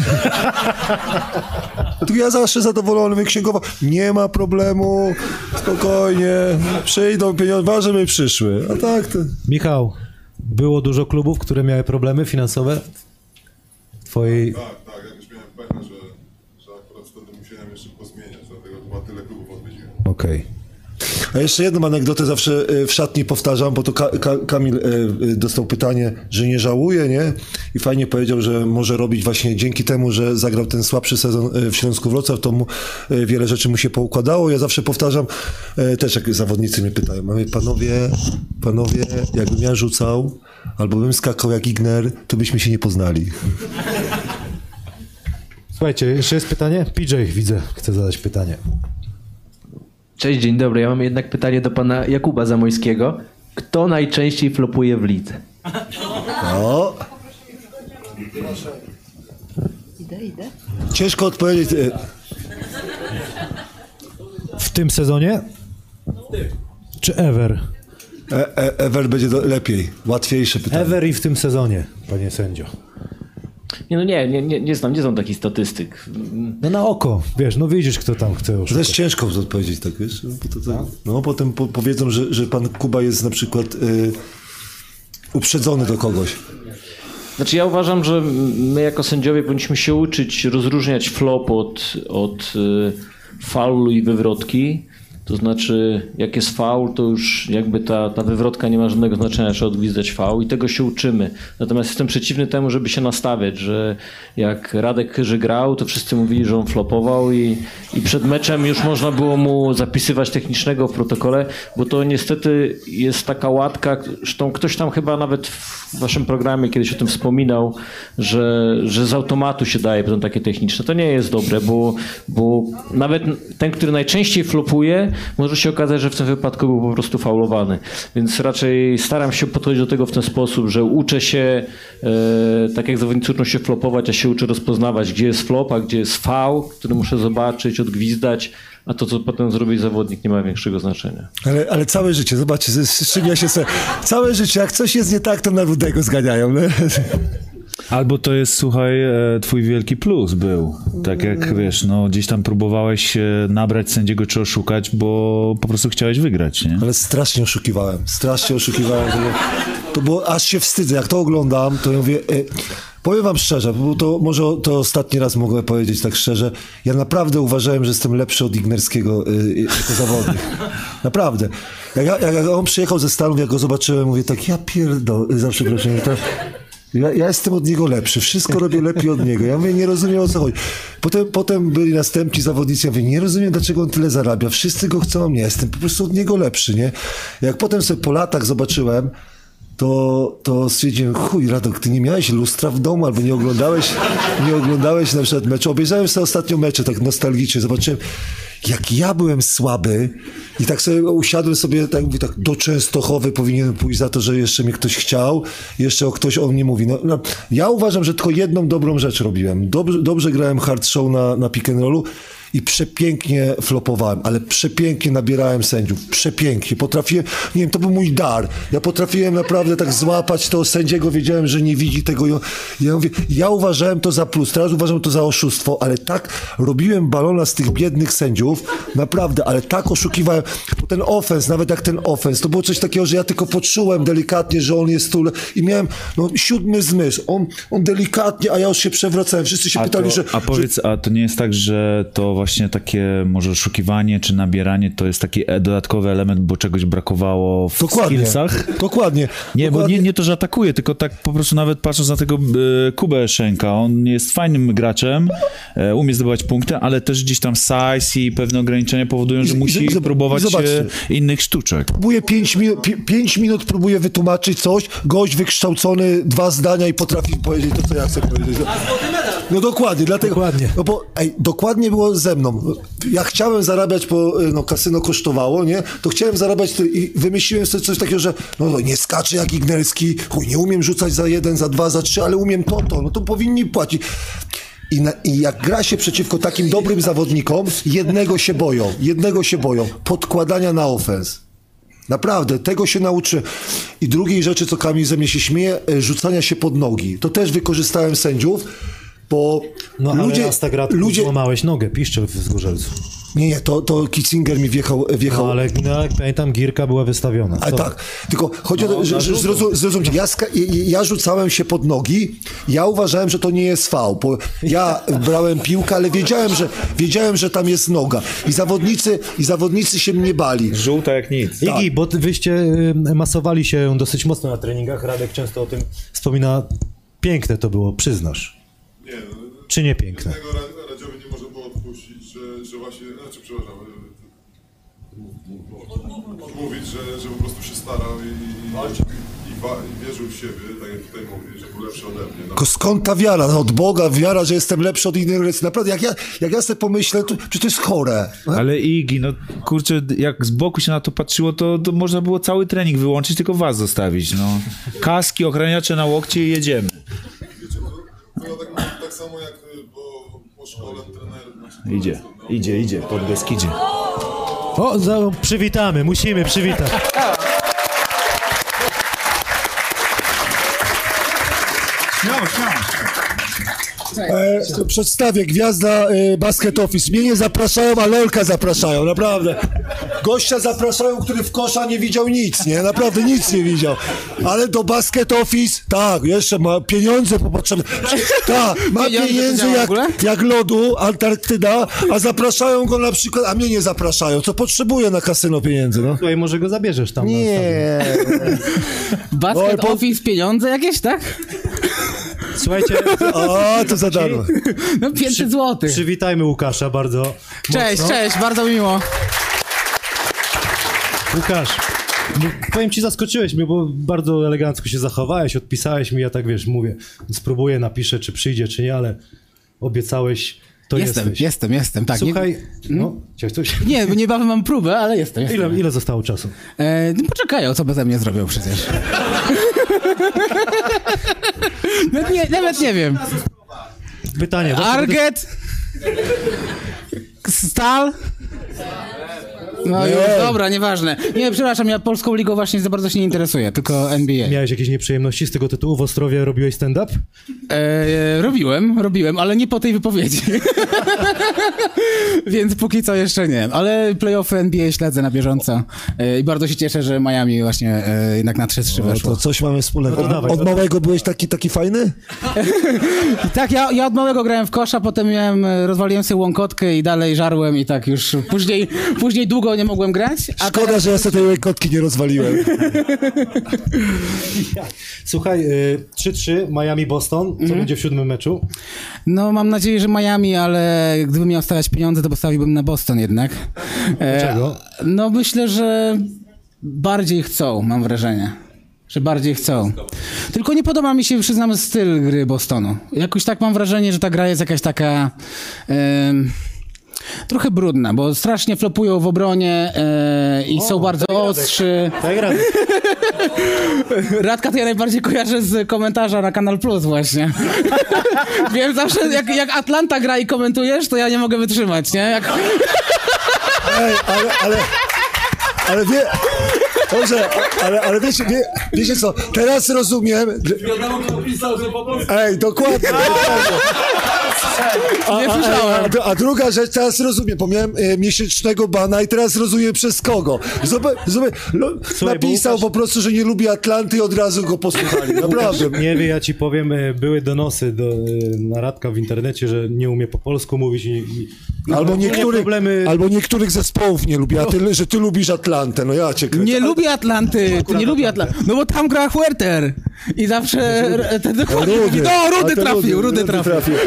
[SPEAKER 1] Tu ja zawsze zadowolony, księgowa, nie ma problemu, spokojnie, przyjdą pieniądze, ważne, żeby przyszły. A tak to...
[SPEAKER 3] Michał, było dużo klubów, które miały problemy finansowe twojej...
[SPEAKER 2] Tak, tak, ja już miałem pewne, że, że akurat wtedy musiałem jeszcze pozmieniać, dlatego chyba tyle klubów odwiedziłem.
[SPEAKER 3] Okej.
[SPEAKER 1] A jeszcze jedną anegdotę zawsze e, w szatni powtarzam, bo to Ka- Ka- Kamil e, e, dostał pytanie, że nie żałuje, nie? I fajnie powiedział, że może robić właśnie dzięki temu, że zagrał ten słabszy sezon w Śląsku Wrocław, to mu wiele rzeczy mu się poukładało. Ja zawsze powtarzam, też jak zawodnicy mnie pytają, mówię, panowie, panowie, jakbym ja rzucał, albo bym skakał jak Igner, to byśmy się nie poznali.
[SPEAKER 3] Słuchajcie, jeszcze jest pytanie? PJ widzę, chce zadać pytanie.
[SPEAKER 18] Cześć, dzień dobry. Ja mam jednak pytanie do pana Jakuba Zamojskiego. Kto najczęściej flopuje w lidze?
[SPEAKER 1] No,
[SPEAKER 7] Idę, idę.
[SPEAKER 1] ciężko odpowiedzieć. e,
[SPEAKER 3] W tym sezonie? Czy ever?
[SPEAKER 1] E, e, Ewer będzie do, lepiej, łatwiejsze pytanie.
[SPEAKER 3] Ever i w tym sezonie, panie sędzio.
[SPEAKER 9] Nie, no nie, nie, nie, nie znam, nie znam takich statystyk.
[SPEAKER 3] No na oko, wiesz, no widzisz, kto tam chce
[SPEAKER 1] To
[SPEAKER 3] oszukać.
[SPEAKER 1] jest ciężko odpowiedzieć, tak wiesz? No, to, to, no potem po, powiedzą, że, że pan Kuba jest na przykład y, uprzedzony do kogoś.
[SPEAKER 9] Znaczy ja uważam, że my jako sędziowie powinniśmy się uczyć rozróżniać flop od, od y, faulu i wywrotki. To znaczy, jak jest faul, to już jakby ta, ta wywrotka nie ma żadnego znaczenia, trzeba odgwizdać faul i tego się uczymy. Natomiast jestem przeciwny temu, żeby się nastawiać, że jak Radek Chyży grał, to wszyscy mówili, że on flopował i, i przed meczem już można było mu zapisywać technicznego w protokole, bo to niestety jest taka łatka, zresztą ktoś tam chyba nawet w waszym programie kiedyś o tym wspominał, że, że z automatu się daje potem takie techniczne. To nie jest dobre, bo, bo nawet ten, który najczęściej flopuje, może się okazać, że w tym wypadku był po prostu faulowany. Więc raczej staram się podchodzić do tego w ten sposób, że uczę się, e, tak jak zawodnicy uczą się flopować, ja się uczę rozpoznawać, gdzie jest flop, a gdzie jest faul, który muszę zobaczyć, odgwizdać, a to, co potem zrobi zawodnik, nie ma większego znaczenia.
[SPEAKER 1] Ale, ale całe życie, zobaczcie, z, z czym ja się sobie... Całe życie, jak coś jest nie tak, to na rudego zganiają. No?
[SPEAKER 5] Albo to jest, słuchaj, e, twój wielki plus był. Tak jak, wiesz, no gdzieś tam próbowałeś się nabrać sędziego czy oszukać, bo po prostu chciałeś wygrać, nie?
[SPEAKER 1] Ale strasznie oszukiwałem, strasznie oszukiwałem. To było, aż się wstydzę, jak to oglądam, to ja mówię... E, Powiem wam szczerze, bo to może to ostatni raz mogę powiedzieć tak szczerze. Ja naprawdę uważałem, że jestem lepszy od Ignerskiego y, jako zawodnik. Naprawdę. Jak, ja- jak on przyjechał ze Stanów, jak go zobaczyłem, mówię tak, ja pierdol, za przeproszeniem, to, ja, ja jestem od niego lepszy, wszystko robię lepiej od niego. Ja mówię, nie rozumiem o co chodzi. Potem, potem byli następni zawodnicy, ja mówię, nie rozumiem dlaczego on tyle zarabia, wszyscy go chcą, a mnie jestem po prostu od niego lepszy, nie? Jak potem sobie po latach zobaczyłem, to, to stwierdziłem, chuj Radok, ty nie miałeś lustra w domu, albo nie oglądałeś, nie oglądałeś na przykład meczu. Obejrzałem sobie ostatnio mecze, tak nostalgicznie, zobaczyłem, jak ja byłem słaby i tak sobie usiadłem sobie, tak mówię, tak do Częstochowy powinienem pójść za to, że jeszcze mnie ktoś chciał, jeszcze o ktoś o mnie mówi. No, no, ja uważam, że tylko jedną dobrą rzecz robiłem. Dobrze, dobrze grałem hard show na, na pick and rollu i przepięknie flopowałem, ale przepięknie nabierałem sędziów. Przepięknie. Potrafiłem, nie wiem, to był mój dar. Ja potrafiłem naprawdę tak złapać to sędziego, wiedziałem, że nie widzi tego. Ja- mówię, ja uważałem to za plus, teraz uważam to za oszustwo, ale tak robiłem balona z tych biednych sędziów, naprawdę, ale tak oszukiwałem. Ten ofens, nawet jak ten ofens, to było coś takiego, że ja tylko poczułem delikatnie, że on jest tu i miałem no, siódmy zmysł. On, on delikatnie, a ja już się przewracałem. Wszyscy się
[SPEAKER 5] A,
[SPEAKER 1] pytali,
[SPEAKER 5] to,
[SPEAKER 1] że...
[SPEAKER 5] a powiedz, a to nie jest tak, że to właśnie takie może oszukiwanie czy nabieranie to jest taki e- dodatkowy element, bo czegoś brakowało w
[SPEAKER 1] Dokładnie.
[SPEAKER 5] skillsach?
[SPEAKER 1] Dokładnie.
[SPEAKER 5] Nie, bo nie, nie to, że atakuje, tylko tak po prostu nawet patrząc na tego e, Kubę Szenka, on jest fajnym graczem, e, umie zdobywać punkty, ale też gdzieś tam size i pewne ograniczenia powodują, że
[SPEAKER 1] I- i-
[SPEAKER 5] musi
[SPEAKER 1] i-
[SPEAKER 5] próbować e, innych sztuczek.
[SPEAKER 1] Próbuje 5 minut, pi- pięć minut próbuje wytłumaczyć coś, gość wykształcony, dwa zdania i potrafi powiedzieć to, co ja chcę powiedzieć. No dokładnie, dlatego. Dokładnie. No bo ej, dokładnie było ze mną. Ja chciałem zarabiać, bo y, no, kasyno kosztowało, nie? To chciałem zarabiać i wymyśliłem sobie coś takiego, że no, no nie skaczę jak Ignerski, chuj, nie umiem rzucać za jeden, za dwa, za trzy, ale umiem to, to, no to powinni płacić. I, na, I jak gra się przeciwko takim dobrym zawodnikom, jednego się boją, jednego się boją, podkładania na ofens. Naprawdę, tego się nauczy. I drugiej rzeczy, co Kamil ze mnie się śmieje, e, rzucania się pod nogi. To też wykorzystałem sędziów, bo
[SPEAKER 3] No
[SPEAKER 1] ludzie,
[SPEAKER 3] raz tak raz
[SPEAKER 1] ludzie,
[SPEAKER 3] złamałeś nogę, piszczel w Zgorzelcu.
[SPEAKER 1] Nie, nie, to, to Kitzinger mi wjechał. wjechał.
[SPEAKER 3] No, ale no, jak pamiętam, Girka była wystawiona.
[SPEAKER 1] Ale tak, tylko chodzi o
[SPEAKER 3] No,
[SPEAKER 1] to, że,
[SPEAKER 3] na
[SPEAKER 1] że
[SPEAKER 3] żółto.
[SPEAKER 1] zrozum, zrozumcie, ja, ska- ja, ja rzucałem się pod nogi, ja uważałem, że to nie jest fał, bo ja brałem piłkę, ale wiedziałem, że, wiedziałem, że tam jest noga i zawodnicy, i zawodnicy się mnie bali.
[SPEAKER 5] Żółta jak nic.
[SPEAKER 3] Igi, bo wyście y, masowali się dosyć mocno na treningach. Radek często o tym wspomina. Piękne to było, przyznasz.
[SPEAKER 2] Nie, no,
[SPEAKER 3] Czy nie piękne?
[SPEAKER 2] Tego Ra- Radziowi nie może było odpuścić, że, że właśnie, znaczy przepraszam, e, odmówić, że, że po prostu się starał i, i, i wierzył w siebie, tak jak tutaj mówi, że był lepszy ode mnie. No.
[SPEAKER 1] Tylko skąd ta wiara? No, od Boga wiara, że jestem lepszy od innych. jest Naprawdę, jak ja, jak ja sobie pomyślę, to, czy to jest chore?
[SPEAKER 5] Ale Igi, no kurczę, jak z boku się na to patrzyło, to, to można było cały trening wyłączyć, tylko was zostawić, no. Kaski, ochraniacze na łokcie i jedziemy.
[SPEAKER 2] Było tak, tak samo jak y, po, po szkole trener. Znaczy,
[SPEAKER 5] Idzie, idzie, idzie, pod Beskidzie.
[SPEAKER 3] O, za, przywitamy, musimy przywitać.
[SPEAKER 5] Śmiało, śmiało.
[SPEAKER 1] E, przedstawię, gwiazda e, Basket Office. Mnie nie zapraszają, a Lolka zapraszają, naprawdę. Gościa zapraszają, który w kosza nie widział nic, nie? Naprawdę nic nie widział. Ale do Basket Office, tak, jeszcze ma pieniądze potrzebne. Tak, ma
[SPEAKER 19] Pieniądze
[SPEAKER 1] pieniędzy jak, jak lodu, Antarktyda, a zapraszają go na przykład, a mnie nie zapraszają. Co potrzebuje na kasyno pieniędzy, no?
[SPEAKER 3] Słuchaj, może go zabierzesz tam.
[SPEAKER 1] Nie.
[SPEAKER 19] Basket
[SPEAKER 1] Oj, po-
[SPEAKER 19] Office, pieniądze jakieś, tak?
[SPEAKER 3] Słuchajcie.
[SPEAKER 1] A, to za darmo.
[SPEAKER 19] No 500 zł.
[SPEAKER 3] Przywitajmy Łukasza bardzo.
[SPEAKER 19] Cześć,
[SPEAKER 3] mocno.
[SPEAKER 19] cześć, bardzo mi miło.
[SPEAKER 3] Łukasz, no, powiem ci, zaskoczyłeś mnie, bo bardzo elegancko się zachowałeś, odpisałeś mi, ja tak wiesz, mówię, spróbuję, napiszę, czy przyjdzie, czy nie, ale obiecałeś, to
[SPEAKER 19] jestem,
[SPEAKER 3] jesteś.
[SPEAKER 19] jestem, jestem, tak.
[SPEAKER 3] Słuchaj,
[SPEAKER 19] nie,
[SPEAKER 3] no, chciałeś coś?
[SPEAKER 19] nie, niebawem mam próbę, ale jestem. jestem.
[SPEAKER 3] Ile, ile zostało czasu?
[SPEAKER 19] E, no poczekają, co beze mnie zrobią przecież. nawet, nie, nawet nie wiem.
[SPEAKER 3] Pytanie.
[SPEAKER 19] Arget? Stal? No
[SPEAKER 3] Nie.
[SPEAKER 19] już, dobra, nieważne. Nie, przepraszam, ja polską ligą właśnie za bardzo się nie interesuję, tylko NBA.
[SPEAKER 3] Miałeś jakieś nieprzyjemności z tego tytułu? W Ostrowie robiłeś stand-up?
[SPEAKER 19] E, robiłem, robiłem, ale nie po tej wypowiedzi. Więc póki co jeszcze nie. Ale playoffy NBA śledzę na bieżąco. E, I bardzo się cieszę, że Miami właśnie e, jednak na 3-3
[SPEAKER 1] No,
[SPEAKER 19] weszło.
[SPEAKER 1] to coś mamy wspólnego.
[SPEAKER 19] No
[SPEAKER 1] Od, od małego byłeś taki, taki fajny?
[SPEAKER 19] Tak, ja, ja od małego grałem w kosza, potem miałem, rozwaliłem sobie łąkotkę i dalej żarłem i tak już później, później długo nie mogłem grać. A
[SPEAKER 1] Szkoda, że ja sobie tej łekotki nie rozwaliłem.
[SPEAKER 3] Słuchaj, y, 3-3, Miami-Boston, co
[SPEAKER 19] Mhm.
[SPEAKER 3] będzie w siódmym meczu?
[SPEAKER 19] No mam nadzieję, że Miami, ale gdybym miał stawiać pieniądze, to postawiłbym na Boston jednak. E,
[SPEAKER 3] Dlaczego?
[SPEAKER 19] No myślę, że bardziej chcą, mam wrażenie. Że bardziej chcą. Tylko nie podoba mi się, przyznam, styl gry Bostonu. Jakoś tak mam wrażenie, że ta gra jest jakaś taka... em, Trochę brudna, bo strasznie flopują w obronie e, i są bardzo ostrzy.
[SPEAKER 3] Tak, Radek.
[SPEAKER 19] Radka to ja najbardziej kojarzę z komentarza na Kanal Plus właśnie. Wiem zawsze, jak, jak Atlanta gra i komentujesz, to ja nie mogę wytrzymać, nie? Jak...
[SPEAKER 1] Ej, ale, ale, ale wie... Dobrze, ale, ale wiecie, wie, wiecie co, teraz rozumiem...
[SPEAKER 17] Wiadomo, kto pisał, że po polsku.
[SPEAKER 1] Ej, dokładnie. dokładnie. A,
[SPEAKER 19] Nie słyszałem.
[SPEAKER 1] a, a, a druga rzecz, teraz rozumiem, bo miałem e, miesięcznego bana i teraz rozumiem przez kogo. Zobacz, zobacz, lo,
[SPEAKER 3] Słuchaj,
[SPEAKER 1] napisał
[SPEAKER 3] Łukasz-
[SPEAKER 1] po prostu, że nie lubi Atlanty i od razu go posłuchali. Naprawdę.
[SPEAKER 3] Łukasz, nie wie, ja ci powiem, e, były donosy do, e, na Radka w internecie, że nie umie po polsku mówić i... i
[SPEAKER 1] Albo,
[SPEAKER 3] ogólnie
[SPEAKER 1] niektórych,
[SPEAKER 3] problemy...
[SPEAKER 1] albo niektórych zespołów nie lubi, a ty, że ty lubisz Atlantę, no ja cię kręcę.
[SPEAKER 19] Nie lubię Atlanty, ty nie lubię Atlanty. No bo tam gra Huerter. I zawsze ten dokładnie
[SPEAKER 1] Rudy.
[SPEAKER 19] mówi, no Rudy trafił, Rudy
[SPEAKER 1] Rudy
[SPEAKER 19] trafił.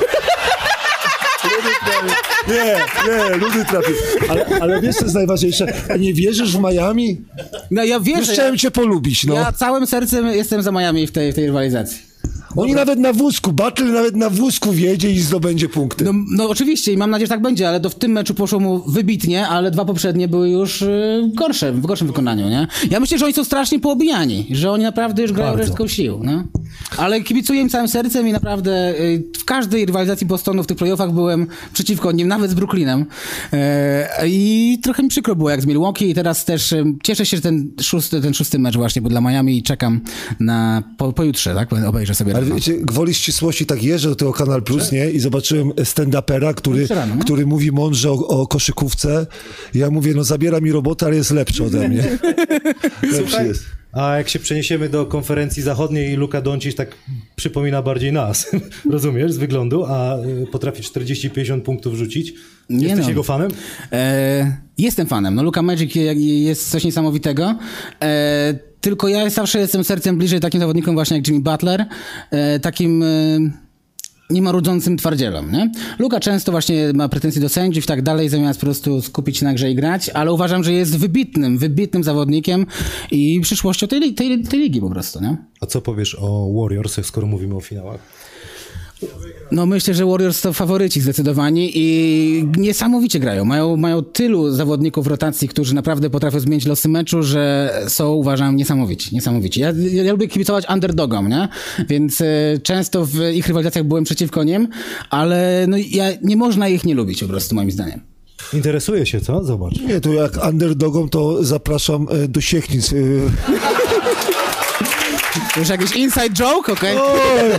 [SPEAKER 1] Nie, nie, ludy trafił. Ale, ale wiesz, co jest najważniejsze? A nie wierzysz w Miami?
[SPEAKER 19] No ja
[SPEAKER 1] Już
[SPEAKER 19] wierzę,
[SPEAKER 1] chciałem
[SPEAKER 19] ja,
[SPEAKER 1] cię polubić, no.
[SPEAKER 19] ja całym sercem jestem za Miami w tej, w tej rywalizacji.
[SPEAKER 1] Oni nawet na wózku, Battle nawet na wózku wjedzie i zdobędzie punkty.
[SPEAKER 19] No, no oczywiście i mam nadzieję, że tak będzie, ale to w tym meczu poszło mu wybitnie, ale dwa poprzednie były już y, gorsze, w gorszym wykonaniu, nie? Ja myślę, że oni są strasznie poobijani, że oni naprawdę już grają
[SPEAKER 3] Bardzo.
[SPEAKER 19] resztką sił, no. Ale kibicuję im całym sercem i naprawdę y, w każdej rywalizacji Bostonu w tych playoffach byłem przeciwko nim, nawet z Brooklynem. E, I trochę mi przykro było jak z Milwaukee i teraz też y, cieszę się, że ten szósty, ten szósty mecz właśnie był dla Miami i czekam na po, pojutrze, tak? Obejrzę sobie.
[SPEAKER 1] Ale wiecie, gwoli ścisłości tak jeżdżę do tego Kanal Plus, nie? I zobaczyłem stand-upera, który,
[SPEAKER 19] rano, no.
[SPEAKER 1] który mówi mądrze o, o koszykówce. Ja mówię, no zabiera mi robotę, ale jest lepszy ode mnie. Lepszy
[SPEAKER 3] Słuchaj,
[SPEAKER 1] jest.
[SPEAKER 3] a jak się przeniesiemy do konferencji zachodniej i Luka Doncic tak przypomina bardziej nas, rozumiesz, z wyglądu, a y, potrafi 40-50 punktów rzucić.
[SPEAKER 19] Nie
[SPEAKER 3] Jesteś
[SPEAKER 19] no.
[SPEAKER 3] jego fanem?
[SPEAKER 19] E, jestem fanem. No Luka Magic je- jest coś niesamowitego. E, tylko ja zawsze jestem sercem bliżej takim zawodnikom właśnie jak Jimmy Butler, e, takim e, niemarudzącym twardzielom, nie? Luka często właśnie ma pretensje do sędziów i tak dalej, zamiast po prostu skupić się na grze i grać, ale uważam, że jest wybitnym, wybitnym zawodnikiem i przyszłością tej, tej, tej ligi po prostu, nie?
[SPEAKER 3] A co powiesz o Warriors, skoro mówimy o finałach?
[SPEAKER 19] No myślę, że Warriors to faworyci zdecydowanie i niesamowicie grają. Mają, mają tylu zawodników w rotacji, którzy naprawdę potrafią zmienić losy meczu, że są uważam niesamowici. niesamowici. Ja, ja, ja lubię kibicować underdogom, nie? Więc e, często w ich rywalizacjach byłem przeciwko nim, ale no, ja, nie można ich nie lubić po prostu moim zdaniem.
[SPEAKER 3] Interesuje się, co? Zobacz.
[SPEAKER 1] Nie, to jak underdogom, to zapraszam e, do Siechnic. E.
[SPEAKER 19] Już jakiś inside joke, okej?
[SPEAKER 1] Oj,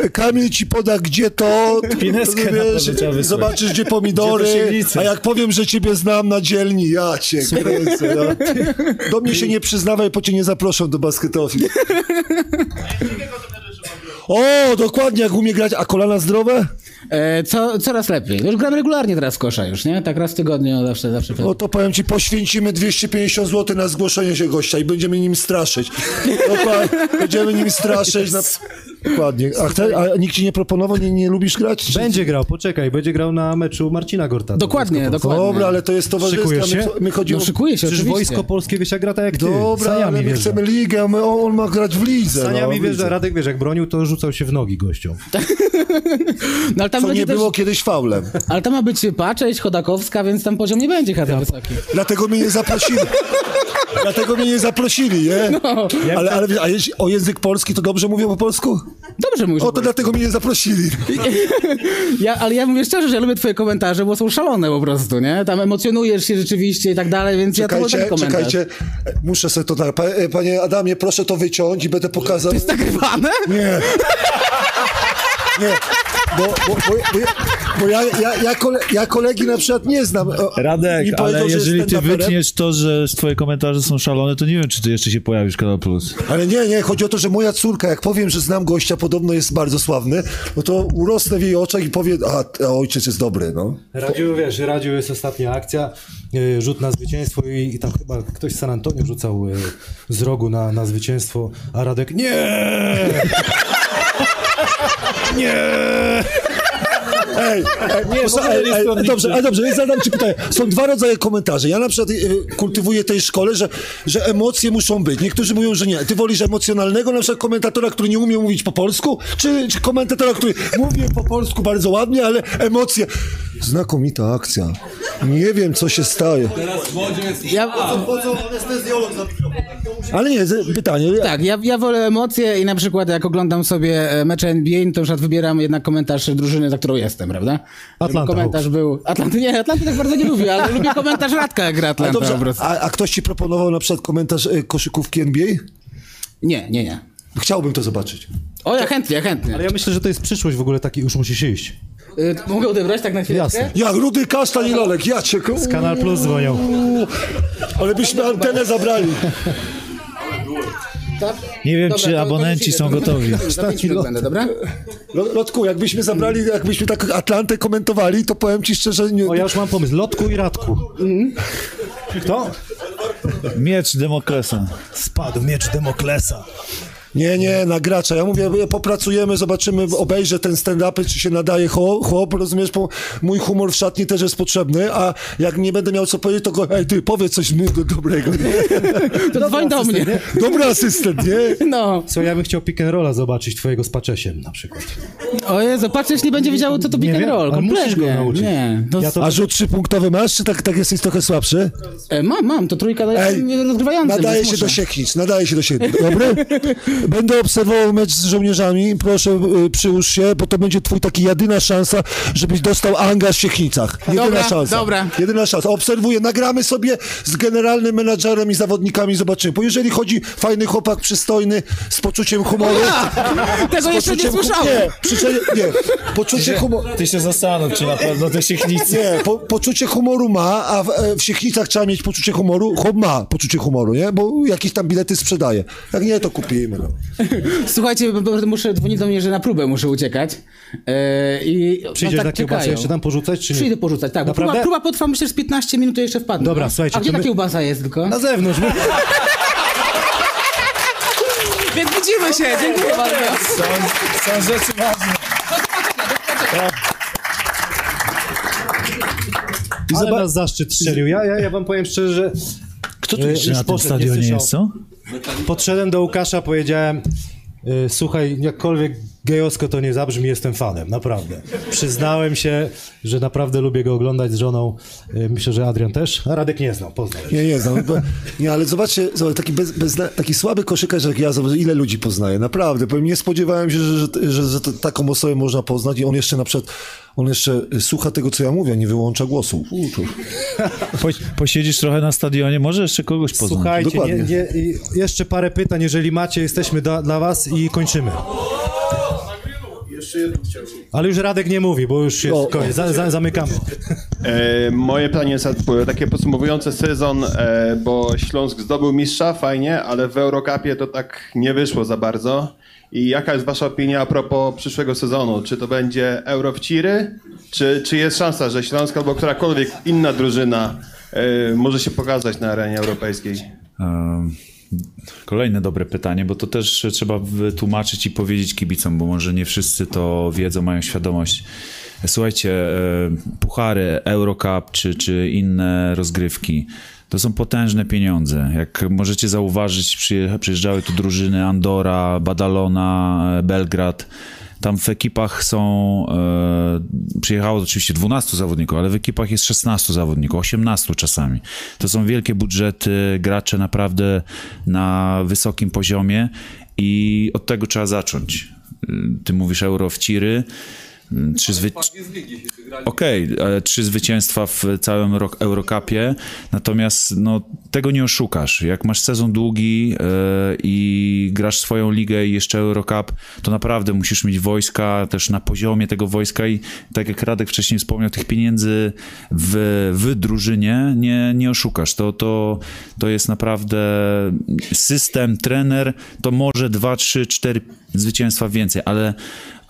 [SPEAKER 1] e, Kamil ci poda, gdzie to.
[SPEAKER 5] Pineskę na
[SPEAKER 1] wiesz, zobaczysz, gdzie pomidory.
[SPEAKER 5] Gdzie
[SPEAKER 1] a jak powiem, że ciebie znam na dzielni, ja cię kręcę. Ja. Do mnie się nie przyznawaj, bo cię nie zaproszą do basketofii. O, dokładnie, jak umie grać. A kolana zdrowe?
[SPEAKER 19] E, co, coraz lepiej. Już gram regularnie teraz kosza już, nie? Tak raz w tygodniu zawsze, zawsze.
[SPEAKER 1] No to powiem ci, poświęcimy 250 zł na zgłoszenie się gościa i będziemy nim straszyć. Dokładnie, będziemy nim straszyć. Na... Dokładnie. A, chce, a nikt ci nie proponował, nie, nie lubisz grać? Czy-
[SPEAKER 3] Będzie grał, poczekaj, będzie grał na meczu Marcina Gorta.
[SPEAKER 19] Dokładnie, dokładnie.
[SPEAKER 1] Dobra, ale to jest towarzystwo.
[SPEAKER 3] Szykujesz
[SPEAKER 1] My,
[SPEAKER 3] się?
[SPEAKER 1] my chodzimy...
[SPEAKER 19] No szykuję się,
[SPEAKER 3] Przecież
[SPEAKER 19] oczywiście.
[SPEAKER 3] wojsko polskie wiesz jak gra tak jak ty.
[SPEAKER 1] Dobra,
[SPEAKER 3] Saniami
[SPEAKER 1] ale my chcemy ligę, a my, on, on ma grać w lidze.
[SPEAKER 3] Saniami
[SPEAKER 1] no, w
[SPEAKER 3] wjeżdża,
[SPEAKER 1] lidze.
[SPEAKER 3] Radek wiesz, jak bronił, to rzucał się w nogi gościom.
[SPEAKER 19] No, ale tam
[SPEAKER 1] Co nie
[SPEAKER 19] też,
[SPEAKER 1] było kiedyś faulem.
[SPEAKER 19] Ale tam ma być Paczeć, Chodakowska, więc tam poziom nie będzie chyba wysoki.
[SPEAKER 1] Dlatego mnie nie zaprosili. Dlatego mnie nie zaprosili, nie?
[SPEAKER 19] No.
[SPEAKER 1] Ale, ale a jeśli o język polski, to dobrze mówią po polsku?
[SPEAKER 19] Dobrze mówisz.
[SPEAKER 1] O, to dlatego mnie nie zaprosili.
[SPEAKER 19] Ja, ale ja mówię szczerze, że ja lubię twoje komentarze, bo są szalone po prostu, nie? Tam emocjonujesz się rzeczywiście i tak dalej, więc ja to
[SPEAKER 1] Czekajcie,
[SPEAKER 19] taki komentarz.
[SPEAKER 1] czekajcie. Muszę sobie to. Pa- e, Panie Adamie, proszę to wyciąć i będę pokazał. To jest
[SPEAKER 19] nagrywane?
[SPEAKER 1] Nie. Nie, bo, bo, bo, bo, ja, bo ja, ja, ja, kole, ja kolegi na przykład nie znam.
[SPEAKER 5] Radek, ale jeżeli ty wytniesz to, że twoje komentarze są szalone, to nie wiem, czy ty jeszcze się pojawisz w Kanal Plus.
[SPEAKER 1] Ale nie, nie, chodzi o to, że moja córka, jak powiem, że znam gościa, podobno jest bardzo sławny, no to urosnę w jej oczach i powie, a, a ojciec jest dobry, no.
[SPEAKER 3] Radziu, wiesz, Radziu jest ostatnia akcja, y, rzut na zwycięstwo i, i tam chyba ktoś z San Antonio rzucał y, z rogu na, na zwycięstwo, a Radek nie! Nie!
[SPEAKER 1] Ej, ej,
[SPEAKER 3] Nie, ogóle
[SPEAKER 1] ej,
[SPEAKER 3] nie
[SPEAKER 1] ej, dobrze, ale dobrze, więc zadam ci pytanie. Są dwa rodzaje komentarzy. Ja na przykład y, kultywuję tej szkole, że, że emocje muszą być. Niektórzy mówią, że nie. Ty wolisz emocjonalnego, na przykład komentatora, który nie umie mówić po polsku, czy, czy komentatora, który mówi po polsku bardzo ładnie, ale emocje. Znakomita akcja. Nie wiem, co się staje.
[SPEAKER 19] Ja,
[SPEAKER 1] Ale nie, pytanie.
[SPEAKER 19] Tak, ja, ja wolę emocje i na przykład jak oglądam sobie e, mecze NBA, to przykład wybieram jednak komentarz drużyny, za którą jestem, prawda?
[SPEAKER 1] Atlanta
[SPEAKER 19] komentarz
[SPEAKER 1] Hawks.
[SPEAKER 19] był... Atlanty, nie, Atlanty tak bardzo nie lubię, ale lubię komentarz Radka, jak gra
[SPEAKER 1] A,
[SPEAKER 19] Atlanta
[SPEAKER 1] dobrze,
[SPEAKER 19] po prostu.
[SPEAKER 1] a, a ktoś ci proponował na przykład komentarz y, koszykówki NBA?
[SPEAKER 19] Nie, nie, nie.
[SPEAKER 1] Chciałbym to zobaczyć.
[SPEAKER 19] O, ja chętnie, chętnie.
[SPEAKER 3] Ale ja myślę, że to jest przyszłość w ogóle taki, już musisz iść.
[SPEAKER 19] Y, mogę odebrać tak na chwilę?
[SPEAKER 3] Jasne.
[SPEAKER 1] Jak Rudy Kasztan i Lolek, ja cię... Z
[SPEAKER 3] Kanal Plus dzwonią.
[SPEAKER 1] Ale byśmy antenę zabrali.
[SPEAKER 5] Nie wiem,
[SPEAKER 19] Dobra,
[SPEAKER 5] czy abonenci są gotowi.
[SPEAKER 19] Za pięć minut będę, dobra?
[SPEAKER 1] Lo- Lotku, jakbyśmy zabrali, jakbyśmy tak Atlantę komentowali, to powiem ci szczerze... Nie...
[SPEAKER 3] O, ja już mam pomysł. Lotku i Radku. Kto?
[SPEAKER 5] Miecz Demoklesa.
[SPEAKER 3] Spadł miecz Demoklesa.
[SPEAKER 1] Nie, nie, na gracza. Ja mówię, popracujemy, zobaczymy, obejrzę ten stand-upy, czy się nadaje chłop, chłop rozumiesz, bo mój humor w szatni też jest potrzebny, a jak nie będę miał co powiedzieć, to go, ej, ty, powiedz coś do dobrego.
[SPEAKER 19] To dzwoń do mnie.
[SPEAKER 1] Dobry asystent, nie?
[SPEAKER 19] No.
[SPEAKER 3] Co, ja bym chciał pick and rolla zobaczyć twojego z Paczesiem na przykład.
[SPEAKER 19] O Jezu, patrz, jeśli będzie wiedział, co to
[SPEAKER 3] Nie
[SPEAKER 19] pick and
[SPEAKER 3] wiem,
[SPEAKER 19] roll,
[SPEAKER 3] ale musisz
[SPEAKER 19] kompletnie.
[SPEAKER 3] go nauczyć.
[SPEAKER 19] Nie. To...
[SPEAKER 3] Ja to-
[SPEAKER 1] A rzut trzypunktowy masz, czy tak, tak jesteś trochę słabszy?
[SPEAKER 19] E, mam, mam, to trójka jest rozgrywająca.
[SPEAKER 1] Nadaje się do sieknic, nadaje się do sieknic. Dobry? będę obserwował mecz z żołnierzami, proszę y, przyłóż się, bo to będzie twój taki jedyna szansa, żebyś dostał angaż w Siechnicach. Jedyna
[SPEAKER 19] Dobra,
[SPEAKER 1] szansa.
[SPEAKER 19] dobra.
[SPEAKER 1] Jedyna szansa. Obserwuję, nagramy sobie z generalnym menadżerem i zawodnikami, zobaczymy. Bo jeżeli chodzi fajny chłopak, przystojny, z poczuciem humoru...
[SPEAKER 19] Tego jeszcze nie słyszałem.
[SPEAKER 1] Nie, przyczę- nie, poczucie humoru...
[SPEAKER 5] Ty się zastanów, czy na pewno te siechnicy...
[SPEAKER 1] Nie, po, poczucie humoru ma, a w, e, w Siechnicach trzeba mieć poczucie humoru. Chłop ma poczucie humoru, nie? Bo jakieś tam bilety sprzedaje. Jak nie, to kupimy. No.
[SPEAKER 19] Słuchajcie, muszę dzwonić do mnie, że na próbę muszę uciekać. Eee, i
[SPEAKER 3] Przyjdziesz
[SPEAKER 19] no,
[SPEAKER 3] na kiełbasę
[SPEAKER 19] czekają.
[SPEAKER 3] jeszcze tam porzucać, czy nie?
[SPEAKER 19] Przyjdę porzucać, tak. Bo próba,
[SPEAKER 3] Naprawdę?
[SPEAKER 19] próba potrwa myślę z 15 minut, jeszcze wpadnę.
[SPEAKER 3] Dobra,
[SPEAKER 19] no.
[SPEAKER 3] słuchajcie,
[SPEAKER 19] A gdzie
[SPEAKER 3] to
[SPEAKER 19] ta
[SPEAKER 3] my-
[SPEAKER 19] kiełbasa jest tylko?
[SPEAKER 3] Na zewnątrz.
[SPEAKER 19] Więc widzimy się, dziękuję bardzo.
[SPEAKER 5] Są, są rzeczy ważne.
[SPEAKER 3] Ale nas zaszczyt strzelił. Ja, ja, ja wam powiem szczerze, że...
[SPEAKER 5] Kto tu
[SPEAKER 3] e,
[SPEAKER 5] jeszcze na tym stadionie
[SPEAKER 3] nie
[SPEAKER 5] jest, co?
[SPEAKER 3] Podszedłem do Łukasza, powiedziałem e, słuchaj, jakkolwiek gejowsko to nie zabrzmi, jestem fanem, naprawdę. Przyznałem się, że naprawdę lubię go oglądać z żoną. E, Myślę, że Adrian też. A Radek nie znał, poznał.
[SPEAKER 1] Nie, nie znam. Bo- Nie, ale zobaczcie, zobacz, taki, bez, bez, taki słaby koszykarz jak ja, zobacz, ile ludzi poznaje. Naprawdę. Powiem, nie spodziewałem się, że, że, że, że taką osobę można poznać i on jeszcze na przykład, on jeszcze słucha tego, co ja mówię, nie wyłącza głosu. U.
[SPEAKER 5] Po, posiedzisz trochę na stadionie, może jeszcze kogoś poznasz.
[SPEAKER 3] Słuchajcie, nie, nie, jeszcze parę pytań, jeżeli macie, jesteśmy da, dla was i kończymy.
[SPEAKER 20] Jeszcze jedno chciałbym.
[SPEAKER 3] Ale już Radek nie mówi, bo już jest koniec, za, za, zamykamy.
[SPEAKER 20] E, moje pytanie jest takie podsumowujące sezon, e, bo Śląsk zdobył mistrza, fajnie, ale w Eurocupie to tak nie wyszło za bardzo. I jaka jest wasza opinia a propos przyszłego sezonu? Czy to będzie Euro w Ciry? Czy, czy jest szansa, że Śląsk albo którakolwiek inna drużyna e, może się pokazać na arenie europejskiej?
[SPEAKER 5] Ehm, Kolejne dobre pytanie, bo to też trzeba wytłumaczyć i powiedzieć kibicom, bo może nie wszyscy to wiedzą, mają świadomość. Słuchajcie, e, puchary, Eurocup czy, czy inne rozgrywki, to są potężne pieniądze. Jak możecie zauważyć, przyje- przyjeżdżały tu drużyny Andora, Badalona, e, Belgrad. Tam w ekipach są, e, przyjechało oczywiście 12 zawodników, ale w ekipach jest 16 zawodników, 18 czasami. To są wielkie budżety, gracze naprawdę na wysokim poziomie i od tego trzeba zacząć. Ty mówisz euro w ciry. Y, Trzy zwy... Okej, ale trzy zwycięstwa w całym Eurocupie, natomiast no, tego nie oszukasz. Jak masz sezon długi e, i grasz swoją ligę i jeszcze Eurocup, to naprawdę musisz mieć wojska też na poziomie tego wojska i tak jak Radek wcześniej wspomniał, tych pieniędzy w, w drużynie nie, nie oszukasz. To, to, to jest naprawdę system, trener, to może dwa, trzy, cztery zwycięstwa więcej, ale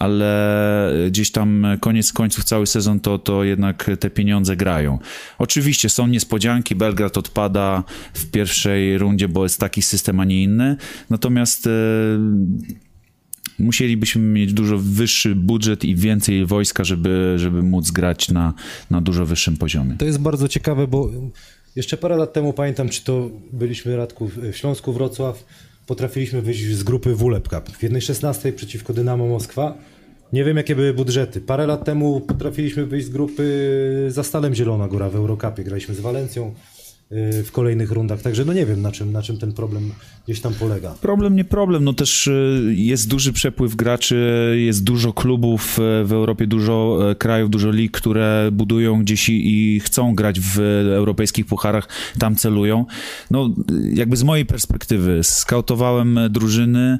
[SPEAKER 5] ale gdzieś tam koniec końców cały sezon to, to jednak te pieniądze grają. Oczywiście są niespodzianki, Belgrad odpada w pierwszej rundzie, bo jest taki system, a nie inny, natomiast e, musielibyśmy mieć dużo wyższy budżet i więcej wojska, żeby, żeby móc grać na, na dużo wyższym poziomie.
[SPEAKER 3] To jest bardzo ciekawe, bo jeszcze parę lat temu pamiętam, czy to byliśmy Radku w Śląsku Wrocław, potrafiliśmy wyjść z grupy WLEP Cup w 1.16 przeciwko Dynamo Moskwa. Nie wiem, jakie były budżety. Parę lat temu potrafiliśmy wyjść z grupy za Stalem Zielona Góra w Eurocupie. Graliśmy z Walencją w kolejnych rundach, także no nie wiem, na czym, na czym ten problem gdzieś tam polega.
[SPEAKER 5] Problem nie problem, no też y, jest duży przepływ graczy, jest dużo klubów y, w Europie, dużo y, krajów, dużo lig, które budują gdzieś i, i chcą grać w europejskich pucharach, tam celują. No jakby z mojej perspektywy skautowałem drużyny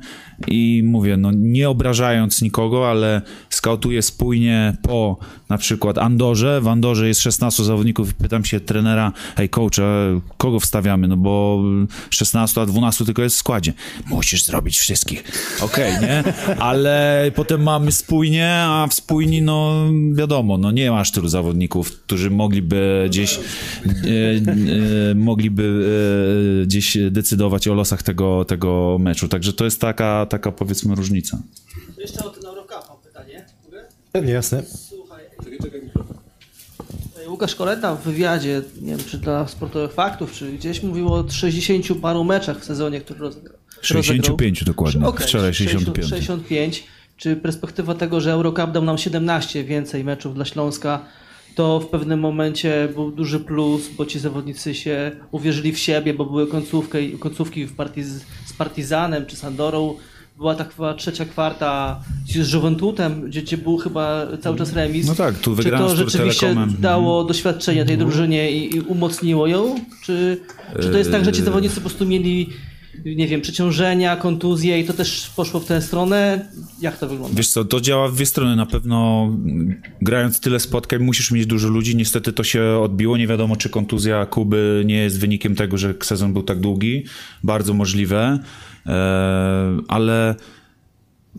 [SPEAKER 5] i mówię, no nie obrażając nikogo, ale skautuję spójnie po na przykład Andorze, w Andorze jest 16 zawodników i pytam się trenera, hej coach, a kogo wstawiamy, no bo 16, a 12 tylko jest w składzie. Musisz zrobić wszystkich. Okej, nie? Ale potem mamy spójnie, a w spójni, no wiadomo, no nie masz tylu zawodników, którzy mogliby gdzieś e, e, mogliby e, gdzieś decydować o losach tego, tego meczu. Także to jest taka, taka powiedzmy różnica.
[SPEAKER 21] Jeszcze o ten Eurocup mam pytanie.
[SPEAKER 3] Pewnie, jasne.
[SPEAKER 21] Słuchaj. Łukasz Koleta w wywiadzie, nie wiem czy dla sportowych faktów, czy gdzieś mówił o 60 paru meczach w sezonie, który rozegrał.
[SPEAKER 5] 65 dokładnie.
[SPEAKER 21] Okej,
[SPEAKER 5] Wczoraj
[SPEAKER 21] 60,
[SPEAKER 5] 65.
[SPEAKER 21] 65. Czy perspektywa tego, że Eurocup dał nam 17 więcej meczów dla Śląska, to w pewnym momencie był duży plus, bo ci zawodnicy się uwierzyli w siebie, bo były końcówki, końcówki w partii z, z Partizanem czy z Andorą. Była ta chyba trzecia kwarta z Juventutem, gdzie, był chyba cały czas remis.
[SPEAKER 5] No tak, tu
[SPEAKER 21] Czy to rzeczywiście
[SPEAKER 5] Telekomem.
[SPEAKER 21] dało doświadczenie tej drużynie i, i umocniło ją? Czy, czy to jest tak, że ci zawodnicy po prostu mieli, nie wiem, przeciążenia, kontuzje i to też poszło w tę stronę? Jak to wygląda?
[SPEAKER 5] Wiesz co, to działa w dwie strony. Na pewno grając tyle spotkań musisz mieć dużo ludzi. Niestety to się odbiło. Nie wiadomo, czy kontuzja Kuby nie jest wynikiem tego, że sezon był tak długi. Bardzo możliwe. E, ale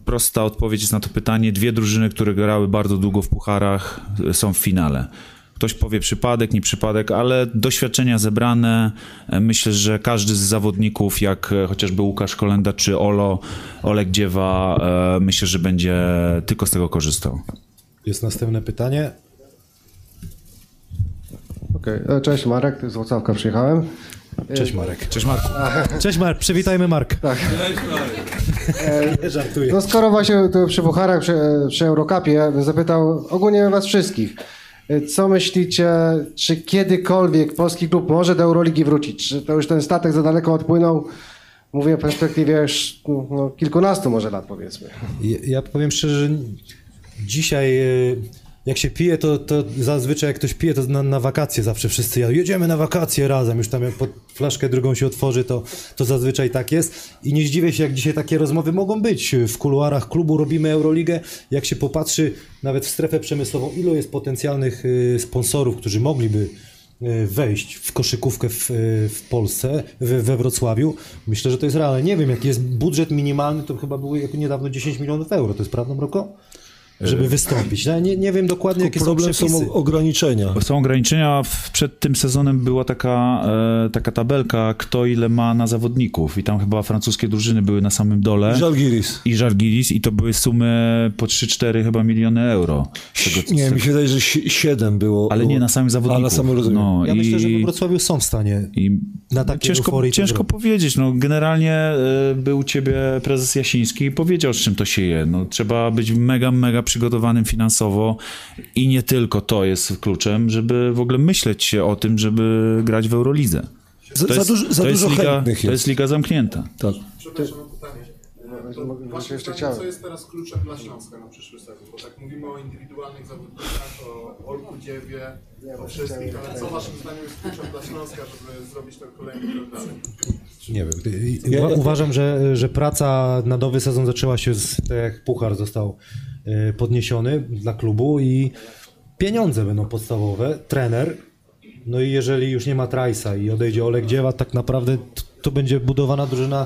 [SPEAKER 5] prosta odpowiedź jest na to pytanie. Dwie drużyny, które grały bardzo długo w pucharach, są w finale. Ktoś powie przypadek, nie przypadek, ale doświadczenia zebrane. e, Myślę, że każdy z zawodników, jak e, chociażby Łukasz Kolenda czy Olo, Olek Dziewa, e, myślę, że będzie tylko z tego korzystał.
[SPEAKER 3] Jest następne pytanie.
[SPEAKER 22] Okej, e, Cześć Marek, z Wrocławka przyjechałem.
[SPEAKER 3] Cześć Marek. Cześć Marku. Cześć Mark, przywitajmy Mark.
[SPEAKER 22] Tak.
[SPEAKER 3] Nie żartuję.
[SPEAKER 22] No skoro właśnie tu przy Pucharach, przy, przy Eurocupie, bym zapytał ogólnie was wszystkich. E, Co myślicie, czy kiedykolwiek polski klub może do Euroligi wrócić? Czy to już ten statek za daleko odpłynął? Mówię w perspektywie już no, kilkunastu może lat powiedzmy.
[SPEAKER 3] Ja, ja powiem szczerze, że dzisiaj e, jak się pije, to, to zazwyczaj jak ktoś pije, to na, na wakacje zawsze wszyscy jadą. Jedziemy na wakacje razem, już tam jak pod flaszkę drugą się otworzy, to, to zazwyczaj tak jest. I nie zdziwię się, jak dzisiaj takie rozmowy mogą być. W kuluarach klubu robimy Euroligę. Jak się popatrzy nawet w strefę przemysłową, ilu jest potencjalnych y, sponsorów, którzy mogliby y, wejść w koszykówkę w, y, w Polsce, we, Wrocławiu. Myślę, że to jest realne. Nie wiem, jaki jest budżet minimalny, to chyba było niedawno 10 milionów euro. To jest prawda, Mroko? Żeby wystąpić. Ja nie, nie wiem dokładnie, jakie są
[SPEAKER 1] problem są
[SPEAKER 3] przepisy.
[SPEAKER 1] ograniczenia.
[SPEAKER 5] Są ograniczenia. W- Przed tym sezonem była taka, e, taka tabelka, kto ile ma na zawodników. I tam chyba francuskie drużyny były na samym dole.
[SPEAKER 1] I Żalgiris.
[SPEAKER 5] I Żalgiris. I to były sumy po 3-4 chyba miliony euro. Tego-
[SPEAKER 1] Nie,
[SPEAKER 5] z
[SPEAKER 1] mi
[SPEAKER 5] tego-
[SPEAKER 1] się wydaje, że si- siedem było.
[SPEAKER 5] Ale nie na samym zawodniku.
[SPEAKER 1] A na samym rozumiem.
[SPEAKER 5] No,
[SPEAKER 3] Ja
[SPEAKER 5] i-
[SPEAKER 3] myślę, że we Wrocławiu są w stanie
[SPEAKER 5] i
[SPEAKER 3] na takiej
[SPEAKER 5] ciężko, ciężko powiedzieć. No, generalnie e, był u ciebie prezes Jasiński i powiedział, z czym to się je. No, trzeba być mega, mega przygotowanym finansowo i nie tylko to jest kluczem, żeby w ogóle myśleć się o tym, żeby grać w Eurolidze.
[SPEAKER 1] Za-
[SPEAKER 5] To
[SPEAKER 1] za
[SPEAKER 5] jest,
[SPEAKER 1] dużo- za
[SPEAKER 5] to jest
[SPEAKER 1] dużo
[SPEAKER 5] liga,
[SPEAKER 1] chętnych
[SPEAKER 5] To
[SPEAKER 1] jest.
[SPEAKER 5] jest liga zamknięta.
[SPEAKER 1] Tak.
[SPEAKER 23] Przepraszam pytanie. To
[SPEAKER 22] Właśnie jeszcze
[SPEAKER 23] pytanie,
[SPEAKER 22] chciałem.
[SPEAKER 23] co jest teraz kluczem dla Śląska na przyszły sezon? Bo tak mówimy o indywidualnych zawodnikach, o Olku Dziewie, o wszystkich, ale co waszym zdaniem jest kluczem dla Śląska, żeby zrobić ten kolejny krok dalej?
[SPEAKER 3] Nie wiem. Uwa- Uważam, że, że praca na nowy sezon zaczęła się z tak jak puchar został e, podniesiony dla klubu i pieniądze będą podstawowe, trener. No i jeżeli już nie ma Trajsa i odejdzie Olek Dziewa, tak naprawdę t- to będzie budowana drużyna,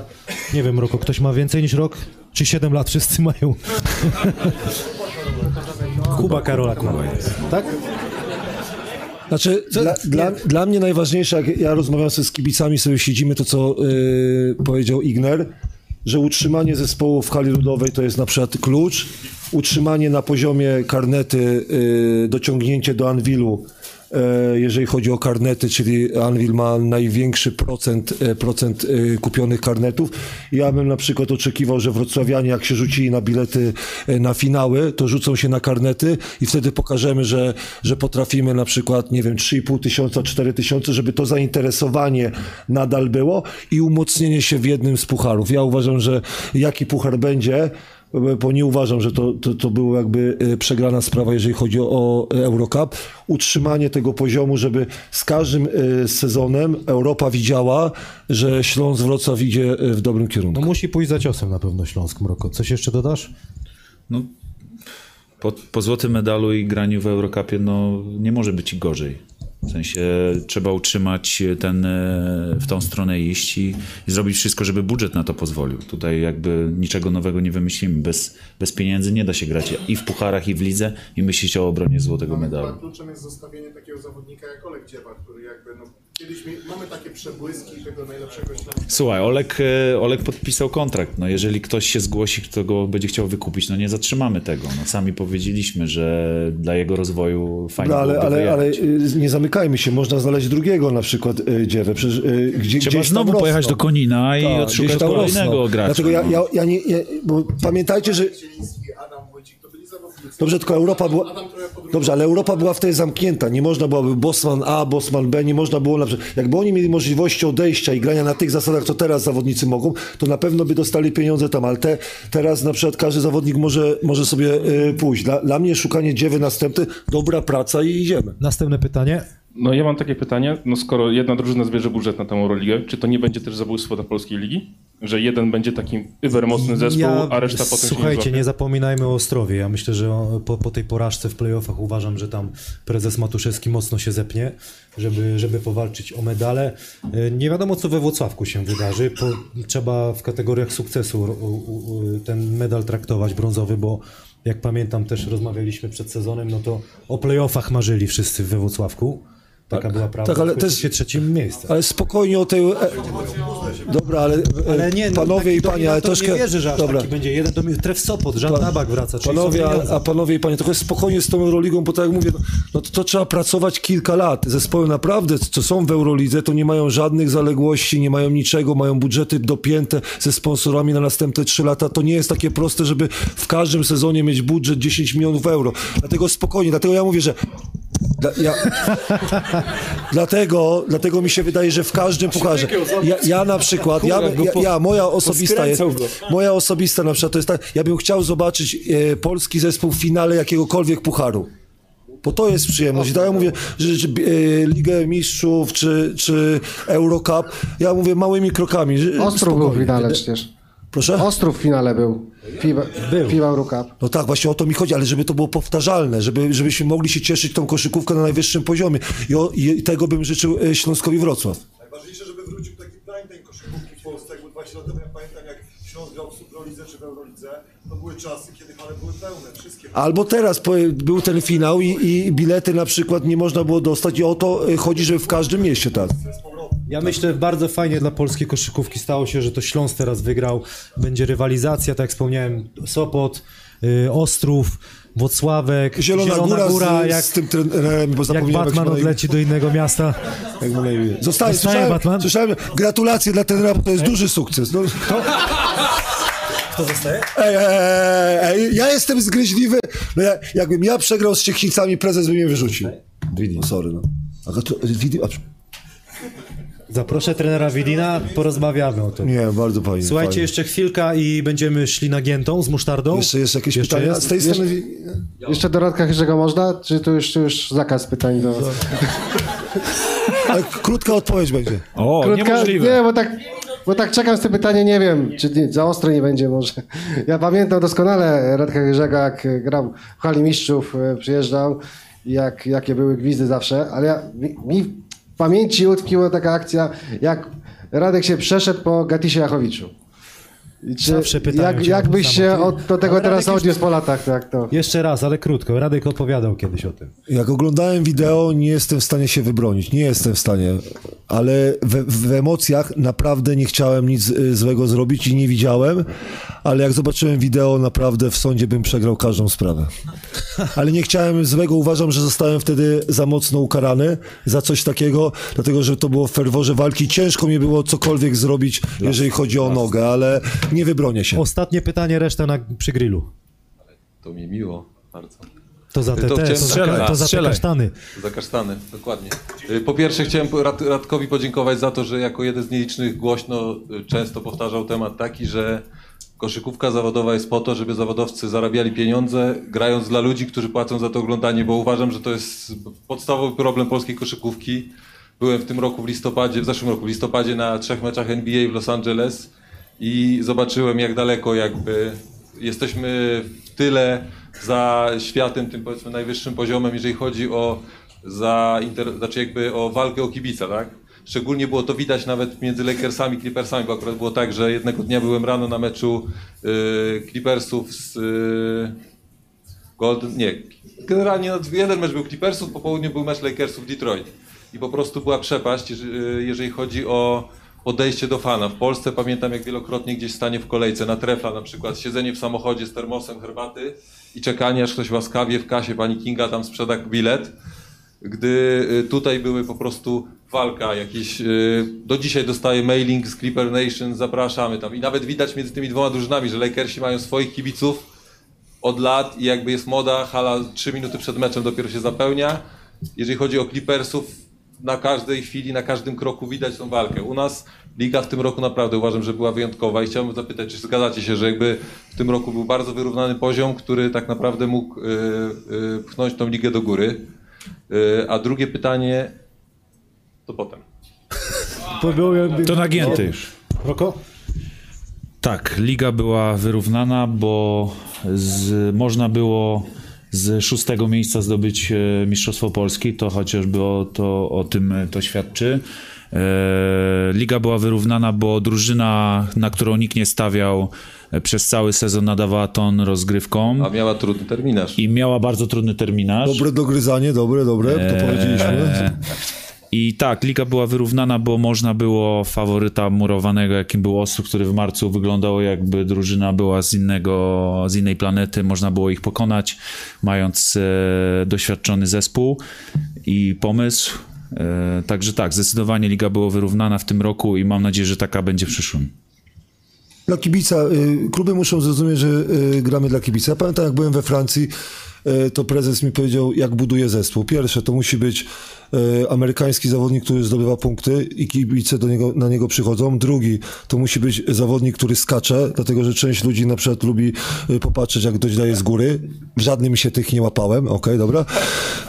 [SPEAKER 3] nie wiem, Roko, ktoś ma więcej niż rok? Czy 7 lat wszyscy mają? Kuba Karolak ma, tak?
[SPEAKER 1] Znaczy, dla, dla, dla mnie najważniejsze, jak ja rozmawiam ze z kibicami, sobie siedzimy, to co yy, powiedział Igner, że utrzymanie zespołu w hali ludowej to jest na przykład klucz, utrzymanie na poziomie karnety, yy, dociągnięcie do Anwilu, jeżeli chodzi o karnety, czyli Anvil ma największy procent, yy, procent yy, kupionych karnetów. Ja bym na przykład oczekiwał, że wrocławianie jak się rzucili na bilety na finały, to rzucą się na karnety i wtedy pokażemy, że, że potrafimy na przykład, nie wiem, 3,5 tysiąca, 4 tysiące, żeby to zainteresowanie nadal było i umocnienie się w jednym z pucharów. Ja uważam, że jaki puchar będzie, bo nie uważam, że to, to, to była jakby e, przegrana sprawa, jeżeli chodzi o Eurocup. Utrzymanie tego poziomu, żeby z każdym e, sezonem Europa widziała, że Śląsk Wrocław idzie e, w dobrym kierunku.
[SPEAKER 3] No musi pójść za ciosem na pewno Śląsk, Mroko. Coś jeszcze dodasz?
[SPEAKER 5] No, po, po złotym medalu i graniu w Eurocupie no, nie może być i gorzej. W sensie trzeba utrzymać ten, e, w tą stronę iść i, i zrobić wszystko, żeby budżet na to pozwolił. Tutaj jakby niczego nowego nie wymyślimy. Bez, bez pieniędzy nie da się grać i w pucharach, i w lidze i myśleć o obronie złotego medalu.
[SPEAKER 23] Kluczem jest zostawienie takiego zawodnika jak Olek Dziewa, który jakby, no, kiedyś mamy takie przebłyski tego najlepszego.
[SPEAKER 5] Słuchaj, Olek, e, Olek podpisał kontrakt. No jeżeli ktoś się zgłosi, kto go będzie chciał wykupić, no nie zatrzymamy tego. No sami powiedzieliśmy, że dla jego rozwoju fajnie
[SPEAKER 1] No, ale, ale, ale y, nie zamykajmy się, można znaleźć drugiego na przykład y, dziewę. Przecież, y, gdzie,
[SPEAKER 5] Trzeba znowu
[SPEAKER 1] rosną.
[SPEAKER 5] pojechać do Konina i
[SPEAKER 1] Tak,
[SPEAKER 5] odszukać kolejnego
[SPEAKER 1] rosną.
[SPEAKER 5] gracza,
[SPEAKER 1] Dlatego ja,
[SPEAKER 5] no.
[SPEAKER 1] ja, ja nie, ja, bo pamiętajcie, że Dobrze, tylko Europa była- Dobrze, ale Europa była wtedy zamknięta. Nie można byłoby Bosman A, Bosman B, nie można było na przykład. Jakby oni mieli możliwości odejścia i grania na tych zasadach, co teraz zawodnicy mogą, to na pewno by dostali pieniądze tam, ale te, teraz na przykład każdy zawodnik może, może sobie y, pójść. Dla, dla mnie szukanie dziewy następny, dobra praca i idziemy.
[SPEAKER 3] Następne pytanie.
[SPEAKER 24] No ja mam takie pytanie, no skoro jedna drużyna zbierze budżet na tę Euroligę, czy to nie będzie też zabójstwo dla polskiej ligi? Że jeden będzie taki mocny zespół, a reszta potem nie
[SPEAKER 3] Słuchajcie,
[SPEAKER 24] złapie?
[SPEAKER 3] nie zapominajmy o Ostrowie. Ja myślę, że po, po tej porażce w playoffach uważam, że tam prezes Matuszewski mocno się zepnie, żeby, żeby powalczyć o medale. E, Nie wiadomo, co we Włocławku się wydarzy. Po, trzeba w kategoriach sukcesu ten medal traktować brązowy, bo jak pamiętam, też rozmawialiśmy przed sezonem, no to o playoffach marzyli wszyscy we Włocławku. Taka była prawda.
[SPEAKER 1] Tak, ale jest-
[SPEAKER 3] się trzecim miejsce.
[SPEAKER 1] Ale spokojnie o tej. Dobra, ale, e,
[SPEAKER 3] Ale nie, no,
[SPEAKER 1] panowie i panie, ale troszkę.
[SPEAKER 3] nie wierzę, że aż
[SPEAKER 1] dobra.
[SPEAKER 3] taki będzie jeden do Tref Sopot, Żan Tabak wraca,
[SPEAKER 1] Panowie, a, a panowie i panie, trochę spokojnie z tą Euroligą, bo tak jak mówię, no, no to, to trzeba pracować kilka lat. Zespoły naprawdę, co są w Eurolidze, to nie mają żadnych zaległości, nie mają niczego, mają budżety dopięte ze sponsorami na następne trzy lata. To nie jest takie proste, żeby w każdym sezonie mieć budżet 10 milionów euro. Dlatego spokojnie, dlatego ja mówię, że dla, ja, dlatego, dlatego mi się wydaje, że w każdym pucharze. Ja, ja na przykład, ja, ja, ja moja osobista jest, moja osobista na przykład to jest tak, ja bym chciał zobaczyć e, polski zespół w finale jakiegokolwiek pucharu. Bo to jest przyjemność. I tak ja mówię, że, że e, Ligę Mistrzów czy, czy Eurocup, ja mówię małymi krokami.
[SPEAKER 22] Ostrów był w finale przecież.
[SPEAKER 1] Proszę?
[SPEAKER 22] Ostrów w finale był. FIBA, FIBA Eurocup.
[SPEAKER 1] No tak, właśnie o to mi chodzi, ale żeby to było powtarzalne, żeby, żebyśmy mogli się cieszyć tą koszykówką na najwyższym poziomie. I, o, i tego bym życzył e, Śląskowi Wrocław.
[SPEAKER 13] Najważniejsze, żeby wrócił taki prime time koszykówki w Polsce, jak był 20 lat temu, ja pamiętam jak Śląsk grał w Superlidze czy w Eurolidze, to były czasy, kiedy hale były pełne, wszystkie.
[SPEAKER 1] Albo teraz po, był ten finał i, i bilety na przykład nie można było dostać i o to e, chodzi, żeby w każdym mieście tak.
[SPEAKER 3] Ja myślę, bardzo fajnie dla polskiej koszykówki stało się, że to Śląsk teraz wygrał. Będzie rywalizacja, tak jak wspomniałem, Sopot, y, Ostrów, Włocławek,
[SPEAKER 1] Zielona, Góra,
[SPEAKER 3] Góra
[SPEAKER 1] z,
[SPEAKER 3] jak,
[SPEAKER 1] z tym trenerem, bo
[SPEAKER 3] jak Batman odleci do innego miasta.
[SPEAKER 1] Jak. Zostaje, słyszałem,
[SPEAKER 3] Batman?
[SPEAKER 1] słyszałem, gratulacje dla trenera, bo to jest duży sukces. No.
[SPEAKER 3] Kto zostaje?
[SPEAKER 1] Ej, ej, ej, ej, ja jestem zgryźliwy. No ja, jakbym ja przegrał z Ciechnicami, prezes by mnie wyrzucił. No, sorry, no. A to,
[SPEAKER 3] Zaproszę trenera Widina, porozmawiamy o tym.
[SPEAKER 1] nie, bardzo fajnie.
[SPEAKER 3] Słuchajcie,
[SPEAKER 1] fajnie.
[SPEAKER 3] jeszcze chwilka i będziemy szli na giętą z musztardą.
[SPEAKER 1] Jeszcze jest jakieś
[SPEAKER 3] Jeszcze
[SPEAKER 1] pytania
[SPEAKER 3] jest?
[SPEAKER 1] z tej strony?
[SPEAKER 22] Jeszcze do Radka Chyrzego można? Czy to już, już zakaz pytań do
[SPEAKER 1] krótka odpowiedź będzie.
[SPEAKER 5] O,
[SPEAKER 22] Krótka, nie, bo tak, bo tak czekam z tym pytaniem, nie wiem, czy nie, za ostro nie będzie może. Ja pamiętam doskonale Radka Chyrzego, jak grał w hali mistrzów, e, przyjeżdżał i jak, jakie były gwizdy zawsze, ale ja, mi, mi pamięci utkwiła taka akcja, jak Radek się przeszedł po Gatisie Jachowiczu. Czy,
[SPEAKER 3] Zawsze pytają
[SPEAKER 22] jak,
[SPEAKER 3] cię o
[SPEAKER 22] jak
[SPEAKER 3] to
[SPEAKER 22] byś
[SPEAKER 3] samo.
[SPEAKER 22] się od, do tego
[SPEAKER 3] Ale
[SPEAKER 22] teraz
[SPEAKER 3] Radek już-
[SPEAKER 22] odniósł po latach, tak to.
[SPEAKER 3] Jeszcze raz, ale krótko. Radek opowiadał kiedyś o tym.
[SPEAKER 1] Jak oglądałem wideo, nie jestem w stanie się wybronić. Nie jestem w stanie, ale w, w emocjach naprawdę nie chciałem nic y, złego zrobić i nie widziałem, ale jak zobaczyłem wideo, naprawdę w sądzie bym przegrał każdą sprawę. Ale nie chciałem złego, uważam, że zostałem wtedy za mocno ukarany za coś takiego, dlatego że to było w ferworze walki. Ciężko mi było cokolwiek zrobić, jeżeli chodzi o nogę, ale nie wybronię się.
[SPEAKER 3] Ostatnie pytanie, reszta na, przy grillu.
[SPEAKER 25] To mi miło bardzo.
[SPEAKER 3] To za te, te,
[SPEAKER 25] chciałem-
[SPEAKER 3] to za, ka- to za te kasztany.
[SPEAKER 25] Za kasztany, dokładnie. Y, Po pierwsze chciałem Rad, Radkowi podziękować za to, że jako jeden z nielicznych głośno y, często powtarzał temat taki, że koszykówka zawodowa jest po to, żeby zawodowcy zarabiali pieniądze, grając dla ludzi, którzy płacą za to oglądanie, bo uważam, że to jest podstawowy problem polskiej koszykówki. Byłem w tym roku w listopadzie, w zeszłym roku w listopadzie na trzech meczach NBA w Los Angeles i zobaczyłem jak daleko jakby jesteśmy w tyle za światem, tym powiedzmy najwyższym poziomem, jeżeli chodzi o za inter, znaczy jakby o walkę o kibica, tak? Szczególnie było to widać nawet między Lakersami i Clippersami, bo akurat było tak, że jednego dnia byłem rano na meczu y, Clippersów z y, Golden, nie, generalnie jeden mecz był Clippersów, po południu był mecz Lakersów Detroit. I po prostu była przepaść, jeż- jeżeli chodzi o podejście do fana. W Polsce pamiętam, jak wielokrotnie gdzieś stanie w kolejce na trefla na przykład, siedzenie w samochodzie z termosem herbaty i czekanie, aż ktoś łaskawie w kasie pani Kinga tam sprzeda bilet. Gdy y, tutaj były po prostu walka jakieś, y, do dzisiaj dostaję mailing z Clipper Nation, zapraszamy tam. I nawet widać między tymi dwoma drużynami, że Lakersi mają swoich kibiców, od lat i jakby jest moda, hala 3 minuty przed meczem dopiero się zapełnia. Jeżeli chodzi o Clippersów, na każdej chwili, na każdym kroku widać tą walkę. U nas liga w tym roku naprawdę uważam, że była wyjątkowa i chciałbym zapytać, czy zgadzacie się, że jakby w tym roku był bardzo wyrównany poziom, który tak naprawdę mógł y, y, pchnąć tą ligę do góry. Y, a drugie pytanie to potem.
[SPEAKER 5] To nagięty już.
[SPEAKER 3] Roko?
[SPEAKER 5] Tak, liga była wyrównana, bo z, można było z szóstego miejsca zdobyć e, Mistrzostwo Polski, to chociażby o, to, o tym e, to świadczy. E, Liga była wyrównana, bo drużyna, na którą nikt nie stawiał, przez cały sezon nadawała ton rozgrywkom.
[SPEAKER 25] A miała trudny terminarz.
[SPEAKER 5] I miała bardzo trudny terminarz.
[SPEAKER 1] Dobre dogryzanie, dobre, dobre, to
[SPEAKER 5] Eee,
[SPEAKER 1] powiedzieliśmy.
[SPEAKER 5] I tak, liga była wyrównana, bo można było faworyta murowanego, jakim był Ostrów, który w marcu wyglądało jakby drużyna była z innego, z innej planety, można było ich pokonać, mając e, doświadczony zespół i pomysł. E, także tak, zdecydowanie liga była wyrównana w tym roku i mam nadzieję, że taka będzie w przyszłym.
[SPEAKER 1] Dla kibica, y, kluby muszą zrozumieć, że y, gramy dla kibica. Ja pamiętam, jak byłem we Francji, to prezes mi powiedział, jak buduje zespół. Pierwsze, to musi być y, amerykański zawodnik, który zdobywa punkty i kibice do niego, na niego przychodzą. Drugi, to musi być zawodnik, który skacze, dlatego że część ludzi na przykład lubi y, popatrzeć, jak ktoś daje z góry. W żadnym się tych nie łapałem, okej, dobra.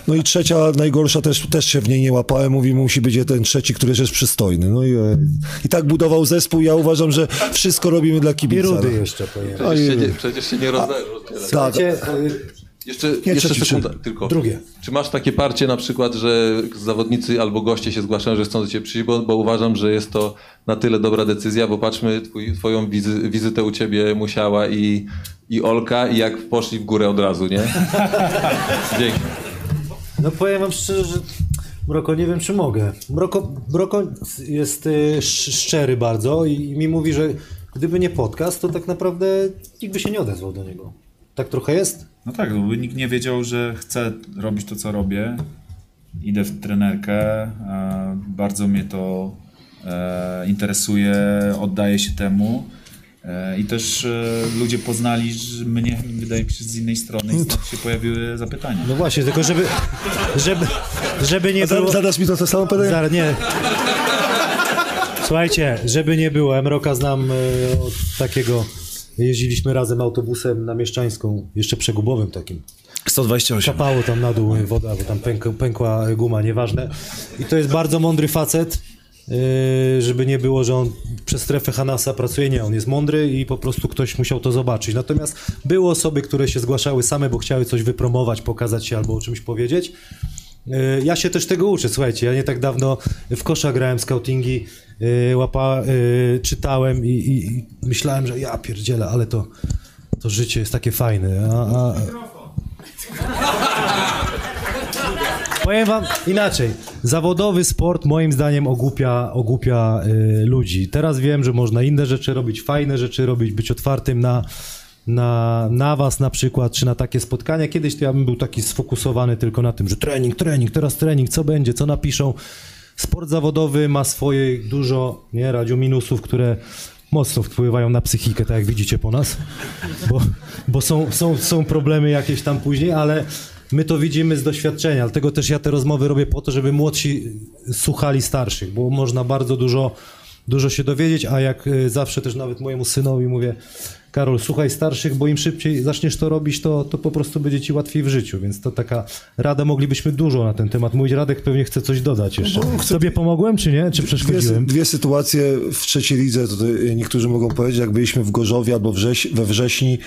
[SPEAKER 1] No i trzecia, najgorsza, też, też się w niej nie łapałem, mówi, musi być jeden trzeci, który jest przystojny. No i, e, i tak budował zespół. Ja uważam, że wszystko robimy dla kibica.
[SPEAKER 3] I rudy
[SPEAKER 1] no.
[SPEAKER 3] jeszcze
[SPEAKER 25] Przecież się nie, przecież się nie rozda- rozdziela.
[SPEAKER 1] Tak.
[SPEAKER 25] Jeszcze,
[SPEAKER 1] Nie,
[SPEAKER 25] jeszcze
[SPEAKER 1] trzeci,
[SPEAKER 25] sekunda,
[SPEAKER 1] trzeci.
[SPEAKER 25] tylko.
[SPEAKER 3] Drugie.
[SPEAKER 25] Czy masz takie parcie na przykład, że zawodnicy albo goście się zgłaszają, że chcą do ciebie przyjść, bo, bo uważam, że jest to na tyle dobra decyzja, bo patrzmy, twój, twoją wizy, wizytę u ciebie musiała i, i Olka i jak poszli w górę od razu, nie? Dzięki.
[SPEAKER 3] No powiem wam szczerze, że Mroko, nie wiem czy mogę. Mroko, Mroko jest y, sz- szczery bardzo i, i mi mówi, że gdyby nie podcast, to tak naprawdę nikt by się nie odezwał do niego. Tak trochę jest?
[SPEAKER 5] No tak, bo nikt nie wiedział, że chcę robić to, co robię. Idę w trenerkę, bardzo mnie to e, interesuje, oddaję się temu. E, I też e, ludzie poznali że mnie, wydaje mi się, z innej strony i stąd się pojawiły zapytania.
[SPEAKER 3] No właśnie, tylko żeby, żeby, żeby nie
[SPEAKER 1] A
[SPEAKER 3] było...
[SPEAKER 1] zadasz mi to, to samo pytanie?
[SPEAKER 3] Zaraz, nie. Słuchajcie, żeby nie było, Mroka znam od takiego... Jeździliśmy razem autobusem na Mieszczańską, jeszcze przegubowym takim.
[SPEAKER 5] 128.
[SPEAKER 3] Kapało tam na dół woda, bo tam pęk, pękła guma, nieważne. I to jest bardzo mądry facet, yy, żeby nie było, że on przez strefę Hanasa pracuje. Nie, on jest mądry i po prostu ktoś musiał to zobaczyć. Natomiast były osoby, które się zgłaszały same, bo chciały coś wypromować, pokazać się albo o czymś powiedzieć. Yy, Ja się też tego uczę, słuchajcie, ja nie tak dawno w kosza grałem scoutingi, yy, łapa, yy, czytałem i, i, i myślałem, że ja pierdzielę, ale to, to życie jest takie fajne. A, a, Powiem wam inaczej. Zawodowy sport moim zdaniem ogłupia, ogłupia y, ludzi. Teraz wiem, że można inne rzeczy robić, fajne rzeczy robić, być otwartym na, na, na was na przykład, czy na takie spotkania. Kiedyś to ja bym był taki sfokusowany tylko na tym, że trening, trening, teraz trening, co będzie, co napiszą. Sport zawodowy ma swoje dużo, nie, Radziu, minusów, które mocno wpływają na psychikę, tak jak widzicie po nas, bo, bo są, są, są problemy jakieś tam później, ale my to widzimy z doświadczenia, dlatego też ja te rozmowy robię po to, żeby młodsi słuchali starszych, bo można bardzo dużo, dużo się dowiedzieć, a jak y, zawsze też nawet mojemu synowi mówię, Karol, słuchaj starszych, bo im szybciej zaczniesz to robić, to, to po prostu będzie ci łatwiej w życiu, więc to taka rada, moglibyśmy dużo na ten temat mówić. Radek pewnie chce coś dodać jeszcze. Tobie pomogłem, czy nie? Czy
[SPEAKER 1] Dwie,
[SPEAKER 3] przeszkodziłem?
[SPEAKER 1] dwie sytuacje w trzeciej lidze, tutaj niektórzy mogą powiedzieć, jak byliśmy w Gorzowie albo wrześ, we wrześni,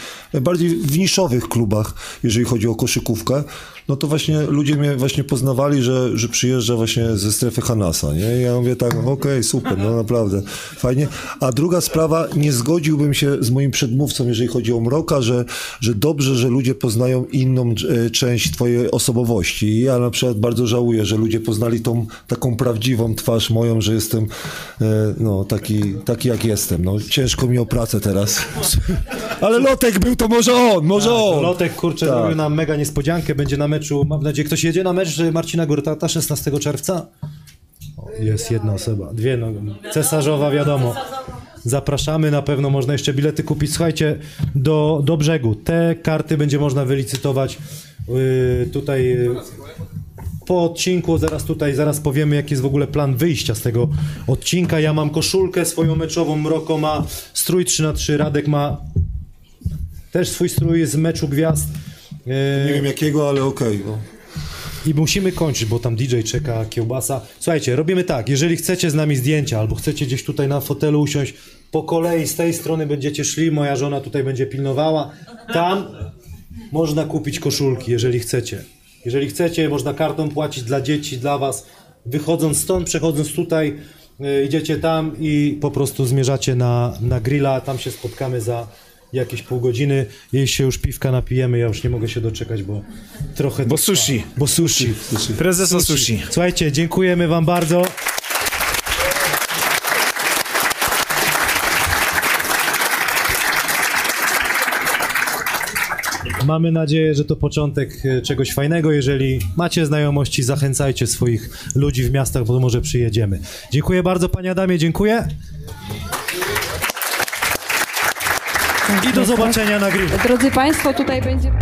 [SPEAKER 1] bardziej w niszowych klubach, jeżeli chodzi o koszykówkę, no to właśnie ludzie mnie właśnie poznawali, że, że przyjeżdża właśnie ze strefy Hanasa, nie? Ja mówię tak, no okej, super, no naprawdę, fajnie. A druga sprawa, nie zgodziłbym się z moim przedmówcą, jeżeli chodzi o Mroka, że, że dobrze, że ludzie poznają inną e, część twojej osobowości. Ja na przykład bardzo żałuję, że ludzie poznali tą taką prawdziwą twarz moją, że jestem e, no, taki, taki jak jestem. No, ciężko mi o pracę teraz. Ale Lotek był, to może on, może
[SPEAKER 3] Tak,
[SPEAKER 1] on.
[SPEAKER 3] Lotek, kurczę,
[SPEAKER 1] Tak.
[SPEAKER 3] zrobił nam mega niespodziankę, będzie na meczu, mam nadzieję, ktoś jedzie na mecz Marcina Gortata 16 czerwca? O, Jest jedna osoba, dwie, no, cesarzowa wiadomo. Zapraszamy, na pewno można jeszcze bilety kupić. Słuchajcie, do, do brzegu. Te karty będzie można wylicytować yy, tutaj yy, po odcinku. Zaraz tutaj, zaraz powiemy, jaki jest w ogóle plan wyjścia z tego odcinka. Ja mam koszulkę swoją meczową, Mroko ma strój 3 na 3 Radek ma też swój strój z meczu gwiazd. Yy,
[SPEAKER 1] Nie wiem jakiego, ale okej. no.
[SPEAKER 3] i musimy kończyć, bo tam DJ czeka, kiełbasa. Słuchajcie, robimy tak, jeżeli chcecie z nami zdjęcia, albo chcecie gdzieś tutaj na fotelu usiąść, po kolei z tej strony będziecie szli, moja żona tutaj będzie pilnowała. Tam można kupić koszulki, jeżeli chcecie. Jeżeli chcecie, można kartą płacić dla dzieci, dla was. Wychodząc stąd, przechodząc tutaj, y, idziecie tam i po prostu zmierzacie na, na grilla, tam się spotkamy za jakieś pół godziny. Jej się już piwka napijemy, ja już nie mogę się doczekać, bo trochę... Bo
[SPEAKER 5] sushi.
[SPEAKER 3] Bo sushi.
[SPEAKER 5] Prezesa sushi.
[SPEAKER 3] Słuchajcie, dziękujemy wam bardzo. Mamy nadzieję, że to początek e, czegoś fajnego. Jeżeli macie znajomości, zachęcajcie swoich ludzi w miastach, bo może przyjedziemy. Dziękuję bardzo, panie Adamie, dziękuję. I do zobaczenia na.
[SPEAKER 7] Drodzy Państwo, tutaj będzie...